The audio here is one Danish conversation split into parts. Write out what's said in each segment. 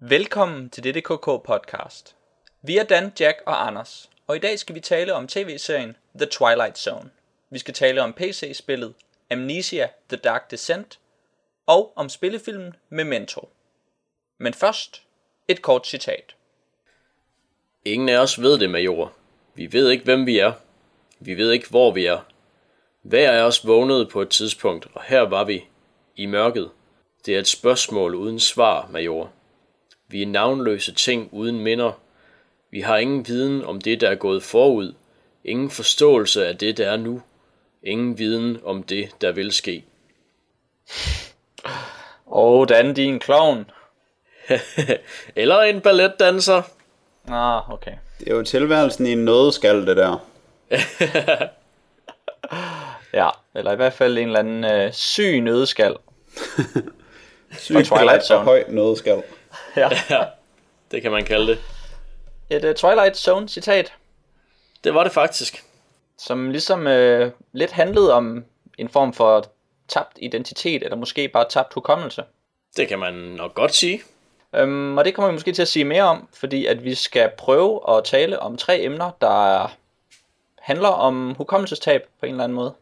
Velkommen til dette KK podcast. Vi er Dan, Jack og Anders, og i dag skal vi tale om tv-serien The Twilight Zone. Vi skal tale om PC-spillet Amnesia The Dark Descent og om spillefilmen Memento. Men først et kort citat. Ingen af os ved det, major. Vi ved ikke, hvem vi er. Vi ved ikke, hvor vi er. Hver af os vågnede på et tidspunkt, og her var vi. I mørket. Det er et spørgsmål uden svar, major. Vi er navnløse ting uden minder. Vi har ingen viden om det, der er gået forud. Ingen forståelse af det, der er nu. Ingen viden om det, der vil ske. Og Dan, din clown. Eller en balletdanser. Ah, okay. Det er jo tilværelsen i en nødskal, det der. Ja, eller i hvert fald en eller anden øh, syg nødskal. Syg Twilight Twilight Zone. og høj nødskal. Ja. Det kan man kalde det. Et uh, Twilight Zone citat, Det var det faktisk. som ligesom øh, lidt handlede om en form for tabt identitet, eller måske bare tabt hukommelse. Det kan man nok godt sige. Øhm, og det kommer vi måske til at sige mere om, fordi at vi skal prøve at tale om tre emner, der handler om hukommelsestab på en eller anden måde.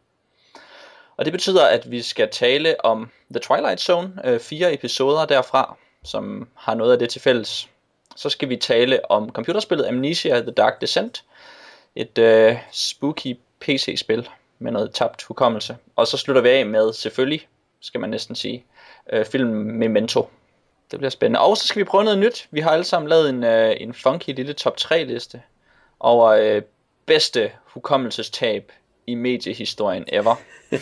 Og det betyder, at vi skal tale om The Twilight Zone, øh, fire episoder derfra, som har noget af det til fælles. Så skal vi tale om computerspillet Amnesia The Dark Descent, et øh, spooky PC-spil med noget tabt hukommelse. Og så slutter vi af med, selvfølgelig, skal man næsten sige, øh, filmen Memento. Det bliver spændende. Og så skal vi prøve noget nyt. Vi har alle sammen lavet en, øh, en funky lille top 3 liste over øh, bedste hukommelsestab i mediehistorien ever.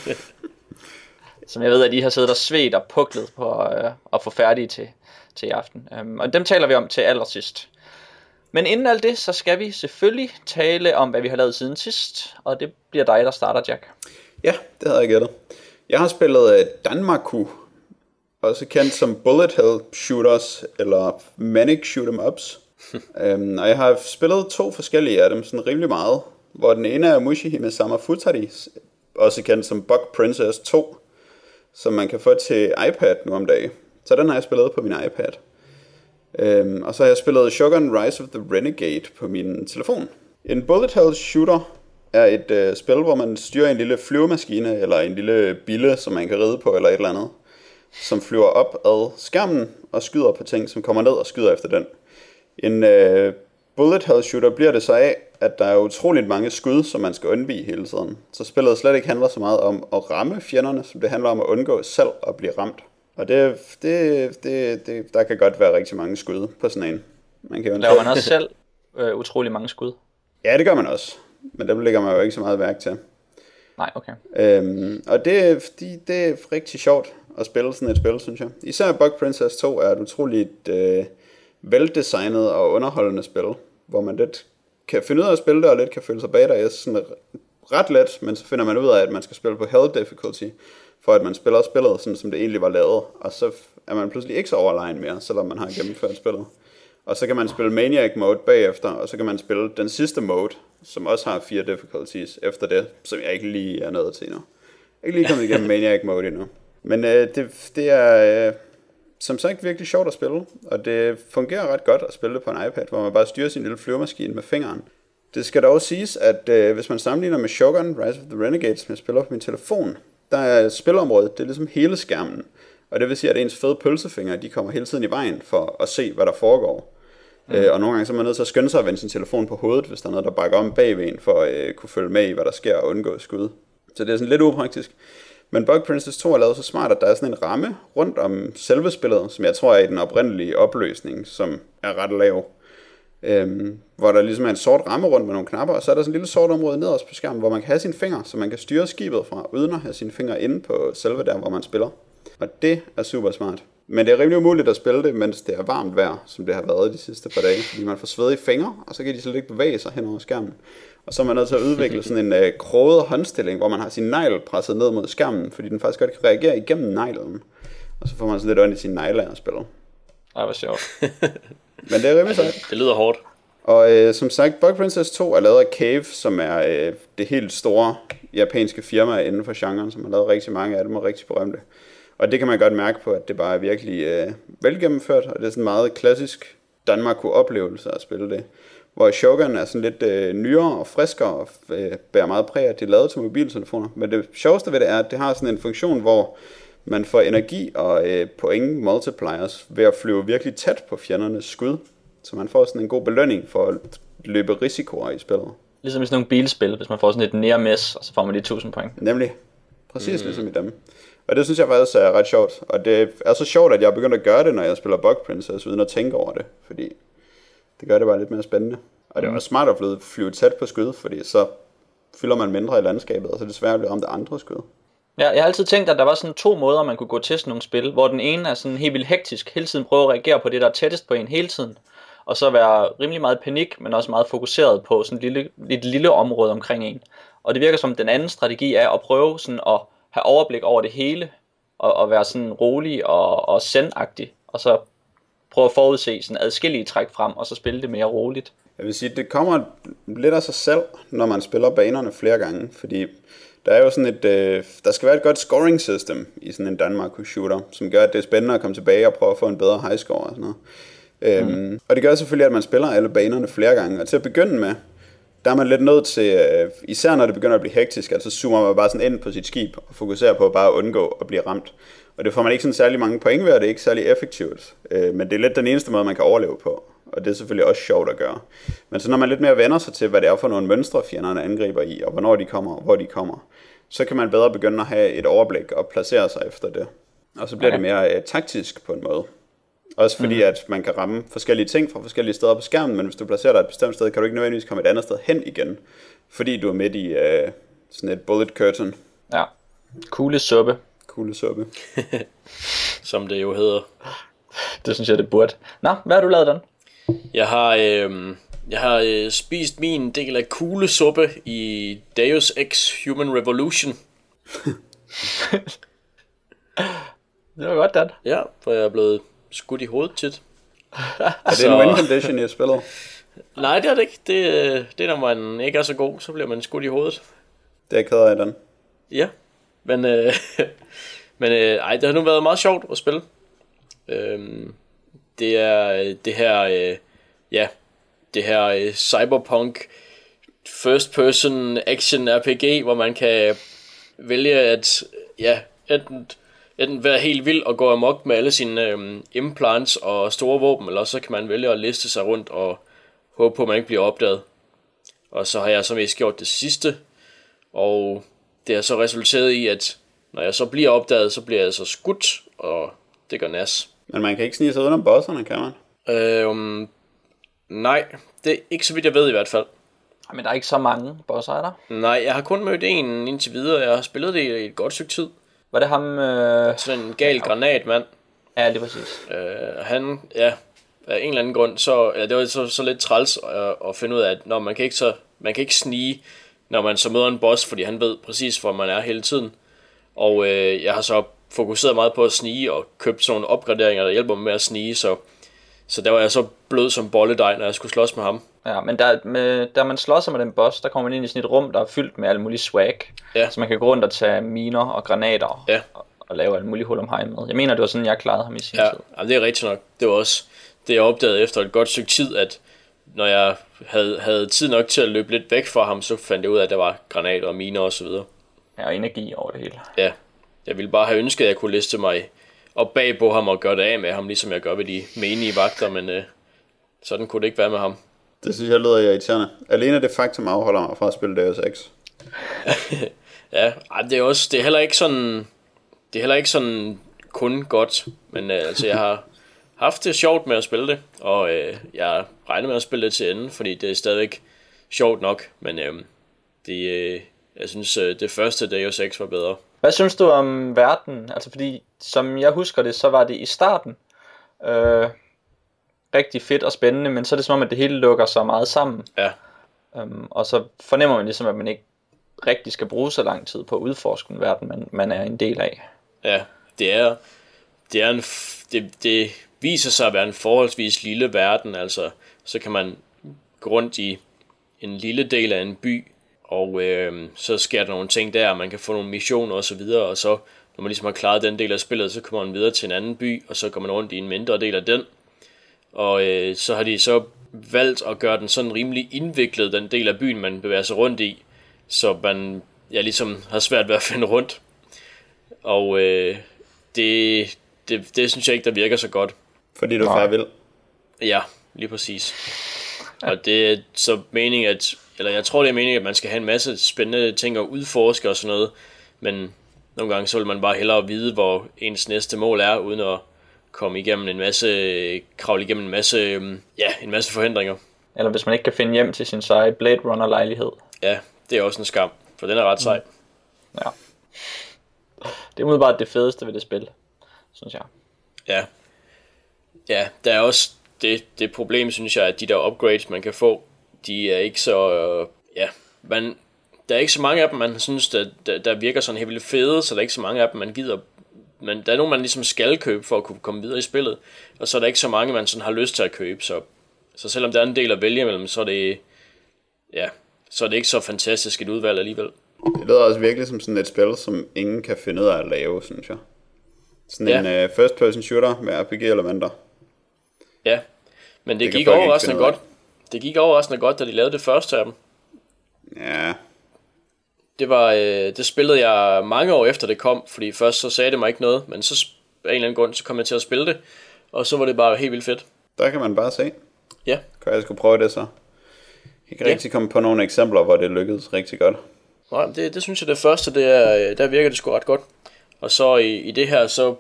Som jeg ved, at I har siddet og svedt og puklet på øh, at få færdige til, til i aften. Um, og dem taler vi om til allersidst. Men inden alt det, så skal vi selvfølgelig tale om, hvad vi har lavet siden sidst. Og det bliver dig, der starter, Jack. Ja, det havde jeg gættet. Jeg har spillet øh, Danmaku, også kendt som Bullet Hell Shooters, eller Manic Shoot'em Ups. um, og jeg har spillet to forskellige af dem, sådan rimelig meget. Hvor den ene er Mushihime Sama Futari, også kendt som Bug Princess 2, som man kan få til iPad nu om dagen. Så den har jeg spillet på min iPad. Øhm, og så har jeg spillet Shogun Rise of the Renegade på min telefon. En bullet hell shooter er et øh, spil, hvor man styrer en lille flyvemaskine, eller en lille bille, som man kan ride på, eller et eller andet, som flyver op ad skærmen og skyder på ting, som kommer ned og skyder efter den. En øh, bullet hell shooter bliver det så af, at der er utroligt mange skud, som man skal undvige hele tiden. Så spillet slet ikke handler så meget om at ramme fjenderne, som det handler om at undgå selv at blive ramt. Og det, det, det, det, der kan godt være rigtig mange skud på sådan en. Man kan jo Laver man også selv øh, utrolig mange skud? Ja, det gør man også. Men dem lægger man jo ikke så meget værk til. Nej, okay. Øhm, og det, fordi det er rigtig sjovt at spille sådan et spil, synes jeg. Især Bug Princess 2 er et utroligt øh, veldesignet og underholdende spil, hvor man lidt kan finde ud af at spille det, og lidt kan føle sig bag dig. Sådan ret let, men så finder man ud af, at man skal spille på Hell Difficulty, for at man spiller spillet, sådan som det egentlig var lavet. Og så er man pludselig ikke så overlegen mere, selvom man har gennemført spillet. Og så kan man spille Maniac Mode bagefter, og så kan man spille den sidste mode, som også har fire difficulties efter det, som jeg ikke lige er nået til endnu. Jeg er ikke lige kommet igennem Maniac Mode endnu. Men øh, det, det er øh, som sagt virkelig sjovt at spille, og det fungerer ret godt at spille det på en iPad, hvor man bare styrer sin lille flyvemaskine med fingeren. Det skal dog siges, at øh, hvis man sammenligner med Shogun Rise of the Renegades, som jeg spiller på min telefon, der er spilområdet, det er ligesom hele skærmen. Og det vil sige, at ens fede pølsefinger, de kommer hele tiden i vejen for at se, hvad der foregår. Mm. Øh, og nogle gange så er man nødt til at skynde sig at vende sin telefon på hovedet, hvis der er noget, der bakker om bagved en, for at øh, kunne følge med i, hvad der sker og undgå skud. Så det er sådan lidt upraktisk. Men Bug Princess 2 er lavet så smart, at der er sådan en ramme rundt om selve spillet, som jeg tror er i den oprindelige opløsning, som er ret lav. Øhm, hvor der ligesom er en sort ramme rundt med nogle knapper, og så er der sådan en lille sort område nederst på skærmen, hvor man kan have sine fingre, så man kan styre skibet fra, uden at have sine fingre inde på selve der, hvor man spiller. Og det er super smart. Men det er rimelig umuligt at spille det, mens det er varmt vejr, som det har været de sidste par dage, fordi man får svedige fingre, og så kan de slet ikke bevæge sig hen over skærmen. Og så er man nødt til at udvikle sådan en øh, kroget håndstilling, hvor man har sin negl presset ned mod skærmen, fordi den faktisk godt kan reagere igennem neglen. Og så får man sådan lidt ondt i sine negle af at spille. Ej, hvor sjovt. Men det er rimelig sejt. Det lyder hårdt. Og øh, som sagt, Bug Princess 2 er lavet af Cave, som er øh, det helt store japanske firma inden for genren, som har lavet rigtig mange af dem og rigtig berømte. Og det kan man godt mærke på, at det bare er virkelig øh, velgennemført, og det er sådan meget klassisk Danmark-oplevelse at spille det. Hvor Shogun er sådan lidt øh, nyere og friskere og øh, bærer meget præg af, at de er lavet til mobiltelefoner. Men det sjoveste ved det er, at det har sådan en funktion, hvor man får energi og øh, point multipliers ved at flyve virkelig tæt på fjendernes skud. Så man får sådan en god belønning for at løbe risikoer i spillet. Ligesom i sådan nogle bilspil, hvis man får sådan et near miss, og så får man de 1000 point. Nemlig. Præcis mm. ligesom i dem. Og det synes jeg faktisk er ret sjovt. Og det er så sjovt, at jeg er begyndt at gøre det, når jeg spiller Bug Princess, uden at tænke over det. Fordi det gør det bare lidt mere spændende. Og det er også smart at flyve, flyve tæt på skud, fordi så fylder man mindre i landskabet, og så er det svært at blive ramt af andre skud. Ja, jeg har altid tænkt, at der var sådan to måder, man kunne gå til sådan nogle spil, hvor den ene er sådan helt vildt hektisk, hele tiden prøve at reagere på det, der er tættest på en hele tiden, og så være rimelig meget panik, men også meget fokuseret på sådan et lille, et lille område omkring en. Og det virker som, den anden strategi er at prøve sådan at have overblik over det hele, og, og være sådan rolig og, og sendagtig, og så prøve at forudse sådan adskillige træk frem, og så spille det mere roligt. Jeg vil sige, det kommer lidt af sig selv, når man spiller banerne flere gange, fordi der er jo sådan et, øh, der skal være et godt scoring system i sådan en Danmark shooter, som gør, at det er spændende at komme tilbage og prøve at få en bedre high score og sådan noget. Mm. Øhm, og det gør selvfølgelig, at man spiller alle banerne flere gange, og til at begynde med, der er man lidt nødt til, øh, især når det begynder at blive hektisk, altså zoomer man bare sådan ind på sit skib og fokuserer på at bare undgå at blive ramt. Og det får man ikke sådan særlig mange point ved, og det er ikke særlig effektivt. Øh, men det er lidt den eneste måde, man kan overleve på. Og det er selvfølgelig også sjovt at gøre. Men så når man lidt mere vender sig til, hvad det er for nogle mønstre, fjenderne angriber i, og hvornår de kommer, og hvor de kommer, så kan man bedre begynde at have et overblik og placere sig efter det. Og så bliver okay. det mere øh, taktisk på en måde. Også fordi, mm. at man kan ramme forskellige ting fra forskellige steder på skærmen, men hvis du placerer dig et bestemt sted, kan du ikke nødvendigvis komme et andet sted hen igen, fordi du er midt i øh, sådan et bullet curtain. Ja, kugle suppe. Kugle suppe. Som det jo hedder. Det synes jeg, det burde. Nå, hvad har du lavet den? Jeg har, øh, jeg har øh, spist min del af kuglesuppe i Deus Ex Human Revolution. det var godt, Dan. Ja, for jeg er blevet skudt i hovedet tit. er det en win condition, jeg spiller? Nej, det er det ikke. Det, øh, det er, når man ikke er så god, så bliver man skudt i hovedet. Det er jeg ked af, den. Ja, men, øh, men øh, ej, det har nu været meget sjovt at spille. Øhm, det er øh, det her, øh, ja, det her øh, cyberpunk first person action RPG, hvor man kan vælge at, ja, enten enten være helt vild og gå amok med alle sine øh, implants og store våben, eller så kan man vælge at liste sig rundt og håbe på, at man ikke bliver opdaget. Og så har jeg så mest gjort det sidste, og det har så resulteret i, at når jeg så bliver opdaget, så bliver jeg så skudt, og det gør nas. Men man kan ikke snige sig uden om bosserne, kan man? Øhm, nej, det er ikke så vidt jeg ved i hvert fald. Men der er ikke så mange bosser, er der? Nej, jeg har kun mødt en indtil videre. Jeg har spillet det i et godt stykke tid. Var det ham... Øh... Sådan en gal granatmand. Ja, det er præcis. Øh, han, ja, af en eller anden grund, så, ja, det var så, så lidt træls at, at finde ud af, at når man kan ikke så, man kan ikke snige, når man så møder en boss, fordi han ved præcis, hvor man er hele tiden. Og øh, jeg har så fokuseret meget på at snige og købt sådan nogle opgraderinger, der hjælper mig med at snige, så, så der var jeg så blød som bolledej, når jeg skulle slås med ham. Ja, men der, med, da man slår sig med den boss, der kommer man ind i sådan et rum, der er fyldt med alle mulige swag. Ja. Så man kan gå rundt og tage miner og granater ja. og, og lave alle mulige hul om hej med. Jeg mener, det var sådan, jeg klarede ham i sin ja. tid. Ja, det er rigtigt nok. Det var også det, jeg opdagede efter et godt stykke tid, at når jeg havde, havde tid nok til at løbe lidt væk fra ham, så fandt jeg ud af, at der var granater og miner og så videre. Ja, og energi over det hele. Ja, jeg ville bare have ønsket, at jeg kunne liste mig op bag på ham og gøre det af med ham, ligesom jeg gør ved de menige vagter, men øh, sådan kunne det ikke være med ham. Det synes jeg lyder irriterende. Alene det faktum afholder mig fra at spille Deus Ex. ja, det er også, det er heller ikke sådan, det er heller ikke sådan kun godt, men øh, altså jeg har haft det sjovt med at spille det, og øh, jeg regner med at spille det til enden, fordi det er stadigvæk sjovt nok, men øh, det, øh, jeg synes øh, det første Deus Ex var bedre. Hvad synes du om verden? Altså fordi, som jeg husker det, så var det i starten, øh, rigtig fedt og spændende, men så er det som om, at det hele lukker sig meget sammen. Ja. Um, og så fornemmer man ligesom, at man ikke rigtig skal bruge så lang tid på at udforske den verden, man, man er en del af. Ja, det er, det er en, det, det viser sig at være en forholdsvis lille verden, altså så kan man gå rundt i en lille del af en by, og øh, så sker der nogle ting der, man kan få nogle missioner og så videre, og så når man ligesom har klaret den del af spillet, så kommer man videre til en anden by, og så går man rundt i en mindre del af den. Og øh, så har de så valgt at gøre den sådan rimelig indviklet, den del af byen, man bevæger sig rundt i, så man ja, ligesom har svært ved at finde rundt. Og øh, det, det, det synes jeg ikke, der virker så godt. Fordi du er færdig vild. Ja, lige præcis. Og det er så meningen, at, eller jeg tror, det er meningen, at man skal have en masse spændende ting at udforske og sådan noget, men nogle gange så vil man bare hellere vide, hvor ens næste mål er, uden at komme igennem en masse, kravle igennem en masse, øhm, ja, en masse forhindringer. Eller hvis man ikke kan finde hjem til sin seje Blade Runner lejlighed. Ja, det er også en skam, for den er ret sej. Mm. Ja. Det er umiddelbart det fedeste ved det spil, synes jeg. Ja. Ja, der er også det, det problem, synes jeg, at de der upgrades, man kan få, de er ikke så, øh, ja, man, der er ikke så mange af dem, man synes, der, der, der virker sådan helt vildt fede, så der er ikke så mange af dem, man gider men der er nogle, man ligesom skal købe for at kunne komme videre i spillet, og så er der ikke så mange, man sådan har lyst til at købe, så, så selvom der er en del at vælge imellem, så er det, ja, så er det ikke så fantastisk et udvalg alligevel. Det lyder også virkelig som sådan et spil, som ingen kan finde ud af at lave, synes jeg. Sådan ja. en uh, first person shooter med RPG-elementer. Ja, men det, det gik overraskende godt. Det gik overraskende godt, da de lavede det første af dem. Ja, det var, øh, det spillede jeg mange år efter det kom, fordi først så sagde det mig ikke noget, men så af en eller anden grund, så kom jeg til at spille det, og så var det bare helt vildt fedt. Der kan man bare se. Ja. Kan jeg skulle prøve det så? Jeg kan ja. rigtig komme på nogle eksempler, hvor det lykkedes rigtig godt. Nej, det, det synes jeg det første, det er, øh, der virker det sgu ret godt. Og så i, i det her, så,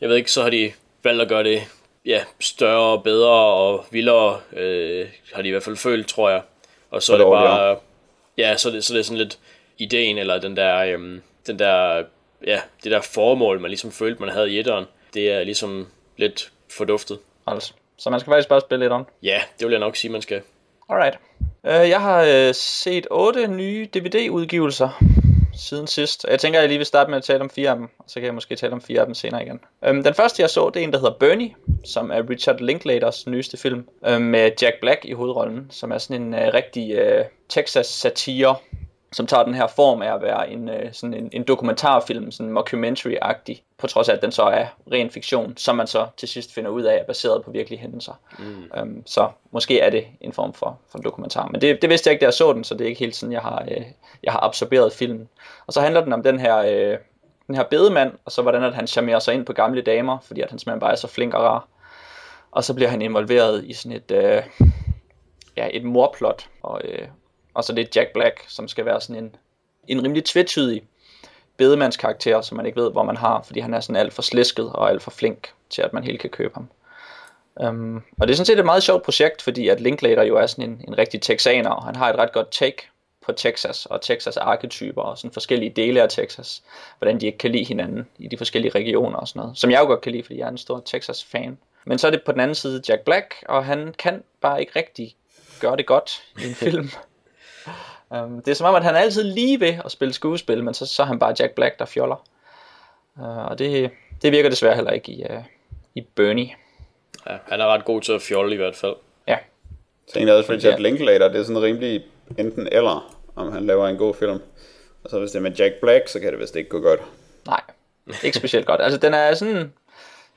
jeg ved ikke, så har de valgt at gøre det ja, større, bedre og vildere, øh, har de i hvert fald følt, tror jeg. Og så er det bare, ja, så det, så det er sådan lidt, ideen, eller den der, øhm, den der, ja, det der formål, man ligesom følte, man havde i etteren, det er ligesom lidt forduftet. Altså, så man skal faktisk bare spille etteren? Ja, det vil jeg nok sige, man skal. Alright. Uh, jeg har uh, set otte nye DVD-udgivelser siden sidst. Jeg tænker, at jeg lige vil starte med at tale om fire af dem, og så kan jeg måske tale om fire af dem senere igen. Øhm, den første, jeg så, det er en, der hedder Bernie, som er Richard Linklaters nyeste film, um, med Jack Black i hovedrollen, som er sådan en øh, rigtig øh, Texas-satire, som tager den her form af at være en, øh, sådan en, en dokumentarfilm, sådan mockumentary-agtig, på trods af, at den så er ren fiktion, som man så til sidst finder ud af er baseret på virkelige hændelser. Mm. Øhm, så måske er det en form for, for en dokumentar. Men det, det vidste jeg ikke, da jeg så den, så det er ikke helt sådan, jeg har, øh, jeg har absorberet filmen. Og så handler den om den her, øh, den her bedemand, og så hvordan at han charmerer sig ind på gamle damer, fordi at han simpelthen bare er så flink og rar. Og så bliver han involveret i sådan et, øh, ja, et morplot, og, øh, og så det er Jack Black, som skal være sådan en, en rimelig tvetydig bedemandskarakter, som man ikke ved, hvor man har, fordi han er sådan alt for slisket og alt for flink til, at man helt kan købe ham. Um, og det er sådan set et meget sjovt projekt, fordi at Linklater jo er sådan en, en rigtig texaner, og han har et ret godt take på Texas og Texas arketyper og sådan forskellige dele af Texas, hvordan de ikke kan lide hinanden i de forskellige regioner og sådan noget, som jeg jo godt kan lide, fordi jeg er en stor Texas fan. Men så er det på den anden side Jack Black, og han kan bare ikke rigtig gøre det godt i en film. Um, det er som om, at han er altid lige ved at spille skuespil, men så, så er han bare Jack Black, der fjoller. Uh, og det, det virker desværre heller ikke i, uh, i Bernie. Ja, han er ret god til at fjolle i hvert fald. Ja. Så egentlig også Richard ja. Linklater, det er sådan rimelig enten eller, om han laver en god film. Og så hvis det er med Jack Black, så kan det vist ikke gå godt. Nej, ikke specielt godt. Altså den er sådan,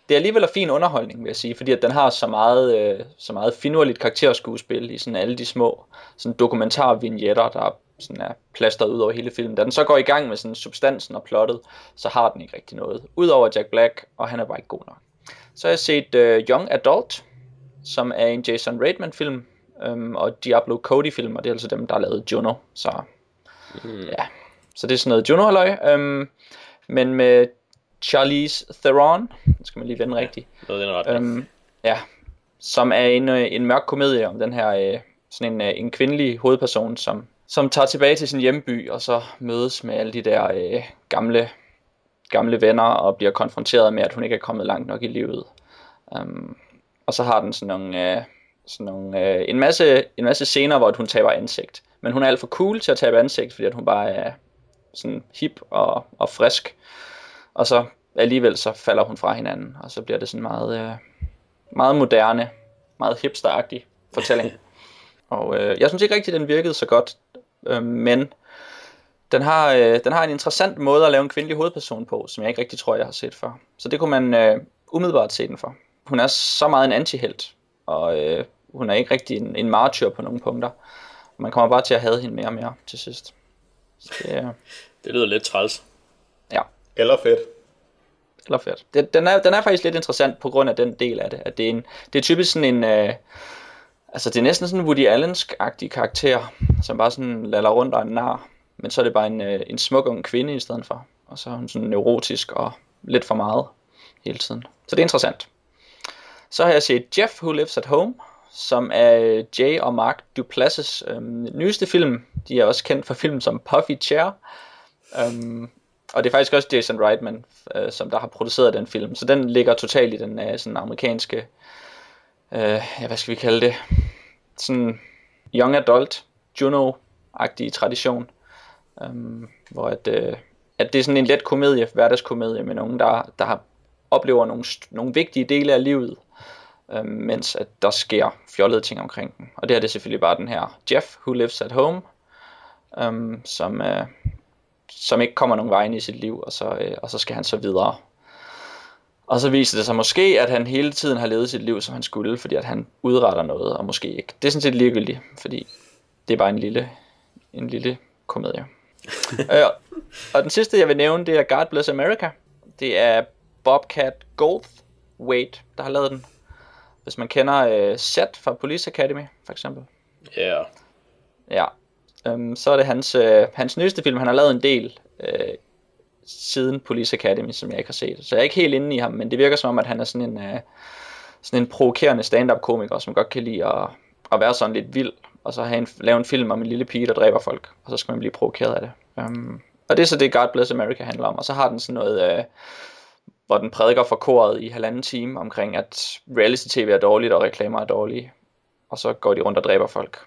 det er alligevel en fin underholdning, vil jeg sige, fordi at den har så meget, øh, så meget finurligt karakterskuespil i sådan alle de små sådan dokumentarvignetter, der sådan er plastret ud over hele filmen. Da den så går i gang med sådan substansen og plottet, så har den ikke rigtig noget. Udover Jack Black, og han er bare ikke god nok. Så har jeg set uh, Young Adult, som er en Jason Reitman film, um, og Diablo Cody film, og det er altså dem, der har lavet Juno. Så mm. ja, så det er sådan noget Juno halløj. Um, men med Charlize Theron, det skal man lige vende rigtigt. Ja, det er ret. Øhm, ja, som er en, øh, en mørk komedie om den her øh, sådan en, øh, en kvindelig hovedperson, som, som tager tilbage til sin hjemby, og så mødes med alle de der øh, gamle, gamle venner, og bliver konfronteret med, at hun ikke er kommet langt nok i livet. Um, og så har den sådan nogle, øh, sådan nogle øh, en, masse, en masse scener, hvor hun taber ansigt. Men hun er alt for cool til at tabe ansigt, fordi at hun bare er sådan hip og, og frisk. Og så alligevel så falder hun fra hinanden, og så bliver det sådan meget, øh, meget moderne, meget hipsteragtig fortælling. og øh, jeg synes ikke rigtig, den virkede så godt, øh, men Den har, øh, den har en interessant måde at lave en kvindelig hovedperson på, som jeg ikke rigtig tror, jeg har set før. Så det kunne man øh, umiddelbart se den for. Hun er så meget en antihelt, og øh, hun er ikke rigtig en, en martyr på nogle punkter. Man kommer bare til at have hende mere og mere til sidst. Så det, øh, Det lyder lidt træls. Eller fedt. eller fedt. Det, den, er, den er faktisk lidt interessant på grund af den del af det. At det, er en, det er typisk sådan en... Øh, altså det er næsten sådan en Woody Allensk-agtig karakter, som bare sådan laller rundt og er en nar. Men så er det bare en, øh, en smuk ung kvinde i stedet for. Og så er hun sådan neurotisk og lidt for meget hele tiden. Så det er interessant. Så har jeg set Jeff Who Lives at Home, som er øh, Jay og Mark Duplass' øhm, nyeste film. De er også kendt for film som Puffy Chair. Øhm, og det er faktisk også Jason Reitman, øh, som der har produceret den film. Så den ligger totalt i den øh, sådan amerikanske, øh, ja, hvad skal vi kalde det, sådan young adult, Juno-agtige tradition. Øh, hvor at, øh, at det er sådan en let komedie, hverdagskomedie med nogen, der, der har, oplever nogle, nogle vigtige dele af livet, øh, mens at der sker fjollede ting omkring den. Og det her det er selvfølgelig bare den her Jeff, who lives at home, øh, som, øh, som ikke kommer nogen vej ind i sit liv, og så, øh, og så skal han så videre. Og så viser det sig måske, at han hele tiden har levet sit liv, som han skulle, fordi at han udretter noget, og måske ikke. Det er sådan set ligegyldigt, fordi det er bare en lille, en lille komedie. øh, og den sidste, jeg vil nævne, det er God Bless America. Det er Bobcat Goldthwait, der har lavet den. Hvis man kender øh, Seth fra Police Academy, for eksempel. Ja, yeah. Ja. Øhm, så er det hans, øh, hans nyeste film. Han har lavet en del øh, siden Police Academy, som jeg ikke har set. Så jeg er ikke helt inde i ham, men det virker som om, at han er sådan en, øh, sådan en provokerende stand-up komiker, som godt kan lide at, at være sådan lidt vild, og så have en, lave en film om en lille pige, der dræber folk, og så skal man blive provokeret af det. Um, og det er så det, God Bless America handler om, og så har den sådan noget, øh, hvor den prædiker for koret i halvanden time omkring, at reality-tv er dårligt, og reklamer er dårlige, og så går de rundt og dræber folk.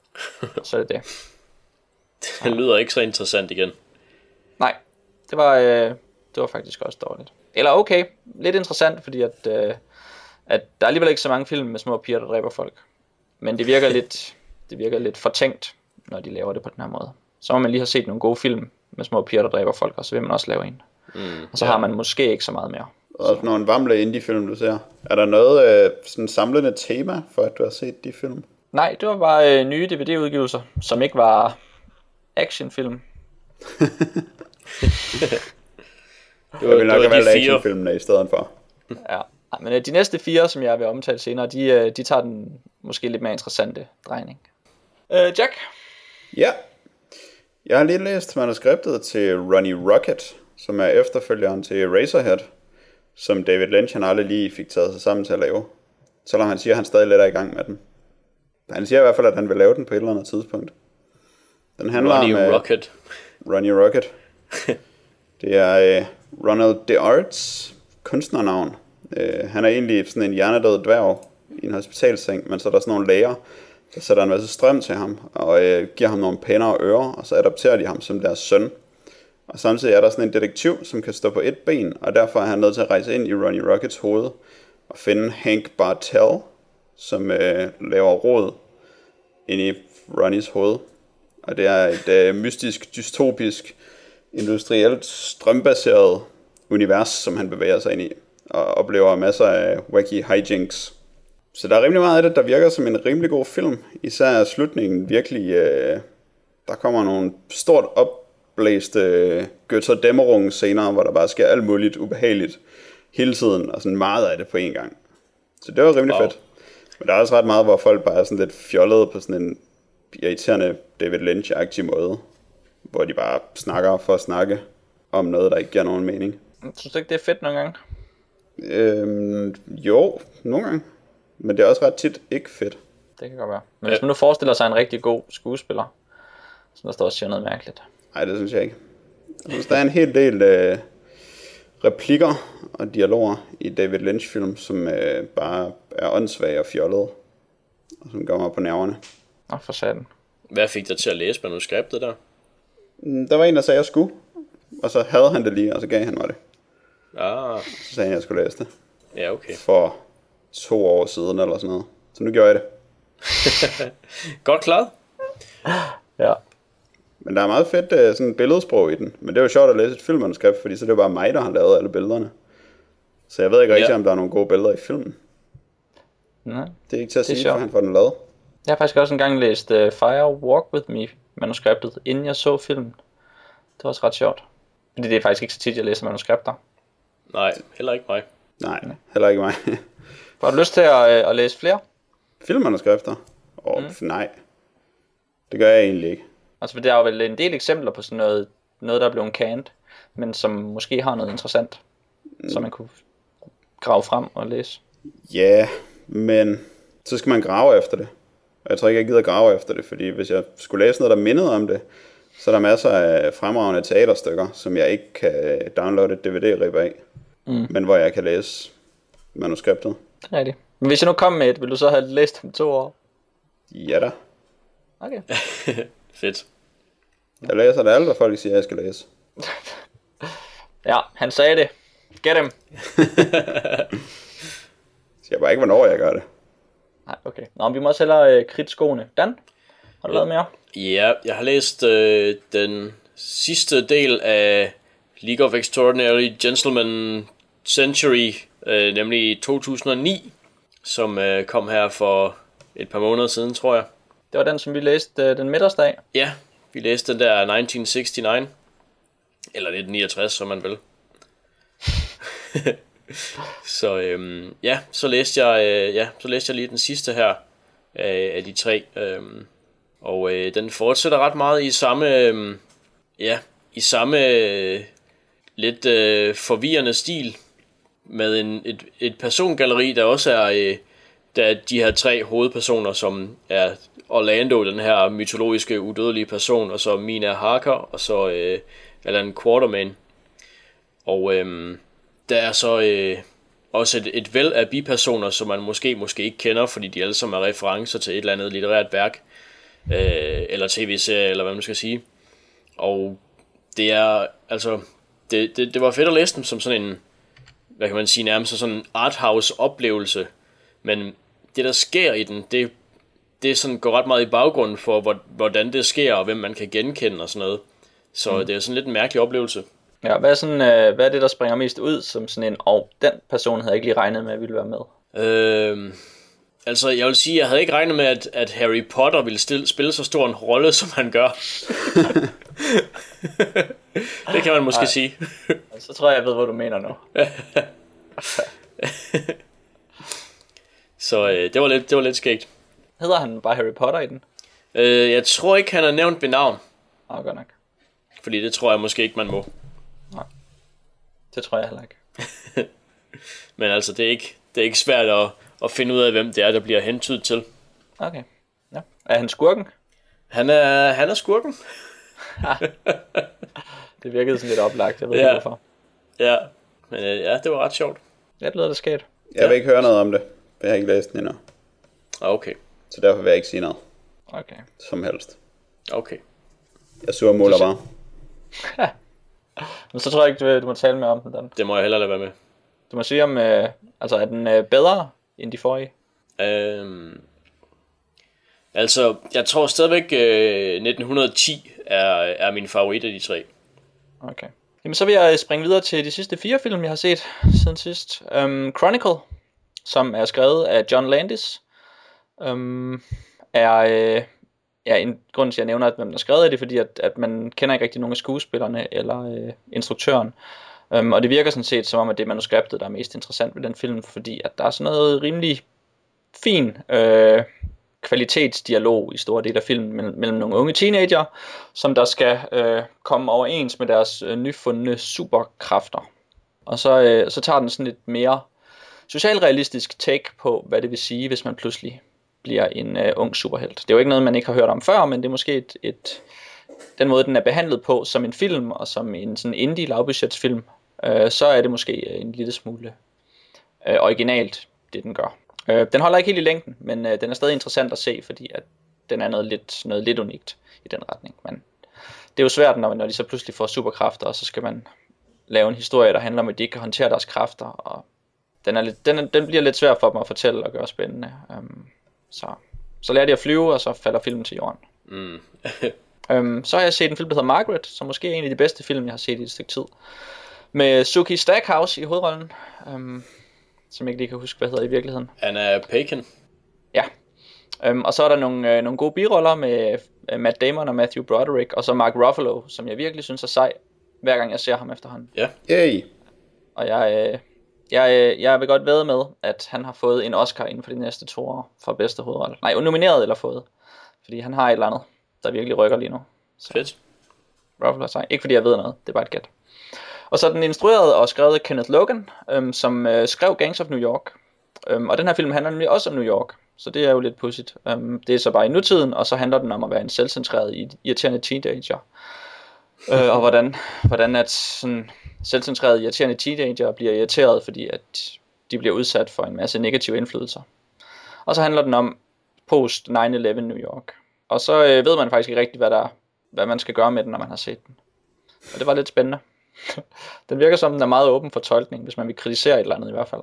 så er det det. Det lyder ikke så interessant igen. Nej, det var, øh, det var faktisk også dårligt. Eller okay, lidt interessant, fordi at, øh, at der er alligevel ikke så mange film med små piger, der dræber folk. Men det virker lidt, det virker lidt fortænkt, når de laver det på den her måde. Så må man lige have set nogle gode film med små piger, der dræber folk, og så vil man også lave en. Mm, Og så har man måske ikke så meget mere. Og nogle varmle indie-film, du ser. Er der noget øh, sådan samlende tema for, at du har set de film? Nej, det var bare øh, nye DVD-udgivelser, som ikke var actionfilm. Det Jeg vil nok have var valgt actionfilmene i stedet for. Ja. Ej, Men øh, de næste fire, som jeg vil omtale senere, de, øh, de tager den måske lidt mere interessante drejning. Øh, Jack? Ja. Jeg har lige læst manuskriptet til Ronnie Rocket, som er efterfølgeren til Razorhead, som David Lynch han aldrig lige fik taget sig sammen til at lave. Selvom han siger, at han stadig lidt er i gang med den. Han siger i hvert fald, at han vil lave den på et eller andet tidspunkt. Den handler Ronnie om... øh, Rocket. Ronnie Rocket. det er øh, Ronald DeArts kunstnernavn. Øh, han er egentlig sådan en hjernedød dværg i en hospitalseng, men så er der sådan nogle læger, der sætter en masse strøm til ham, og øh, giver ham nogle pænere ører, og så adopterer de ham som deres søn. Og samtidig er der sådan en detektiv, som kan stå på et ben, og derfor er han nødt til at rejse ind i Ronnie Rockets hoved, og finde Hank Bartell, som øh, laver råd ind i Ronnies hoved. Og det er et øh, mystisk, dystopisk, industrielt, strømbaseret univers, som han bevæger sig ind i, og oplever masser af wacky hijinks. Så der er rimelig meget af det, der virker som en rimelig god film. Især slutningen virkelig... Øh, der kommer nogle stort opblæste øh, Götter Dæmmerung scener, hvor der bare sker alt muligt ubehageligt hele tiden, og sådan meget af det på én gang. Så det var rimelig Wow. fedt. Men der er også ret meget, hvor folk bare er sådan lidt fjollede på sådan en irriterende David Lynch-agtig måde, hvor de bare snakker for at snakke om noget, der ikke giver nogen mening. Synes du ikke, det er fedt nogle gange? Øhm, jo, nogle gange. Men det er også ret tit ikke fedt. Det kan godt være. Men hvis man nu forestiller sig en rigtig god skuespiller, som der står og siger noget mærkeligt. Nej, det synes jeg ikke. Jeg synes, der er en hel del øh, replikker og dialoger i David Lynch-film, som øh, bare er åndssvage og fjollede, og som går mig på nerverne. Nå, for satan. Hvad fik dig til at læse manuskriptet der? Mm, Der var en, der sagde, at jeg skulle, og så havde han det lige, og så gav han mig det. Ah, Så sagde han, at jeg skulle læse det ja okay. for to år siden eller sådan noget. Så nu gjorde jeg det. Godt klaret. Ja. Men der er meget fedt øh, sådan billedsprog i den. Men det er jo sjovt at læse et filmmanuskript, fordi så er det jo bare mig, der har lavet alle billederne. Så jeg ved ikke rigtig, Ja. om der er nogle gode billeder i filmen. Nej. Det er ikke til at sige, sjovt. for han får den lavet. Jeg har faktisk også engang læst uh, Fire Walk With Me manuskriptet, inden jeg så filmen. Det var også ret sjovt. Fordi det er faktisk ikke så tit, jeg læser manuskripter. Nej, heller ikke mig. Nej, heller ikke mig. Har du lyst til at, uh, at læse flere? Filmmanuskrifter? Åh, oh, mm. nej. Det gør jeg egentlig ikke. Altså, for der er jo vel en del eksempler på sådan noget, noget der er blevet canned, men som måske har noget interessant, mm. som man kunne grave frem og læse. Ja, men så skal man grave efter det. Og jeg tror ikke, jeg gider grave efter det, fordi hvis jeg skulle læse noget, der mindede om det, så er der masser af fremragende teaterstykker, som jeg ikke kan downloade et DVD-rip af, mm. men hvor jeg kan læse manuskriptet. Det er rigtigt. Men hvis jeg nu kom med et, vil du så have læst dem to år? Ja da. Okay. Fedt. Jeg læser det alt, hvad folk siger, jeg skal læse. Ja, han sagde det. Get him. Jeg siger bare ikke, hvornår jeg gør det. Nej, okay. Nå, men vi må også hellere øh, kridte skoene. Dan, har du lavet mere? Ja, jeg har læst øh, den sidste del af League of Extraordinary Gentlemen Century, øh, nemlig 2009, som øh, kom her for et par måneder siden, tror jeg. Det var den, som vi læste øh, den af. Ja, vi læste den der 1969, eller 1969, som man vil. så øhm, ja, så læste jeg øh, ja, så læste jeg lige den sidste her øh, af de tre. Øhm, og øh, den fortsætter ret meget i samme øh, ja, i samme øh, lidt øh, forvirrende stil med en, et, et persongalleri, der også er øh, der er de her tre hovedpersoner, som er Orlando, den her mytologiske udødelige person, og så Mina Harker, og så øh, Alan Quarterman. Og øh, der er så øh, også et, et væld af bipersoner, som man måske måske ikke kender, fordi de alle sammen er referencer til et eller andet litterært værk, øh, eller tv-serie, eller hvad man skal sige. Og det er, altså, det, det, det var fedt at læse dem som sådan en, hvad kan man sige, nærmest sådan en arthouse oplevelse, men det der sker i den, det, det sådan går ret meget i baggrunden for, hvor, hvordan det sker, og hvem man kan genkende og sådan noget. Så mm. det er sådan lidt en mærkelig oplevelse. Ja, hvad er, sådan, øh, hvad er det, der springer mest ud som sådan en, og den person havde jeg ikke lige regnet med, at ville være med. Øhm, altså, jeg vil sige, jeg havde ikke regnet med, at, at Harry Potter ville stille, spille så stor en rolle, som han gør. det kan man måske Ej. sige. Så tror jeg, jeg ved, hvad du mener nu. Så øh, det, var lidt, det var lidt skægt. Hedder han bare Harry Potter i den? Øh, jeg tror ikke, han er nævnt ved navn, Åh, godt nok. fordi det tror jeg måske ikke, man må. Det tror jeg heller ikke. Men altså, det er ikke, det er ikke svært at, at finde ud af, hvem det er, der bliver hentydet til. Okay. Ja. Er han skurken? Han er, han er skurken. Det virkede sådan lidt oplagt, jeg ved Ja. ikke hvorfor. Ja, men øh, ja, det var ret sjovt. Ja, det lyder da sket. Jeg vil ikke høre noget om det, for jeg har ikke læst den endnu. Ah, Okay, Så derfor vil jeg ikke sige noget Okay. som helst. okay. Jeg sur måler bare. Men så tror jeg ikke, du, du må tale mere om den, Dan. Det må jeg hellere lade være med. Du må sige om, øh, altså er den øh, bedre end de forrige? Øhm, altså, jeg tror stadigvæk, øh, 1910 er, er min favorit af de tre. Okay. Jamen så vil jeg springe videre til de sidste fire film, jeg har set siden sidst. Um, Chronicle, som er skrevet af John Landis, um, er øh, ja, en grund til, at jeg nævner, at hvem der har skrevet det, er fordi, at, at man kender ikke rigtig nogen af skuespillerne eller øh, instruktøren. Um, og det virker sådan set som om, at det er manuskriptet, der er mest interessant ved den film, fordi at der er sådan noget rimelig fin øh, kvalitetsdialog i store dele af filmen mellem, mellem nogle unge teenager, som der skal øh, komme overens med deres øh, nyfundne superkræfter. Og så, øh, så tager den sådan et mere socialrealistisk take på, hvad det vil sige, hvis man pludselig bliver en øh, ung superhelt. Det er jo ikke noget, man ikke har hørt om før, men det er måske et, et den måde, den er behandlet på som en film, og som en sådan indie lavbudgetsfilm, øh, så er det måske øh, en lille smule øh, originalt, det den gør. Øh, den holder ikke helt i længden, men øh, den er stadig interessant at se, fordi at den er noget lidt, noget lidt unikt i den retning. Men det er jo svært, når, når de så pludselig får superkræfter, og så skal man lave en historie, der handler om, at de ikke kan håndtere deres kræfter, og den, er lidt, den, den bliver lidt svær for dem at fortælle og gøre spændende. Um, så, så lærer de at flyve, og så falder filmen til jorden. Mm. Øhm, så har jeg set en film, der hedder Margaret, som måske er en af de bedste film, jeg har set i et stykke tid. Med Suki Stackhouse i hovedrollen, øhm, som jeg ikke lige kan huske, hvad hedder i virkeligheden. Anna Paquin. Ja. Øhm, og så er der nogle, øh, nogle gode biroller med øh, Matt Damon og Matthew Broderick, og så Mark Ruffalo, som jeg virkelig synes er sej, hver gang jeg ser ham efterhånden. Ja, Yay. Og jeg, øh, jeg, øh, jeg vil godt ved med, at han har fået en Oscar inden for de næste to år for bedste hovedrolle. Nej, nomineret eller fået. Fordi han har et eller andet, der virkelig rykker lige nu. Så fedt. Ruffalo sej. Ikke fordi jeg ved noget, det er bare et gæt. Og så den instrueret og skrevet Kenneth Logan, øhm, som øh, skrev Gangs of New York. Øhm, og den her film handler nemlig også om New York. Så det er jo lidt pudsigt. Øhm, det er så bare i nutiden, og så handler den om at være en selvcentreret, irriterende teenager. øh, og hvordan, hvordan at sådan selvcentreret, irriterende teenager bliver irriteret, fordi at de bliver udsat for en masse negative indflydelser. Og så handler den om post 9-11 New York. Og så øh, ved man faktisk ikke rigtigt, hvad, der, hvad man skal gøre med den, når man har set den. Og det var lidt spændende. den virker som, den er meget åben for tolkning, hvis man vil kritisere et eller andet i hvert fald.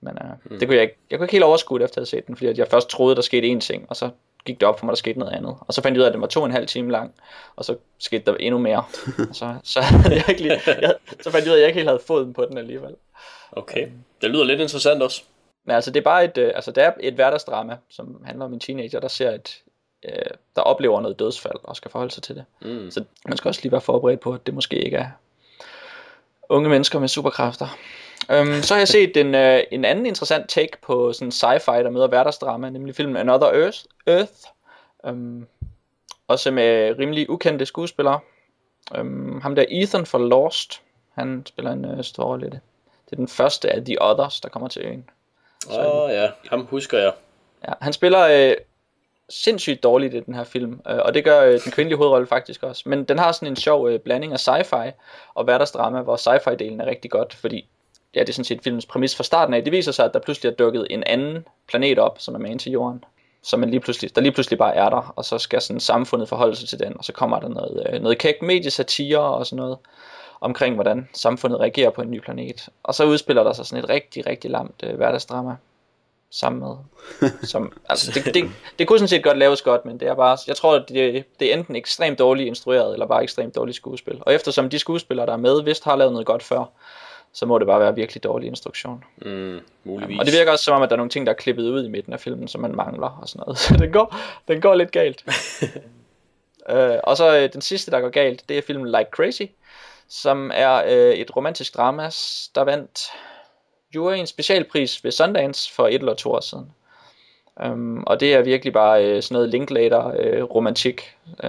Men øh, mm. det kunne jeg ikke, jeg kunne ikke helt overskue det efter at have set den, fordi at jeg først troede, der skete én ting, og så gik det op for mig, der skete noget andet. Og så fandt jeg ud af, at den var to og en halv time lang, og så skete der endnu mere. så, så, jeg ikke lige, jeg, så fandt jeg ud af, at jeg ikke helt havde foden på den alligevel. Okay, det lyder lidt interessant også. Men altså, det er bare et, øh, altså, det er et hverdagsdrama, som handler om en teenager, der ser et, øh, der oplever noget dødsfald og skal forholde sig til det. Mm. Så man skal også lige være forberedt på, at det måske ikke er unge mennesker med superkræfter. Um, så har jeg set en, uh, en anden interessant take på sådan sci-fi, der møder hverdagsdrama, nemlig filmen Another Earth. Earth. Um, også med rimelig ukendte skuespillere. Um, ham der Ethan for Lost, han spiller en uh, stor rolle i det. Det er den første af The Others, der kommer til øen. Åh oh, ja, ham husker jeg. Ja, han spiller uh, sindssygt dårligt i den her film, uh, og det gør uh, den kvindelige hovedrolle faktisk også. Men den har sådan en sjov uh, blanding af sci-fi og hverdagsdrama, hvor sci-fi-delen er rigtig godt, fordi ja, det er sådan set filmens præmis fra starten af. Det viser sig, at der pludselig er dukket en anden planet op, som er ind til jorden. Som man lige pludselig, der lige pludselig bare er der, og så skal sådan samfundet forholde sig til den, og så kommer der noget, øh, noget kæk mediesatire og sådan noget omkring, hvordan samfundet reagerer på en ny planet. Og så udspiller der sig sådan et rigtig, rigtig lamt øh, hverdagsdrama sammen med. Som, altså, det, det, det kunne sådan set godt laves godt, men det er bare, jeg tror, at det, det er enten ekstremt dårligt instrueret, eller bare ekstremt dårligt skuespil. Og eftersom de skuespillere, der er med, vist har lavet noget godt før, så må det bare være virkelig dårlig instruktion. Mm, muligvis. Og det virker også som om, at der er nogle ting, der er klippet ud i midten af filmen, som man mangler og sådan noget. Så den går, den går lidt galt. øh, og så øh, den sidste, der går galt, det er filmen Like Crazy, som er øh, et romantisk drama, der vandt en specialpris ved Sundance for et eller to år siden. Um, og det er virkelig bare øh, sådan noget Linklater øh,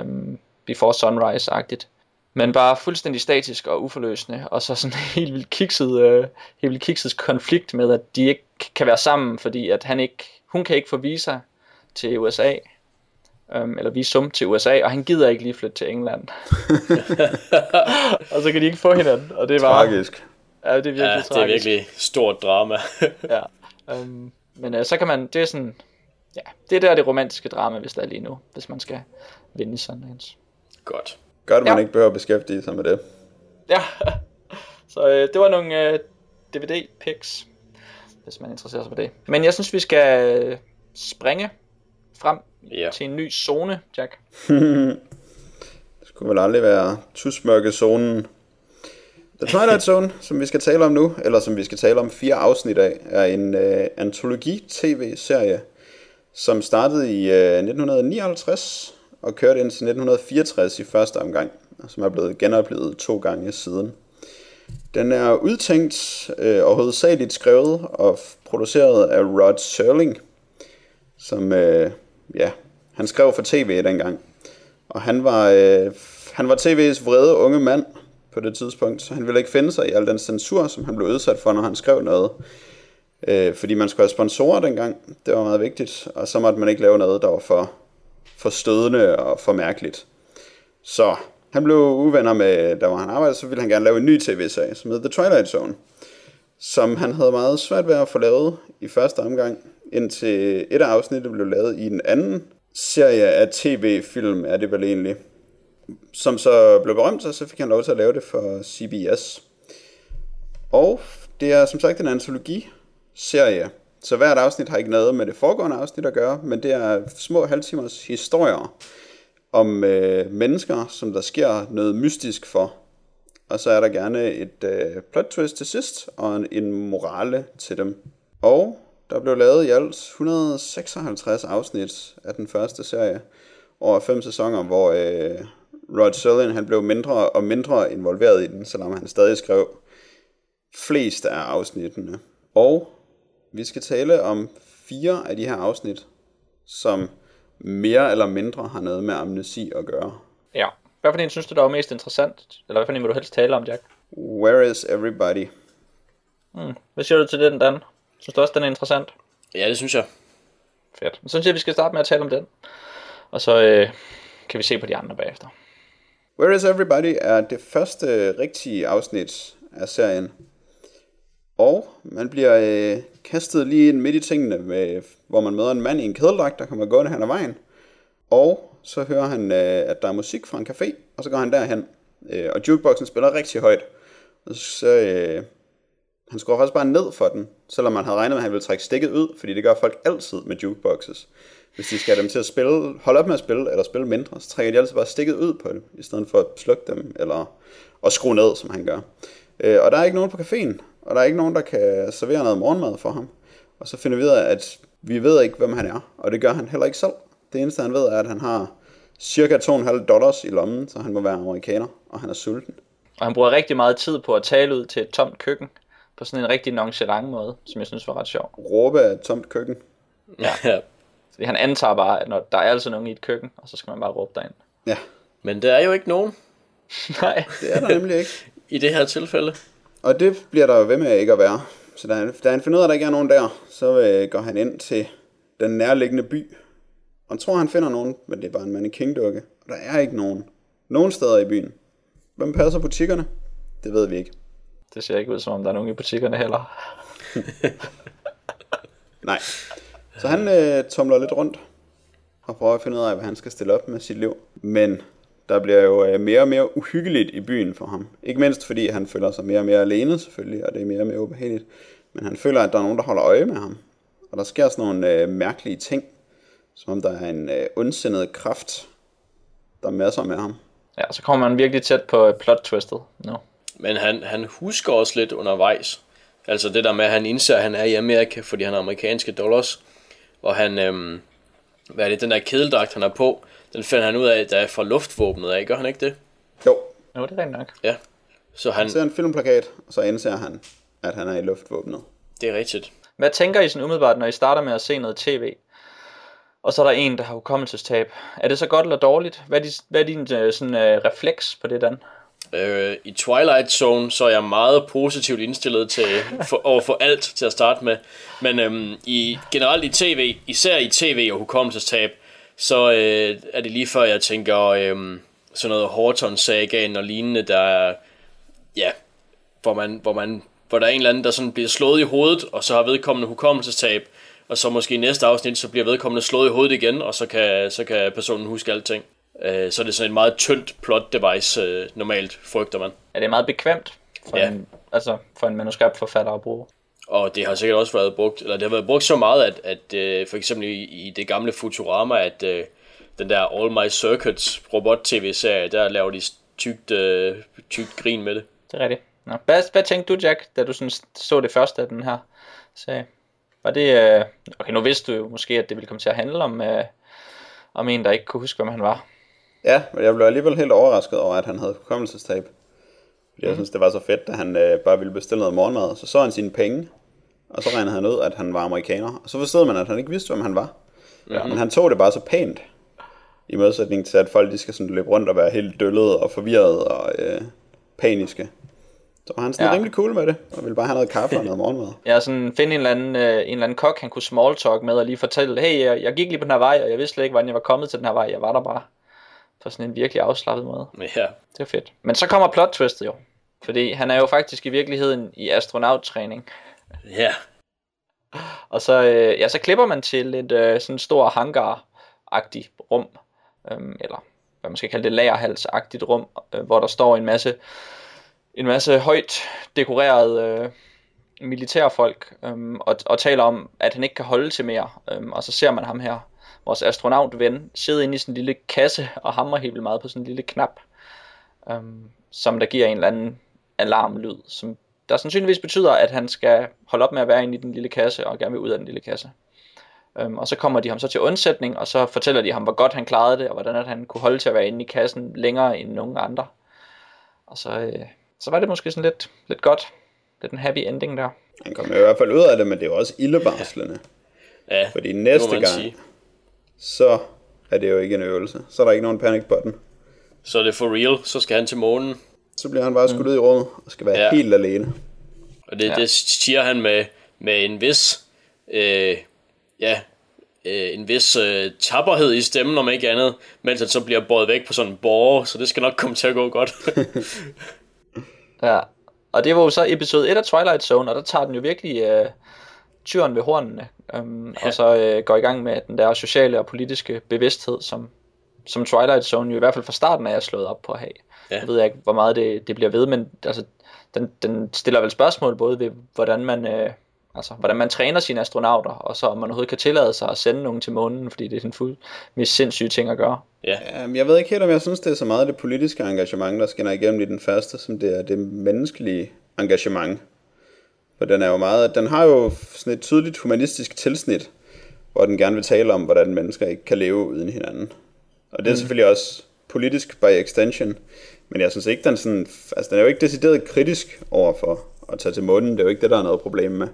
um, Before Sunrise-agtigt men bare fuldstændig statisk og uforløsende, og så sådan helt vildt kikset, øh, helt vildt kikset konflikt med, at de ikke kan være sammen, fordi at han ikke, hun kan ikke få visa til USA, øhm, eller visum til USA, og han gider ikke lige flytte til England. og så kan de ikke få hinanden, og det er bare... Tragisk. Ja, det er virkelig ja, tragisk. det er virkelig stort drama. ja, øhm, men øh, så kan man, det er sådan, ja, det er der det romantiske drama, hvis der er lige nu, hvis man skal vinde sådan en. Godt. Godt, at man Ja. ikke behøver at beskæftige sig med det. Ja, så øh, det var nogle øh, DVD-picks, hvis man interesserer sig for det. Men jeg synes, vi skal øh, springe frem Ja. til en ny zone, Jack. Det skulle vel aldrig være tusmørke-zonen. The Twilight Zone, som vi skal tale om nu, eller som vi skal tale om fire afsnit af, er en uh, antologi-tv-serie, som startede i uh, 1959 og kørte indtil 1964 i første omgang, som er blevet genoplevet to gange siden. Den er udtænkt øh, og hovedsageligt skrevet og produceret af Rod Serling, som øh, ja, han skrev for tv dengang. Og han var, øh, han var tv's vrede unge mand på det tidspunkt, så han ville ikke finde sig i al den censur, som han blev udsat for, når han skrev noget. Øh, fordi man skulle have sponsorer dengang, det var meget vigtigt, og så måtte man ikke lave noget, der var for, for stødende og for mærkeligt. Så han blev uvenner med, der var han arbejdede, så ville han gerne lave en ny tv-serie, som hed The Twilight Zone, som han havde meget svært ved at få lavet i første omgang, indtil et af afsnittet blev lavet i en anden serie af tv-film, er det vel egentlig, som så blev berømt, og så fik han lov til at lave det for CBS. Og det er som sagt en antologi-serie, så hvert afsnit har ikke noget med det foregående afsnit at gøre, men det er små halvtimers historier, om øh, mennesker, som der sker noget mystisk for. Og så er der gerne et øh, plot twist til sidst, og en, en morale til dem. Og der blev lavet i alt 156 afsnit af den første serie over fem sæsoner, hvor øh, Rod Serling han blev mindre og mindre involveret i den, selvom han stadig skrev flest af afsnittene. Og vi skal tale om fire af de her afsnit, som mere eller mindre har noget med amnesi at gøre. Ja. Hvad for en synes du, der var mest interessant? Eller hvad for en vil du helst tale om, Jack? Where is everybody? Hmm. Hvad siger du til den, Dan? Synes du også, den er interessant? Ja, det synes jeg. Fedt. Så synes jeg, vi skal starte med at tale om den. Og så øh, kan vi se på de andre bagefter. Where is Everybody er det første rigtige afsnit af serien. Og man bliver øh, kastet lige ind midt i tingene, med, hvor man møder en mand i en kædeldragt, der kommer gående hen ad vejen. Og så hører han, øh, at der er musik fra en café, og så går han derhen. Øh, og jukeboxen spiller rigtig højt. Og så, øh, han skruer faktisk bare ned for den, selvom man havde regnet med, at han ville trække stikket ud, fordi det gør folk altid med jukeboxes. Hvis de skal have dem til at spille, holde op med at spille, eller spille mindre, så trækker de altid bare stikket ud på det, i stedet for at slukke dem, eller at skrue ned, som han gør. Øh, og der er ikke nogen på caféen, og der er ikke nogen, der kan servere noget morgenmad for ham. Og så finder vi ud af, at vi ved ikke, hvem han er, og det gør han heller ikke selv. Det eneste, han ved, er, at han har cirka 2,5 dollars i lommen, så han må være amerikaner, og han er sulten. Og han bruger rigtig meget tid på at tale ud til et tomt køkken, på sådan en rigtig nonchalant måde, som jeg synes var ret sjov. Råbe af et tomt køkken. Ja. ja. Fordi han antager bare, at når der er altså nogen i et køkken, og så skal man bare råbe derind. Ja, Men der er jo ikke nogen Nej. det er der nemlig ikke. i det her tilfælde. Og det bliver der jo ved med ikke at være. Så da, da han finder ud af, at der ikke er nogen der, så øh, går han ind til den nærliggende by. Og han tror, han finder nogen, men det er bare en mannequin-dukke. Og der er ikke nogen. Nogen steder i byen. Hvem passer butikkerne? Det ved vi ikke. Det ser ikke ud, som om der er nogen i butikkerne heller. Nej. Så han øh, tumler lidt rundt og prøver at finde ud af, hvad han skal stille op med sit liv. Men der bliver jo øh, mere og mere uhyggeligt i byen for ham. Ikke mindst fordi han føler sig mere og mere alene selvfølgelig, og det er mere og mere ubehageligt. Men han føler, at der er nogen, der holder øje med ham. Og der sker sådan nogle øh, mærkelige ting, som om der er en øh, ondsindet kraft, der masser med ham. Ja, så kommer man virkelig tæt på øh, plot twistet nu. Men han, han husker også lidt undervejs. Altså det der med, at han indser, at han er i Amerika, fordi han har amerikanske dollars. Og han, øhm, hvad er det, den der kædeldragt, han har på, den finder han ud af, der er fra luftvåbnet af, gør han ikke det? Jo, Jo, det er rent nok. Ja. Så han, han ser en filmplakat, og så indser han, at han er i luftvåbnet. det er rigtigt. Hvad tænker I sådan umiddelbart, når I starter med at se noget tv? Og så er der en, der har hukommelsestab. Er det så godt eller dårligt? Hvad er, din, hvad er din øh, sådan, øh, refleks på det, Dan? Øh, I Twilight Zone, så er jeg meget positivt indstillet til, for, over for alt til at starte med. Men øhm, i, generelt i tv, især i tv og hukommelsestab, så øh, er det lige før jeg tænker øh, sådan noget Horton-sagaen og lignende, der er, ja, hvor man, hvor man hvor der er en eller anden, der sådan bliver slået i hovedet, og så har vedkommende hukommelsestab, og så måske i næste afsnit, så bliver vedkommende slået i hovedet igen, og så kan, så kan personen huske alting. Øh, så er det sådan et meget tyndt plot device, øh, normalt frygter man. Er det meget bekvemt for, Ja. en, altså for en manuskriptforfatter at bruge? Og det har sikkert også været brugt, eller det har været brugt så meget, at, at øh, for eksempel i, i det gamle Futurama, at øh, den der All My Circuits robot-tv-serie, der laver de tygt, øh, tygt grin med det. Det er rigtigt. Nå. Hvad, hvad tænkte du, Jack, da du sådan så det første af den her serie? Var det... Øh... Okay, nu vidste du jo måske, at det ville komme til at handle om, øh, om en, der ikke kunne huske, hvem han var. Ja, men jeg blev alligevel helt overrasket over, at han havde hukommelsestab. Fordi jeg synes, det var så fedt, at han øh, bare ville bestille noget morgenmad. Så så han sine penge, og så regnede han ud, at han var amerikaner. Og så forstod man, at han ikke vidste, hvem han var. Ja. Men han tog det bare så pænt. I modsætning til, at folk de skal sådan løbe rundt og være helt døllede og forvirrede og øh, paniske. Så var han sådan Ja. ja. rimelig cool med det, og ville bare have noget kaffe og noget morgenmad. Jeg sådan finde en eller, anden, øh, en eller anden kok, han kunne small talk med, og lige fortælle, hey, jeg, jeg gik lige på den her vej, og jeg vidste slet ikke, hvordan jeg var kommet til den her vej. Jeg var der bare på sådan en virkelig afslappet måde. Ja, Det er fedt. Men så kommer plot twistet jo. Fordi han er jo faktisk i virkeligheden i astronauttræning ja, Og så, øh, ja, så klipper man til et øh, sådan stor hangar-agtigt rum, øh, eller hvad man skal kalde det, lagerhals-agtigt rum, øh, hvor der står en masse, en masse højt dekorerede øh, militærfolk, øh, og, og taler om, at han ikke kan holde til mere. Øh, og så ser man ham her, vores astronautven sidde inde i sådan en lille kasse og hamre helt vildt meget på sådan en lille knap, øh, som der giver en eller anden alarmlyd, som der sandsynligvis betyder, at han skal holde op med at være inde i den lille kasse og gerne vil ud af den lille kasse. Øhm, og så kommer de ham så til undsætning, og så fortæller de ham, hvor godt han klarede det, og hvordan at han kunne holde til at være inde i kassen længere end nogen andre. Og så, øh, så var det måske sådan lidt, lidt godt. Lidt en happy ending der. Han kommer i hvert fald ud af det, men det er jo også ildevarslende. Ja, Fordi det må næste gang, sige. så er det jo ikke en øvelse. Så er der ikke nogen panic button. Så er det for real, så skal han til månen. Så bliver han bare skudt ud i rummet og skal være Ja. helt alene. Og det, ja. Ja. det siger han med, med en vis, øh, ja, øh, en vis øh, tapperhed i stemmen, om ikke andet, mens han så bliver båret væk på sådan en borger, så det skal nok komme til at gå godt. Ja, og det var jo så episode 1 af Twilight Zone, og der tager den jo virkelig øh, tyren ved hornene, øhm, ja. og så øh, går i gang med den der sociale og politiske bevidsthed, som, som Twilight Zone jo i hvert fald fra starten af er slået op på at have. Ja. Jeg ved ikke, hvor meget det, det bliver ved, men altså, den, den stiller vel spørgsmål både ved, hvordan man, øh, altså, hvordan man træner sine astronauter, og så om man overhovedet kan tillade sig at sende nogen til månen, fordi det er en fuld mest sindssyge ting at gøre. ja, Jamen, jeg ved ikke helt, om jeg synes, det er så meget det politiske engagement, der skinner igennem i den første, som det er det menneskelige engagement. For den er jo meget, den har jo sådan et tydeligt humanistisk tilsnit, hvor den gerne vil tale om, hvordan mennesker ikke kan leve uden hinanden. Og det er mm. selvfølgelig også politisk by extension, men jeg synes ikke, den, sådan, altså, den er jo ikke decideret kritisk over for at tage til månen. Det er jo ikke det, der er noget problem med.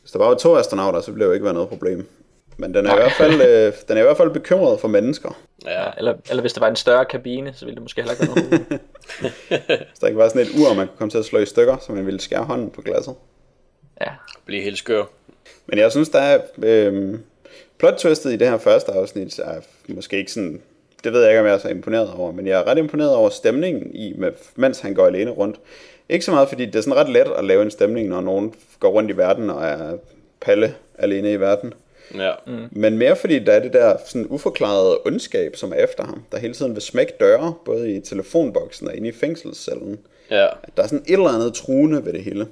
Hvis der bare var to astronauter, så ville det jo ikke være noget problem. Men den er, i hvert fald, øh, den er i hvert fald bekymret for mennesker. ja, eller, eller hvis det var en større kabine, så ville det måske heller ikke være noget. Hvis der ikke var sådan et ur, man kunne komme til at slå i stykker, så man ville skære hånden på glasset. Ja, blive helt skør. Men jeg synes, der er... Øh, plot twistet i det her første afsnit er måske ikke sådan... Det ved jeg ikke, om jeg er så imponeret over, men jeg er ret imponeret over stemningen i, mens han går alene rundt. Ikke så meget, fordi det er sådan ret let at lave en stemning, når nogen går rundt i verden og er palle alene i verden. Ja, Mm. Men mere fordi der er det der sådan uforklarede ondskab, som er efter ham, der hele tiden vil smække døre, både i telefonboksen og inde i fængselscellen. ja, Der er sådan et eller andet truende ved det hele.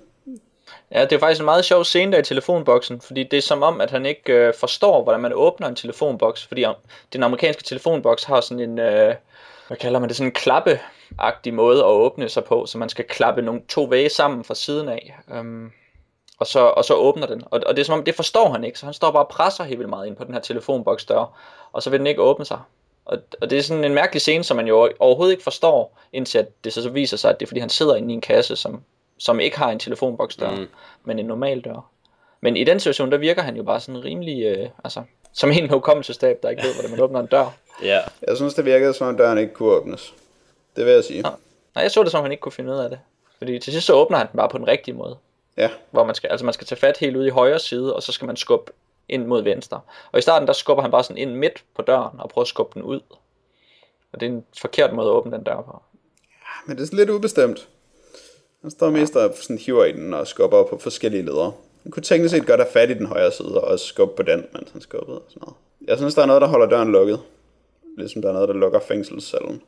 Ja, det er faktisk en meget sjov scene der i telefonboksen, fordi det er som om, at han ikke øh, forstår, hvordan man åbner en telefonboks, fordi om, den amerikanske telefonboks har sådan en, øh, hvad kalder man det, sådan en klappeagtig måde at åbne sig på, så man skal klappe nogle to væge sammen fra siden af, øhm, og, så, og så åbner den. Og, og det er som om, det forstår han ikke, så han står bare og presser helt vildt meget ind på den her telefonboks dør, og så vil den ikke åbne sig. Og, og det er sådan en mærkelig scene, som man jo overhovedet ikke forstår, indtil at det så, så viser sig, at det er fordi, han sidder inde i en kasse, som, som ikke har en telefonboksdør, mm. men en normal dør. Men i den situation, der virker han jo bare sådan rimelig, øh, altså, som en hukommelsestab, der ikke ved, hvordan man åbner en dør. ja. Jeg synes, det virkede som om døren ikke kunne åbnes. Det vil jeg sige. Nej, jeg så det som, han ikke kunne finde ud af det. Fordi til sidst så åbner han den bare på den rigtige måde. Ja, Hvor man skal, altså man skal tage fat helt ude i højre side, og så skal man skubbe ind mod venstre. Og i starten, der skubber han bare sådan ind midt på døren, og prøver at skubbe den ud. Og det er en forkert måde at åbne den dør på. men det er sådan lidt ubestemt. Han står mest og sådan hiver i den og skubber på forskellige ledere. Han kunne teknisk set godt have fat i den højre side og også skubbe på den, mens han skubbede og sådan noget. Jeg synes, der er noget, der holder døren lukket. Ligesom der er noget, der lukker fængselscellen.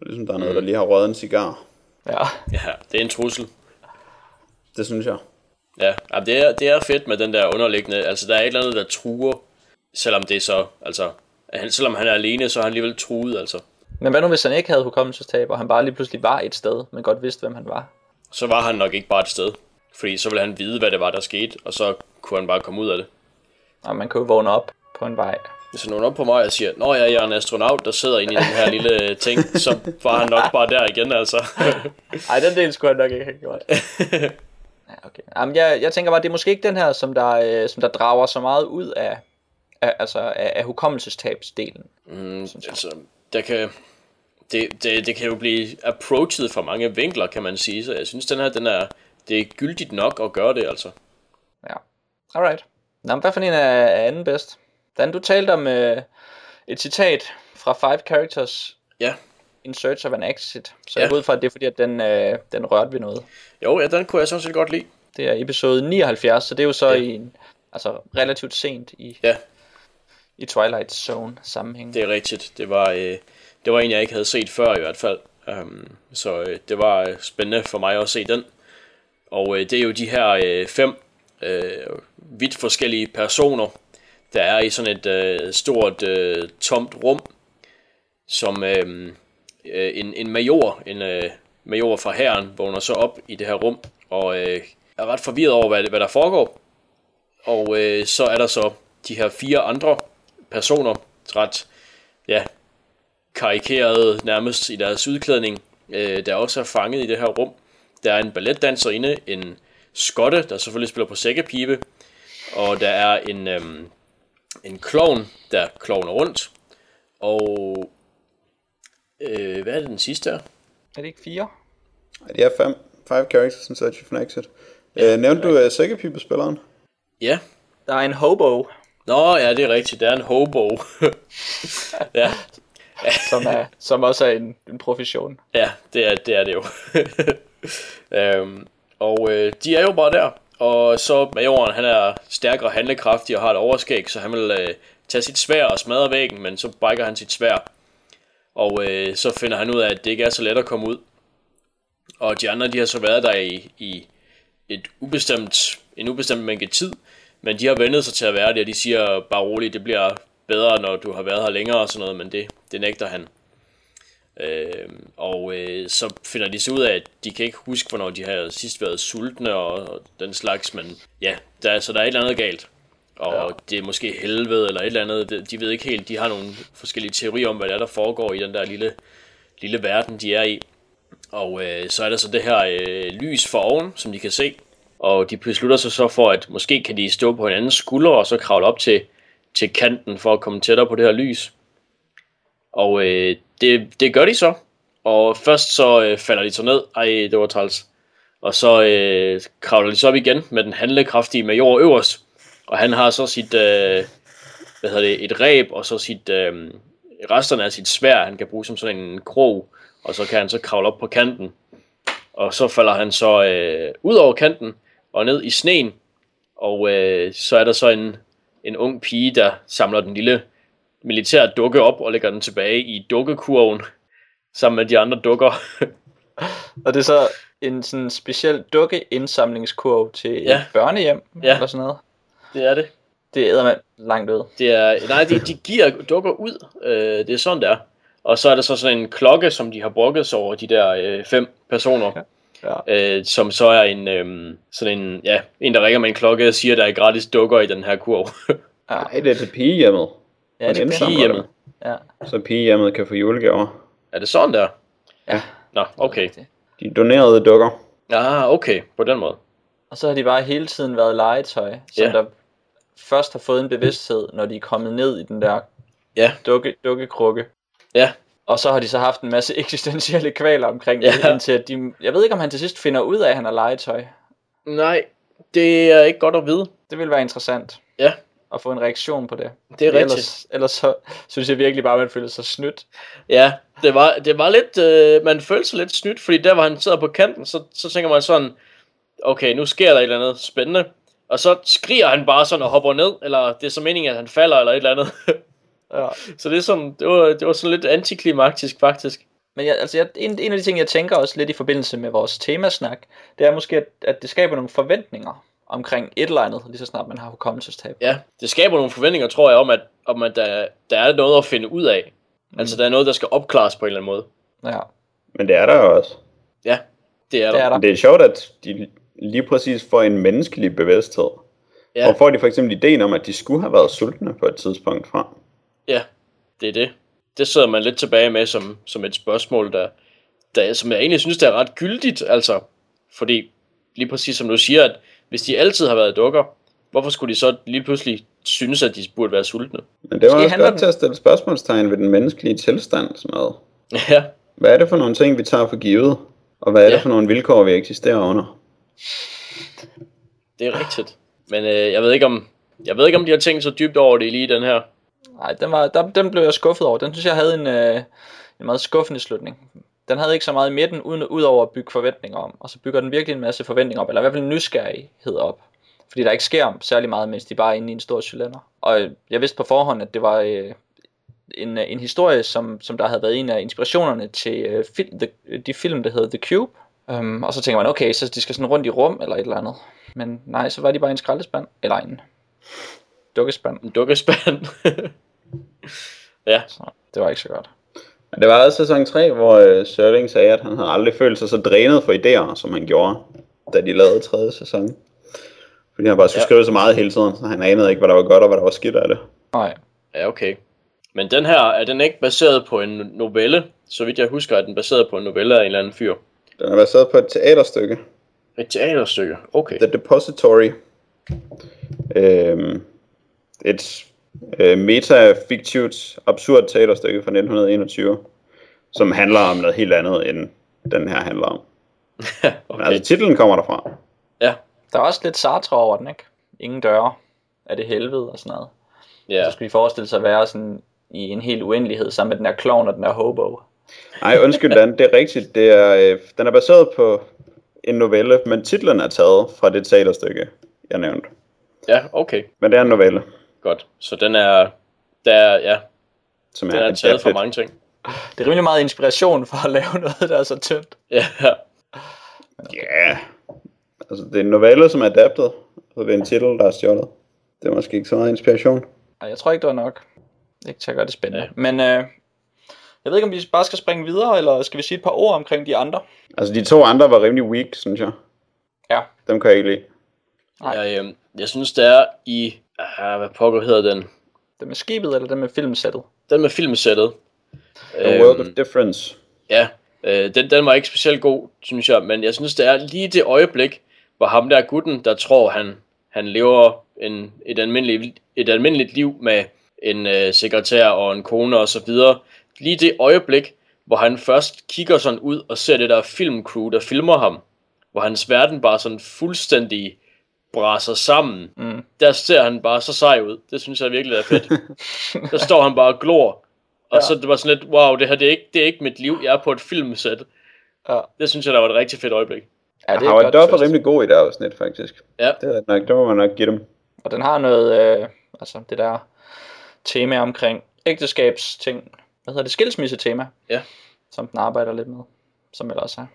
Og ligesom der er noget, der lige har røget en cigar. Ja, Ja, det er en trussel. Det synes jeg. Ja, jamen, det er, det er fedt med den der underliggende, altså der er et eller andet, der truer, selvom det er så, altså, han, selvom han er alene, så er han alligevel truet, altså. men hvad nu hvis han ikke havde hukommelsestab, og han bare lige pludselig var et sted, men godt vidste, hvem han var? Så var han nok ikke bare et sted, fordi så ville han vide, hvad det var, der skete, og så kunne han bare komme ud af det. Og man kan jo vågne op på en vej. Hvis nogen op på mig og siger, Nå ja, jeg er en astronaut, der sidder inde i den her lille ting, så var han nok bare der igen, altså. Ej, den del skulle han nok ikke have gjort. Ja, okay. Jamen, jeg, jeg tænker bare, det er måske ikke den her, som der, øh, som der drager så meget ud af, af, altså af, af hukommelsestabsdelen. Mm, altså, der kan, det, det, det kan jo blive approached fra mange vinkler, kan man sige, så jeg synes, den her, den er, det er gyldigt nok at gøre det, altså. Ja, alright. Nå, men hvad for en er, er anden bedst? Dan, du talte om øh, et citat fra Five Characters Ja, in Search of an Exit. Så Ja. jeg går ud fra, at det er fordi, at den, øh, den rørte ved noget. jo, ja, den kunne jeg sådan set godt lide. Det er episode 79, så det er jo så ja. i en, altså relativt sent i, Ja, i Twilight Zone sammenhæng. det er rigtigt. Det var, øh, det var en, jeg ikke havde set før i hvert fald. Um, så øh, det var øh, spændende for mig at se den. Og øh, det er jo de her øh, fem øh, vidt forskellige personer, der er i sådan et øh, stort øh, tomt rum, som øh, øh, en, en major, en øh, major fra hæren, vågner så op i det her rum, og øh, er ret forvirret over, hvad, hvad der foregår. Og øh, så er der så de her fire andre personer, ret ja, karikeret nærmest i deres udklædning, øh, der også er fanget i det her rum. Der er en balletdanser inde, en skotte, der selvfølgelig spiller på sækkepibe, og der er en, øhm, en klovn, der klovner rundt, og øh, hvad er det den sidste her? Er det ikke fire? Ja, de er fem. Five characters in Search of an Exit. Ja, uh, nævnte du uh, sækkepibespilleren? Ja. Der er en hobo, Nå, ja, det er rigtigt. Det er en hobo. ja, som, er, som også er en, en profession. Ja, det er det, er det jo. øhm, og øh, de er jo bare der. Og så majoren, han er stærkere handlekraftig og har et overskæg, så han vil øh, tage sit svær og smadre væggen, men så brækker han sit svær. Og øh, så finder han ud af, at det ikke er så let at komme ud. Og de andre, de har så været der i, i et ubestemt, en ubestemt mængde tid, men de har vendet sig til at være der, og de siger bare roligt, det bliver bedre, når du har været her længere og sådan noget, men det, det nægter han. Øh, og øh, så finder de så ud af, at de kan ikke huske, hvornår de har sidst været sultne og, og den slags, men ja, der, så der er et eller andet galt. Og ja. det er måske helvede eller et eller andet, de ved ikke helt, de har nogle forskellige teorier om, hvad der er, der foregår i den der lille, lille verden, de er i. Og øh, så er der så det her øh, lys for oven, som de kan se, og de beslutter sig så for, at måske kan de stå på hinandens skuldre og så kravle op til, til kanten for at komme tættere på det her lys. Og øh, det, det gør de så. Og først så øh, falder de så ned. Ej, det var træls. Og så øh, kravler de så op igen med den handlekraftige major øverst. Og han har så sit, øh, hvad hedder det, et ræb, og så sit, øh, resterne af sit svær, han kan bruge som sådan en krog. Og så kan han så kravle op på kanten. Og så falder han så øh, ud over kanten og ned i sneen. Og øh, så er der så en, en ung pige, der samler den lille militær dukke op og lægger den tilbage i dukkekurven sammen med de andre dukker. Og det er så en sådan speciel dukkeindsamlingskurv til Ja. et børnehjem Ja. eller sådan noget. det er det. Det æder man langt ud. Det er, nej, de, de giver dukker ud. Øh, det er sådan, der. Og så er der så sådan en klokke, som de har brokket sig over, de der øh, fem personer. Ja. Øh, som så er en, øh, sådan en, ja, en, der ringer med en klokke og siger, at der er gratis dukker i den her kurv. Nej, det er til pigehjemmet. Ja, det er Pigehjemmet. Ja. Så pigehjemmet kan få julegaver. er det sådan der? Ja. Nå, okay. De donerede dukker. Ah, okay, på den måde. Og så har de bare hele tiden været legetøj, som Ja. der først har fået en bevidsthed, når de er kommet ned i den der Ja, dukke, dukkekrukke. ja, Og så har de så haft en masse eksistentielle kvaler omkring det, Ja. indtil at de... Jeg ved ikke, om han til sidst finder ud af, at han er legetøj. nej, det er ikke godt at vide. Det vil være interessant Ja, at få en reaktion på det. det er rigtigt. Ellers, ellers så synes jeg virkelig bare, at man føler sig snydt. Ja, det var, det var lidt, øh, man følte sig lidt snydt, fordi der hvor han sidder på kanten, så, så tænker man sådan, okay, nu sker der et eller andet spændende. Og så skriger han bare sådan og hopper ned, eller det er så meningen, at han falder eller et eller andet. Ja. så det er sådan, det var, det var sådan lidt antiklimaktisk faktisk. Men jeg, altså jeg, en, en af de ting, jeg tænker også lidt i forbindelse med vores temasnak, det er måske, at, at det skaber nogle forventninger omkring et eller andet, lige så snart man har hukommelsestab. Ja, det skaber nogle forventninger, tror jeg, om at, om at der, der er noget at finde ud af. Mm. Altså, der er noget, der skal opklares på en eller anden måde. Ja, Men det er der jo også. Ja, det er der. det er der. Det er sjovt, at de lige præcis får en menneskelig bevidsthed. Ja. Og får de for eksempel ideen om, at de skulle have været sultne på et tidspunkt fra. Ja, det er det. Det sidder man lidt tilbage med som, som et spørgsmål, der, der, som jeg egentlig synes, der er ret gyldigt. Altså, fordi lige præcis som du siger, at hvis de altid har været dukker, hvorfor skulle de så lige pludselig synes, at de burde være sultne? Men det var Måske også godt den- til at stille spørgsmålstegn ved den menneskelige tilstand. Sådan noget. Ja, Hvad er det for nogle ting, vi tager for givet? Og hvad er Ja. det for nogle vilkår, vi eksisterer under? det er rigtigt. Men øh, jeg ved ikke om jeg ved ikke om de har tænkt så dybt over det lige i den her. Nej, den, var, der, den blev jeg skuffet over. Den synes jeg havde en, øh, en meget skuffende slutning. Den havde ikke så meget i midten, uden ud over at bygge forventninger om. Og så bygger den virkelig en masse forventninger op, eller i hvert fald nysgerrighed op. Fordi der ikke sker særlig meget, mens de bare er inde i en stor cylinder. Og jeg vidste på forhånd, at det var øh, en, øh, en historie, som, som der havde været en af inspirationerne til øh, fil, the, de film, der hedder The Cube. Um, og så tænker man, okay, så de skal sådan rundt i rum eller et eller andet. Men nej, så var de bare i en skraldespand, eller en dukkespand. En dukkespand. ja, Så det var ikke så godt. Men det var også sæson 3, hvor øh, Sørling sagde, at han havde aldrig følt sig så drænet for idéer, som han gjorde, da de lavede tredje sæson. Fordi han bare skulle Ja. skrive så meget hele tiden, så han anede ikke, hvad der var godt og hvad der var skidt af det. Nej, ja okay. Men den her, er den ikke baseret på en novelle? Så vidt jeg husker, er den baseret på en novelle af en eller anden fyr. Den er baseret på et teaterstykke, Et teaterstykke, okay. The Depository. Øhm, et øh, metafiktivt, absurd teaterstykke fra 1921, som handler om noget helt andet, end den her handler om. Men okay. altså, titlen kommer derfra. Ja, der er også lidt Sartre over den, ikke? Ingen døre. Er det helvede og sådan noget. ja. Så skulle de forestille sig at være sådan i en hel uendelighed sammen med den her klovn og den her hobo. Nej, undskyld Dan, det er rigtigt. Det er, øh, den er baseret på en novelle, men titlen er taget fra det teaterstykke, jeg nævnte. ja, okay. Men det er en novelle, Godt. Så den er, der er, ja, som den er, er taget fra mange ting. Det er rimelig meget inspiration for at lave noget, der er så tyndt. Ja, Ja, altså det er en novelle, som er adaptet, så det er en titel, der er stjålet. Det er måske ikke så meget inspiration. Ej, jeg tror ikke, det var nok. Ikke til at gøre det spændende. Ja. Men øh, jeg ved ikke, om vi bare skal springe videre, eller skal vi sige et par ord omkring de andre? Altså de to andre var rimelig weak, synes jeg. Ja. Dem kan jeg ikke lide. Nej. jeg, øhm, jeg synes, det er i, ah, hvad pokker hedder den? Det med skibet, eller det med filmsættet? Den med filmsættet. A World of Difference. Ja, øh, den, den var ikke specielt god, synes jeg, men jeg synes, det er lige det øjeblik, hvor ham der gutten, der tror, han, han lever en, et, almindeligt, et almindeligt liv med en øh, sekretær og en kone og så videre. Lige det øjeblik, hvor han først kigger sådan ud og ser det der filmcrew, der filmer ham, hvor hans verden bare sådan fuldstændig braser sammen. Mm. Der ser han bare så sej ud. Det synes jeg virkelig er fedt. der står han bare og glor. Og Ja. så det var sådan lidt, wow, det her det er, ikke, det er ikke mit liv, jeg er på et filmsæt. Ja, Det synes jeg, der var et rigtig fedt øjeblik. ja det er Howard godt Duff er rimelig god i det afsnit, faktisk. Ja, Det er nok, det må man nok give dem. Og den har noget, øh, altså det der tema omkring ægteskabsting, hvad hedder det, skilsmisse-tema, Ja. som den arbejder lidt med, som ellers er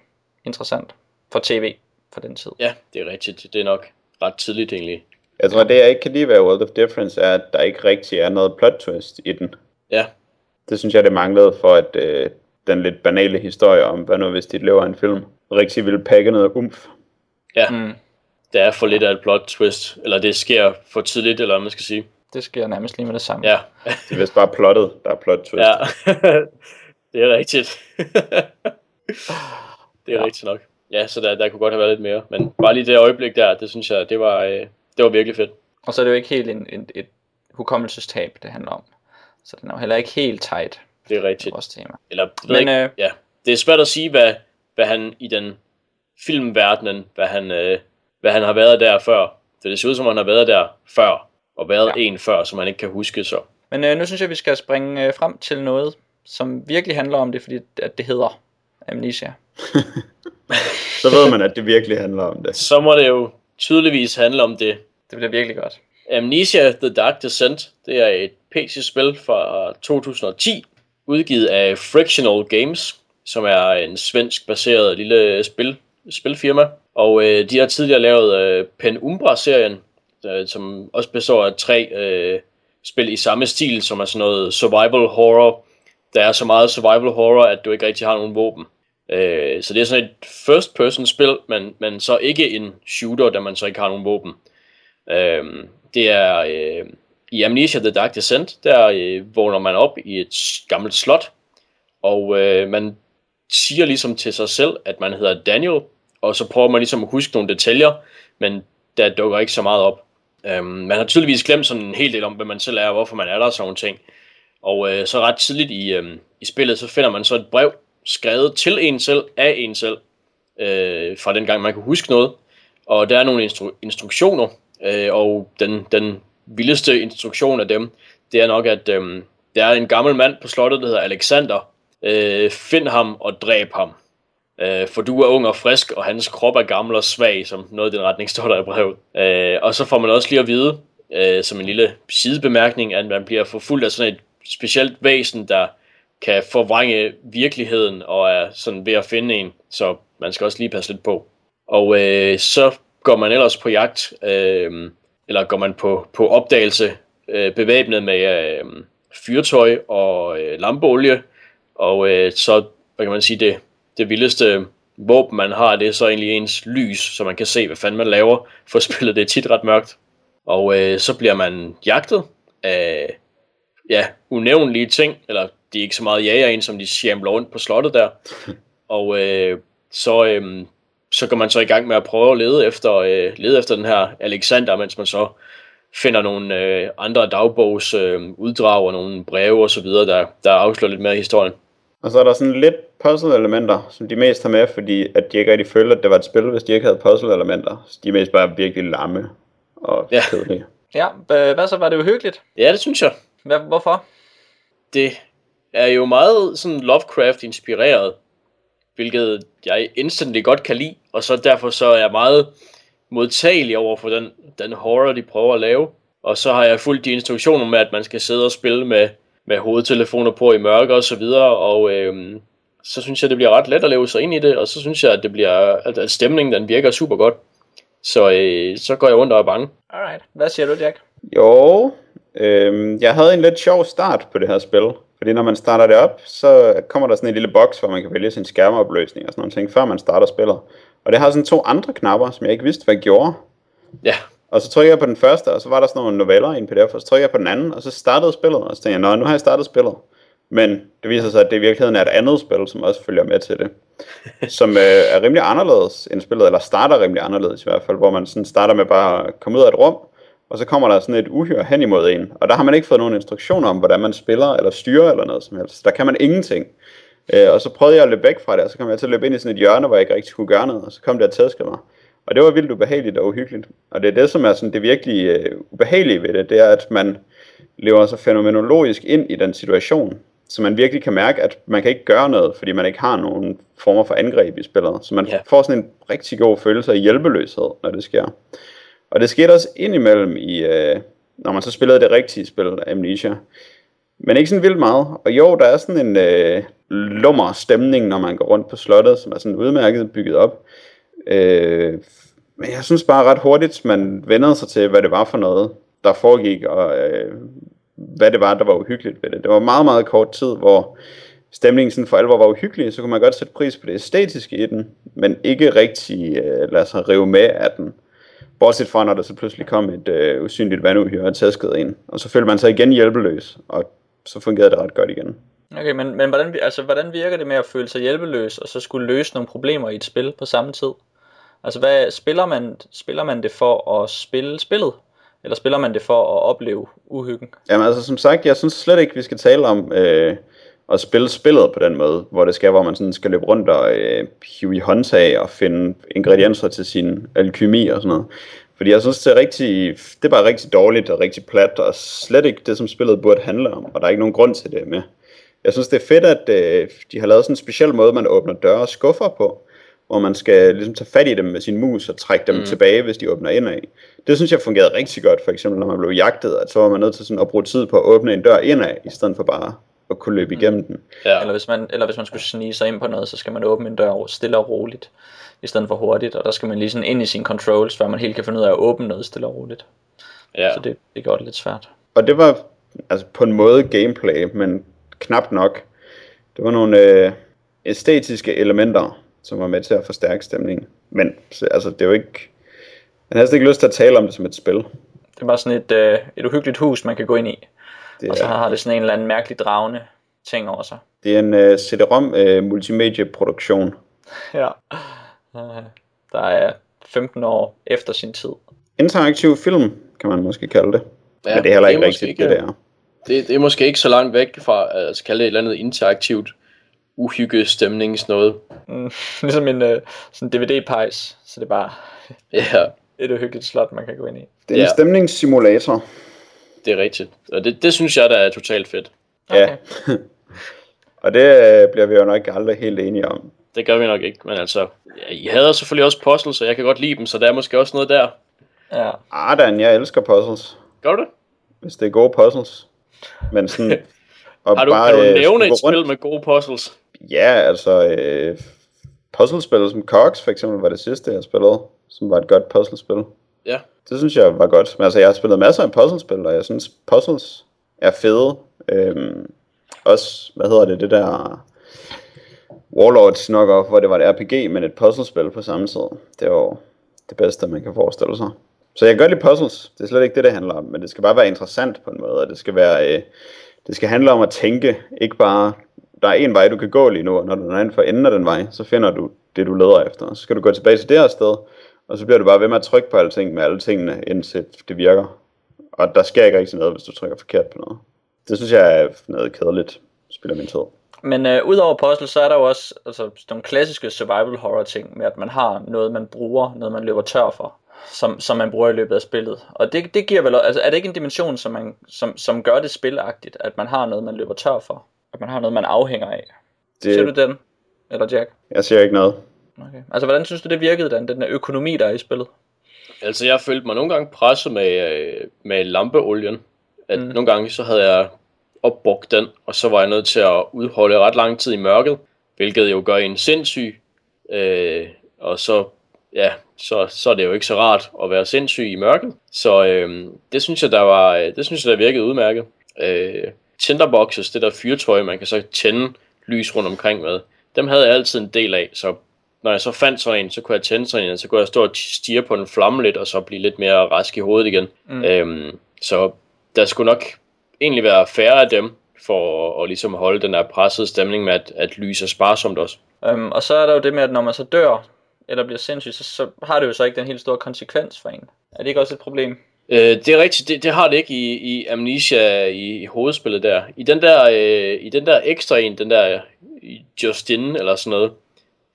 interessant for tv for den tid. ja, det er rigtigt. Det er nok ret tidligt egentlig. Jeg tror, det jeg ikke kan lide ved World of Difference, er, at der ikke rigtig er noget plot twist i den. Ja, Det synes jeg, det manglede for, at øh, den lidt banale historie om, hvad nu hvis dit lever en film, rigtig ville pakke noget umf. ja. Mm. Der er for lidt af et plot twist, eller det sker for tidligt, eller hvad man skal sige. Det sker nærmest lige med det samme. Ja, Det er vist bare plottet, der er plot twist. ja. det er rigtigt. det er ja. rigtigt nok. Ja, så der, der kunne godt have været lidt mere. Men bare lige det øjeblik der, det synes jeg, det var, øh, det var virkelig fedt. Og så er det jo ikke helt en, en, et hukommelsestab, det handler om. Så den er jo heller ikke helt tight Det er rigtigt. vores tema. Eller, Men, ikke, øh, ja. Det er svært at sige, hvad, hvad han i den filmverdenen, hvad han, øh, hvad han har været der før. Så det ser ud som, han har været der før, og været ja. Ja. en før, som han ikke kan huske så. Men øh, nu synes jeg, vi skal springe øh, frem til noget, som virkelig handler om det, fordi at det hedder Amnesia. Så ved man, at det virkelig handler om det. Så må det jo tydeligvis handle om det. Det bliver virkelig godt. Amnesia The Dark Descent, det er et PC-spil fra 2010, udgivet af Frictional Games, som er en svensk baseret lille spil, spilfirma. Og øh, de har tidligere lavet øh, Penumbra-serien, øh, som også består af tre øh, spil i samme stil, som er sådan noget survival horror. Der er så meget survival horror, at du ikke rigtig har nogen våben. Øh, så det er sådan et first-person spil, men, men så ikke en shooter, da man så ikke har nogen våben. Øhm, det er øh, i Amnesia The Dark Descent, der øh, vågner man op i et gammelt slot, og øh, man siger ligesom til sig selv, at man hedder Daniel, og så prøver man ligesom at huske nogle detaljer, men der dukker ikke så meget op. Øhm, man har tydeligvis glemt sådan en hel del om, hvad man selv er, og hvorfor man er der og sådan nogle ting. Og øh, så ret tidligt i, øh, i spillet, så finder man så et brev, skrevet til en selv, af en selv, øh, fra den gang man kunne huske noget. Og der er nogle instru- instruktioner, øh, og den, den vildeste instruktion af dem, det er nok, at øh, der er en gammel mand på slottet, der hedder Alexander. Øh, find ham og dræb ham. Øh, for du er ung og frisk, og hans krop er gammel og svag, som noget i den retning står der i brevet. Øh, og så får man også lige at vide, øh, som en lille sidebemærkning, at man bliver forfulgt af sådan et specielt væsen, der kan forvrænge virkeligheden og er sådan ved at finde en. Så man skal også lige passe lidt på. Og øh, så går man ellers på jagt, øh, eller går man på, på opdagelse øh, bevæbnet med øh, fyrtøj og øh, lampeolie, og øh, så, hvad kan man sige, det, det vildeste våben, man har, det er så egentlig ens lys, så man kan se, hvad fanden man laver, for spillet det er tit ret mørkt. Og øh, så bliver man jagtet af, ja, unævnlige ting, eller de er ikke så meget jager ind, som de sjambler rundt på slottet der. Og øh, så, øh, så går man så i gang med at prøve at lede efter, øh, lede efter den her Alexander, mens man så finder nogle øh, andre dagbogs øh, uddrag og nogle breve og så videre, der, der afslører lidt mere af historien. Og så er der sådan lidt puzzle-elementer, som de mest har med, fordi at de ikke rigtig følte, at det var et spil, hvis de ikke havde puzzle-elementer. Så de er mest bare virkelig lamme og Ja. kedelige. Ja, hvad så? Var det uhyggeligt? Ja, det synes jeg. Hvad, hvorfor? Det er jo meget sådan Lovecraft-inspireret, hvilket jeg instantly godt kan lide, og så derfor så er jeg meget modtagelig over for den, den horror, de prøver at lave. Og så har jeg fulgt de instruktioner med, at man skal sidde og spille med, med hovedtelefoner på i mørke og så videre, og øhm, så synes jeg, det bliver ret let at leve sig ind i det, og så synes jeg, at, det bliver, at, at stemningen den virker super godt. Så, øh, så går jeg rundt og er bange. Alright. Hvad siger du, Jack? Jo, øhm, jeg havde en lidt sjov start på det her spil. Fordi når man starter det op, så kommer der sådan en lille boks, hvor man kan vælge sin skærmopløsning og sådan nogle ting, før man starter spillet. Og det har sådan to andre knapper, som jeg ikke vidste, hvad gjorde. Ja, Og så trykker jeg på den første, og så var der sådan nogle noveller i en pdf, og så trykker jeg på den anden, og så startede spillet, og så tænkte jeg, nå, nu har jeg startet spillet. Men det viser sig, at det i virkeligheden er et andet spil, som også følger med til det. Som øh, er rimelig anderledes end spillet, eller starter rimelig anderledes i hvert fald, hvor man sådan starter med bare at komme ud af et rum, og så kommer der sådan et uhyre hen imod en. Og der har man ikke fået nogen instruktioner om, hvordan man spiller eller styrer eller noget som helst. Der kan man ingenting. Øh, og så prøvede jeg at løbe væk fra det, og så kom jeg til at løbe ind i sådan et hjørne, hvor jeg ikke rigtig kunne gøre noget, og så kom det at tæske mig. Og det var vildt ubehageligt og uhyggeligt. Og det er det, som er sådan det virkelig øh, ubehagelige ved det, det er, at man lever så fænomenologisk ind i den situation, så man virkelig kan mærke, at man kan ikke gøre noget, fordi man ikke har nogen former for angreb i spillet. Så man Ja. får sådan en rigtig god følelse af hjælpeløshed, når det sker. Og det skete også indimellem i, øh, når man så spillede det rigtige spil, Amnesia. Men ikke sådan vildt meget. Og jo, der er sådan en øh, lummer stemning, når man går rundt på slottet, som er sådan udmærket bygget op. Øh, men jeg synes bare ret hurtigt, man vendede sig til, hvad det var for noget, der foregik, og øh, hvad det var, der var uhyggeligt ved det. Det var meget, meget kort tid, hvor stemningen sådan for alvor var uhyggelig, så kunne man godt sætte pris på det æstetiske i den, men ikke rigtig øh, lade sig rive med af den. Bortset fra, når der så pludselig kom et øh, usynligt vanduhyre og tæskede en. Og så følte man sig igen hjælpeløs, og så fungerede det ret godt igen. Okay, men, men hvordan, altså, hvordan virker det med at føle sig hjælpeløs, og så skulle løse nogle problemer i et spil på samme tid? Altså, hvad, spiller, man, spiller man det for at spille spillet? Eller spiller man det for at opleve uhyggen? Jamen altså, som sagt, jeg synes slet ikke, vi skal tale om øh, at spille spillet på den måde, hvor det skal, hvor man sådan skal løbe rundt og øh, hive i håndtag og finde ingredienser til sin alkymi og sådan noget. Fordi jeg synes, det er, rigtig, det er bare rigtig dårligt og rigtig plat, og slet ikke det, som spillet burde handle om, og der er ikke nogen grund til det med. Jeg synes, det er fedt, at øh, de har lavet sådan en speciel måde, man åbner døre og skuffer på, hvor man skal ligesom tage fat i dem med sin mus og trække dem mm. tilbage, hvis de åbner indad. Det synes jeg fungerede rigtig godt, for eksempel når man blev jagtet, at så var man nødt til sådan at bruge tid på at åbne en dør indad, i stedet for bare at kunne løbe igennem den. ja. Eller hvis, man, eller hvis man skulle snige sig ind på noget, så skal man åbne en dør stille og roligt, i stedet for hurtigt. Og der skal man lige sådan ind i sine controls, før man helt kan finde ud af at åbne noget stille og roligt. ja. Så det, det gjorde det lidt svært. Og det var altså på en måde gameplay, men knap nok. Det var nogle øh, æstetiske elementer, som var med til at forstærke stemningen. Men så, altså, det er jo ikke... Jeg har næsten ikke lyst til at tale om det som et spil. Det var sådan et, øh, et uhyggeligt hus, man kan gå ind i. Det Og så er, har det sådan en eller anden mærkelig dragende ting over sig. det er en øh, CD-ROM øh, multimedia-produktion. Ja. Der er 15 år efter sin tid. Interaktiv film, kan man måske kalde det. Ja, Men det er heller ikke det er måske rigtigt, ikke- det der. Det, det er måske ikke så langt væk fra at kalde det et eller andet interaktivt uhygge stemning sådan noget. Mm, ligesom en øh, sådan DVD-pejs, så det er bare Ja, et uhyggeligt slot, man kan gå ind i. Det er en Ja. stemningssimulator. Det er rigtigt. Og det, det synes jeg, der er totalt fedt. Ja. Og det øh, bliver vi jo nok aldrig helt enige om. Det gør vi nok ikke, men altså, ja, I hader selvfølgelig også puzzles, så jeg kan godt lide dem, så der er måske også noget der. Ja. Ah, Dan, jeg elsker puzzles. Gør du det? Hvis det er gode puzzles. Men sådan... Og Har du, kan du øh, nævne et spil med gode puzzles? Ja, altså øh, puzzlespil som Cox for eksempel var det sidste, jeg spillede, som var et godt puzzlespil. Ja. Det synes jeg var godt. Men altså, jeg har spillet masser af puzzlespil, og jeg synes, puzzles er fede. Øhm, også, hvad hedder det, det der Warlords nok op, hvor det var et RPG, men et puzzlespil på samme tid. Det var jo det bedste, man kan forestille sig. Så jeg kan godt lide puzzles. Det er slet ikke det, det handler om. Men det skal bare være interessant på en måde. Og det skal være... Øh, det skal handle om at tænke, ikke bare... Der er en vej, du kan gå lige nu, og når du er inden for enden af den vej, så finder du det, du leder efter. Så skal du gå tilbage til det her sted, og så bliver du bare ved med at trykke på alting med alle tingene, indtil det virker. Og der sker ikke rigtig noget, hvis du trykker forkert på noget. Det synes jeg er noget kedeligt, spiller min tid. Men øh, udover puzzle, så er der jo også altså, nogle klassiske survival horror ting med, at man har noget, man bruger, noget, man løber tør for, som, som man bruger i løbet af spillet. Og det, det giver vel, altså er det ikke en dimension, som, man, som, som gør det spilagtigt, at man har noget, man løber tør for? At man har noget, man afhænger af? Det, Ser du den? Eller Jack? Jeg siger ikke noget. Okay. Altså, hvordan synes du, det virkede, den, den økonomi, der er i spillet? Altså, jeg følte mig nogle gange presset med, øh, med lampeolien. At mm. nogle gange, så havde jeg opbrugt den, og så var jeg nødt til at udholde ret lang tid i mørket, hvilket jo gør en sindssyg. Øh, og så, ja, så, så er det jo ikke så rart at være sindssyg i mørket. Så øh, det synes jeg, der var, det synes jeg, der virkede udmærket. Øh, tinderboxes, det der fyrtøj, man kan så tænde lys rundt omkring med, dem havde jeg altid en del af, så når jeg så fandt sådan en, så kunne jeg tænde sådan en, og så kunne jeg stå og stige på en flamme lidt, og så blive lidt mere rask i hovedet igen. Mm. Øhm, så der skulle nok egentlig være færre af dem, for at, at ligesom holde den der pressede stemning med, at, at lys er sparsomt også. Um, og så er der jo det med, at når man så dør, eller bliver sindssyg, så, så har det jo så ikke den helt store konsekvens for en. Er det ikke også et problem? Øh, det er rigtigt, det, det har det ikke i, i Amnesia i, i hovedspillet der. I den der, øh, i den der ekstra en, den der Justin eller sådan noget,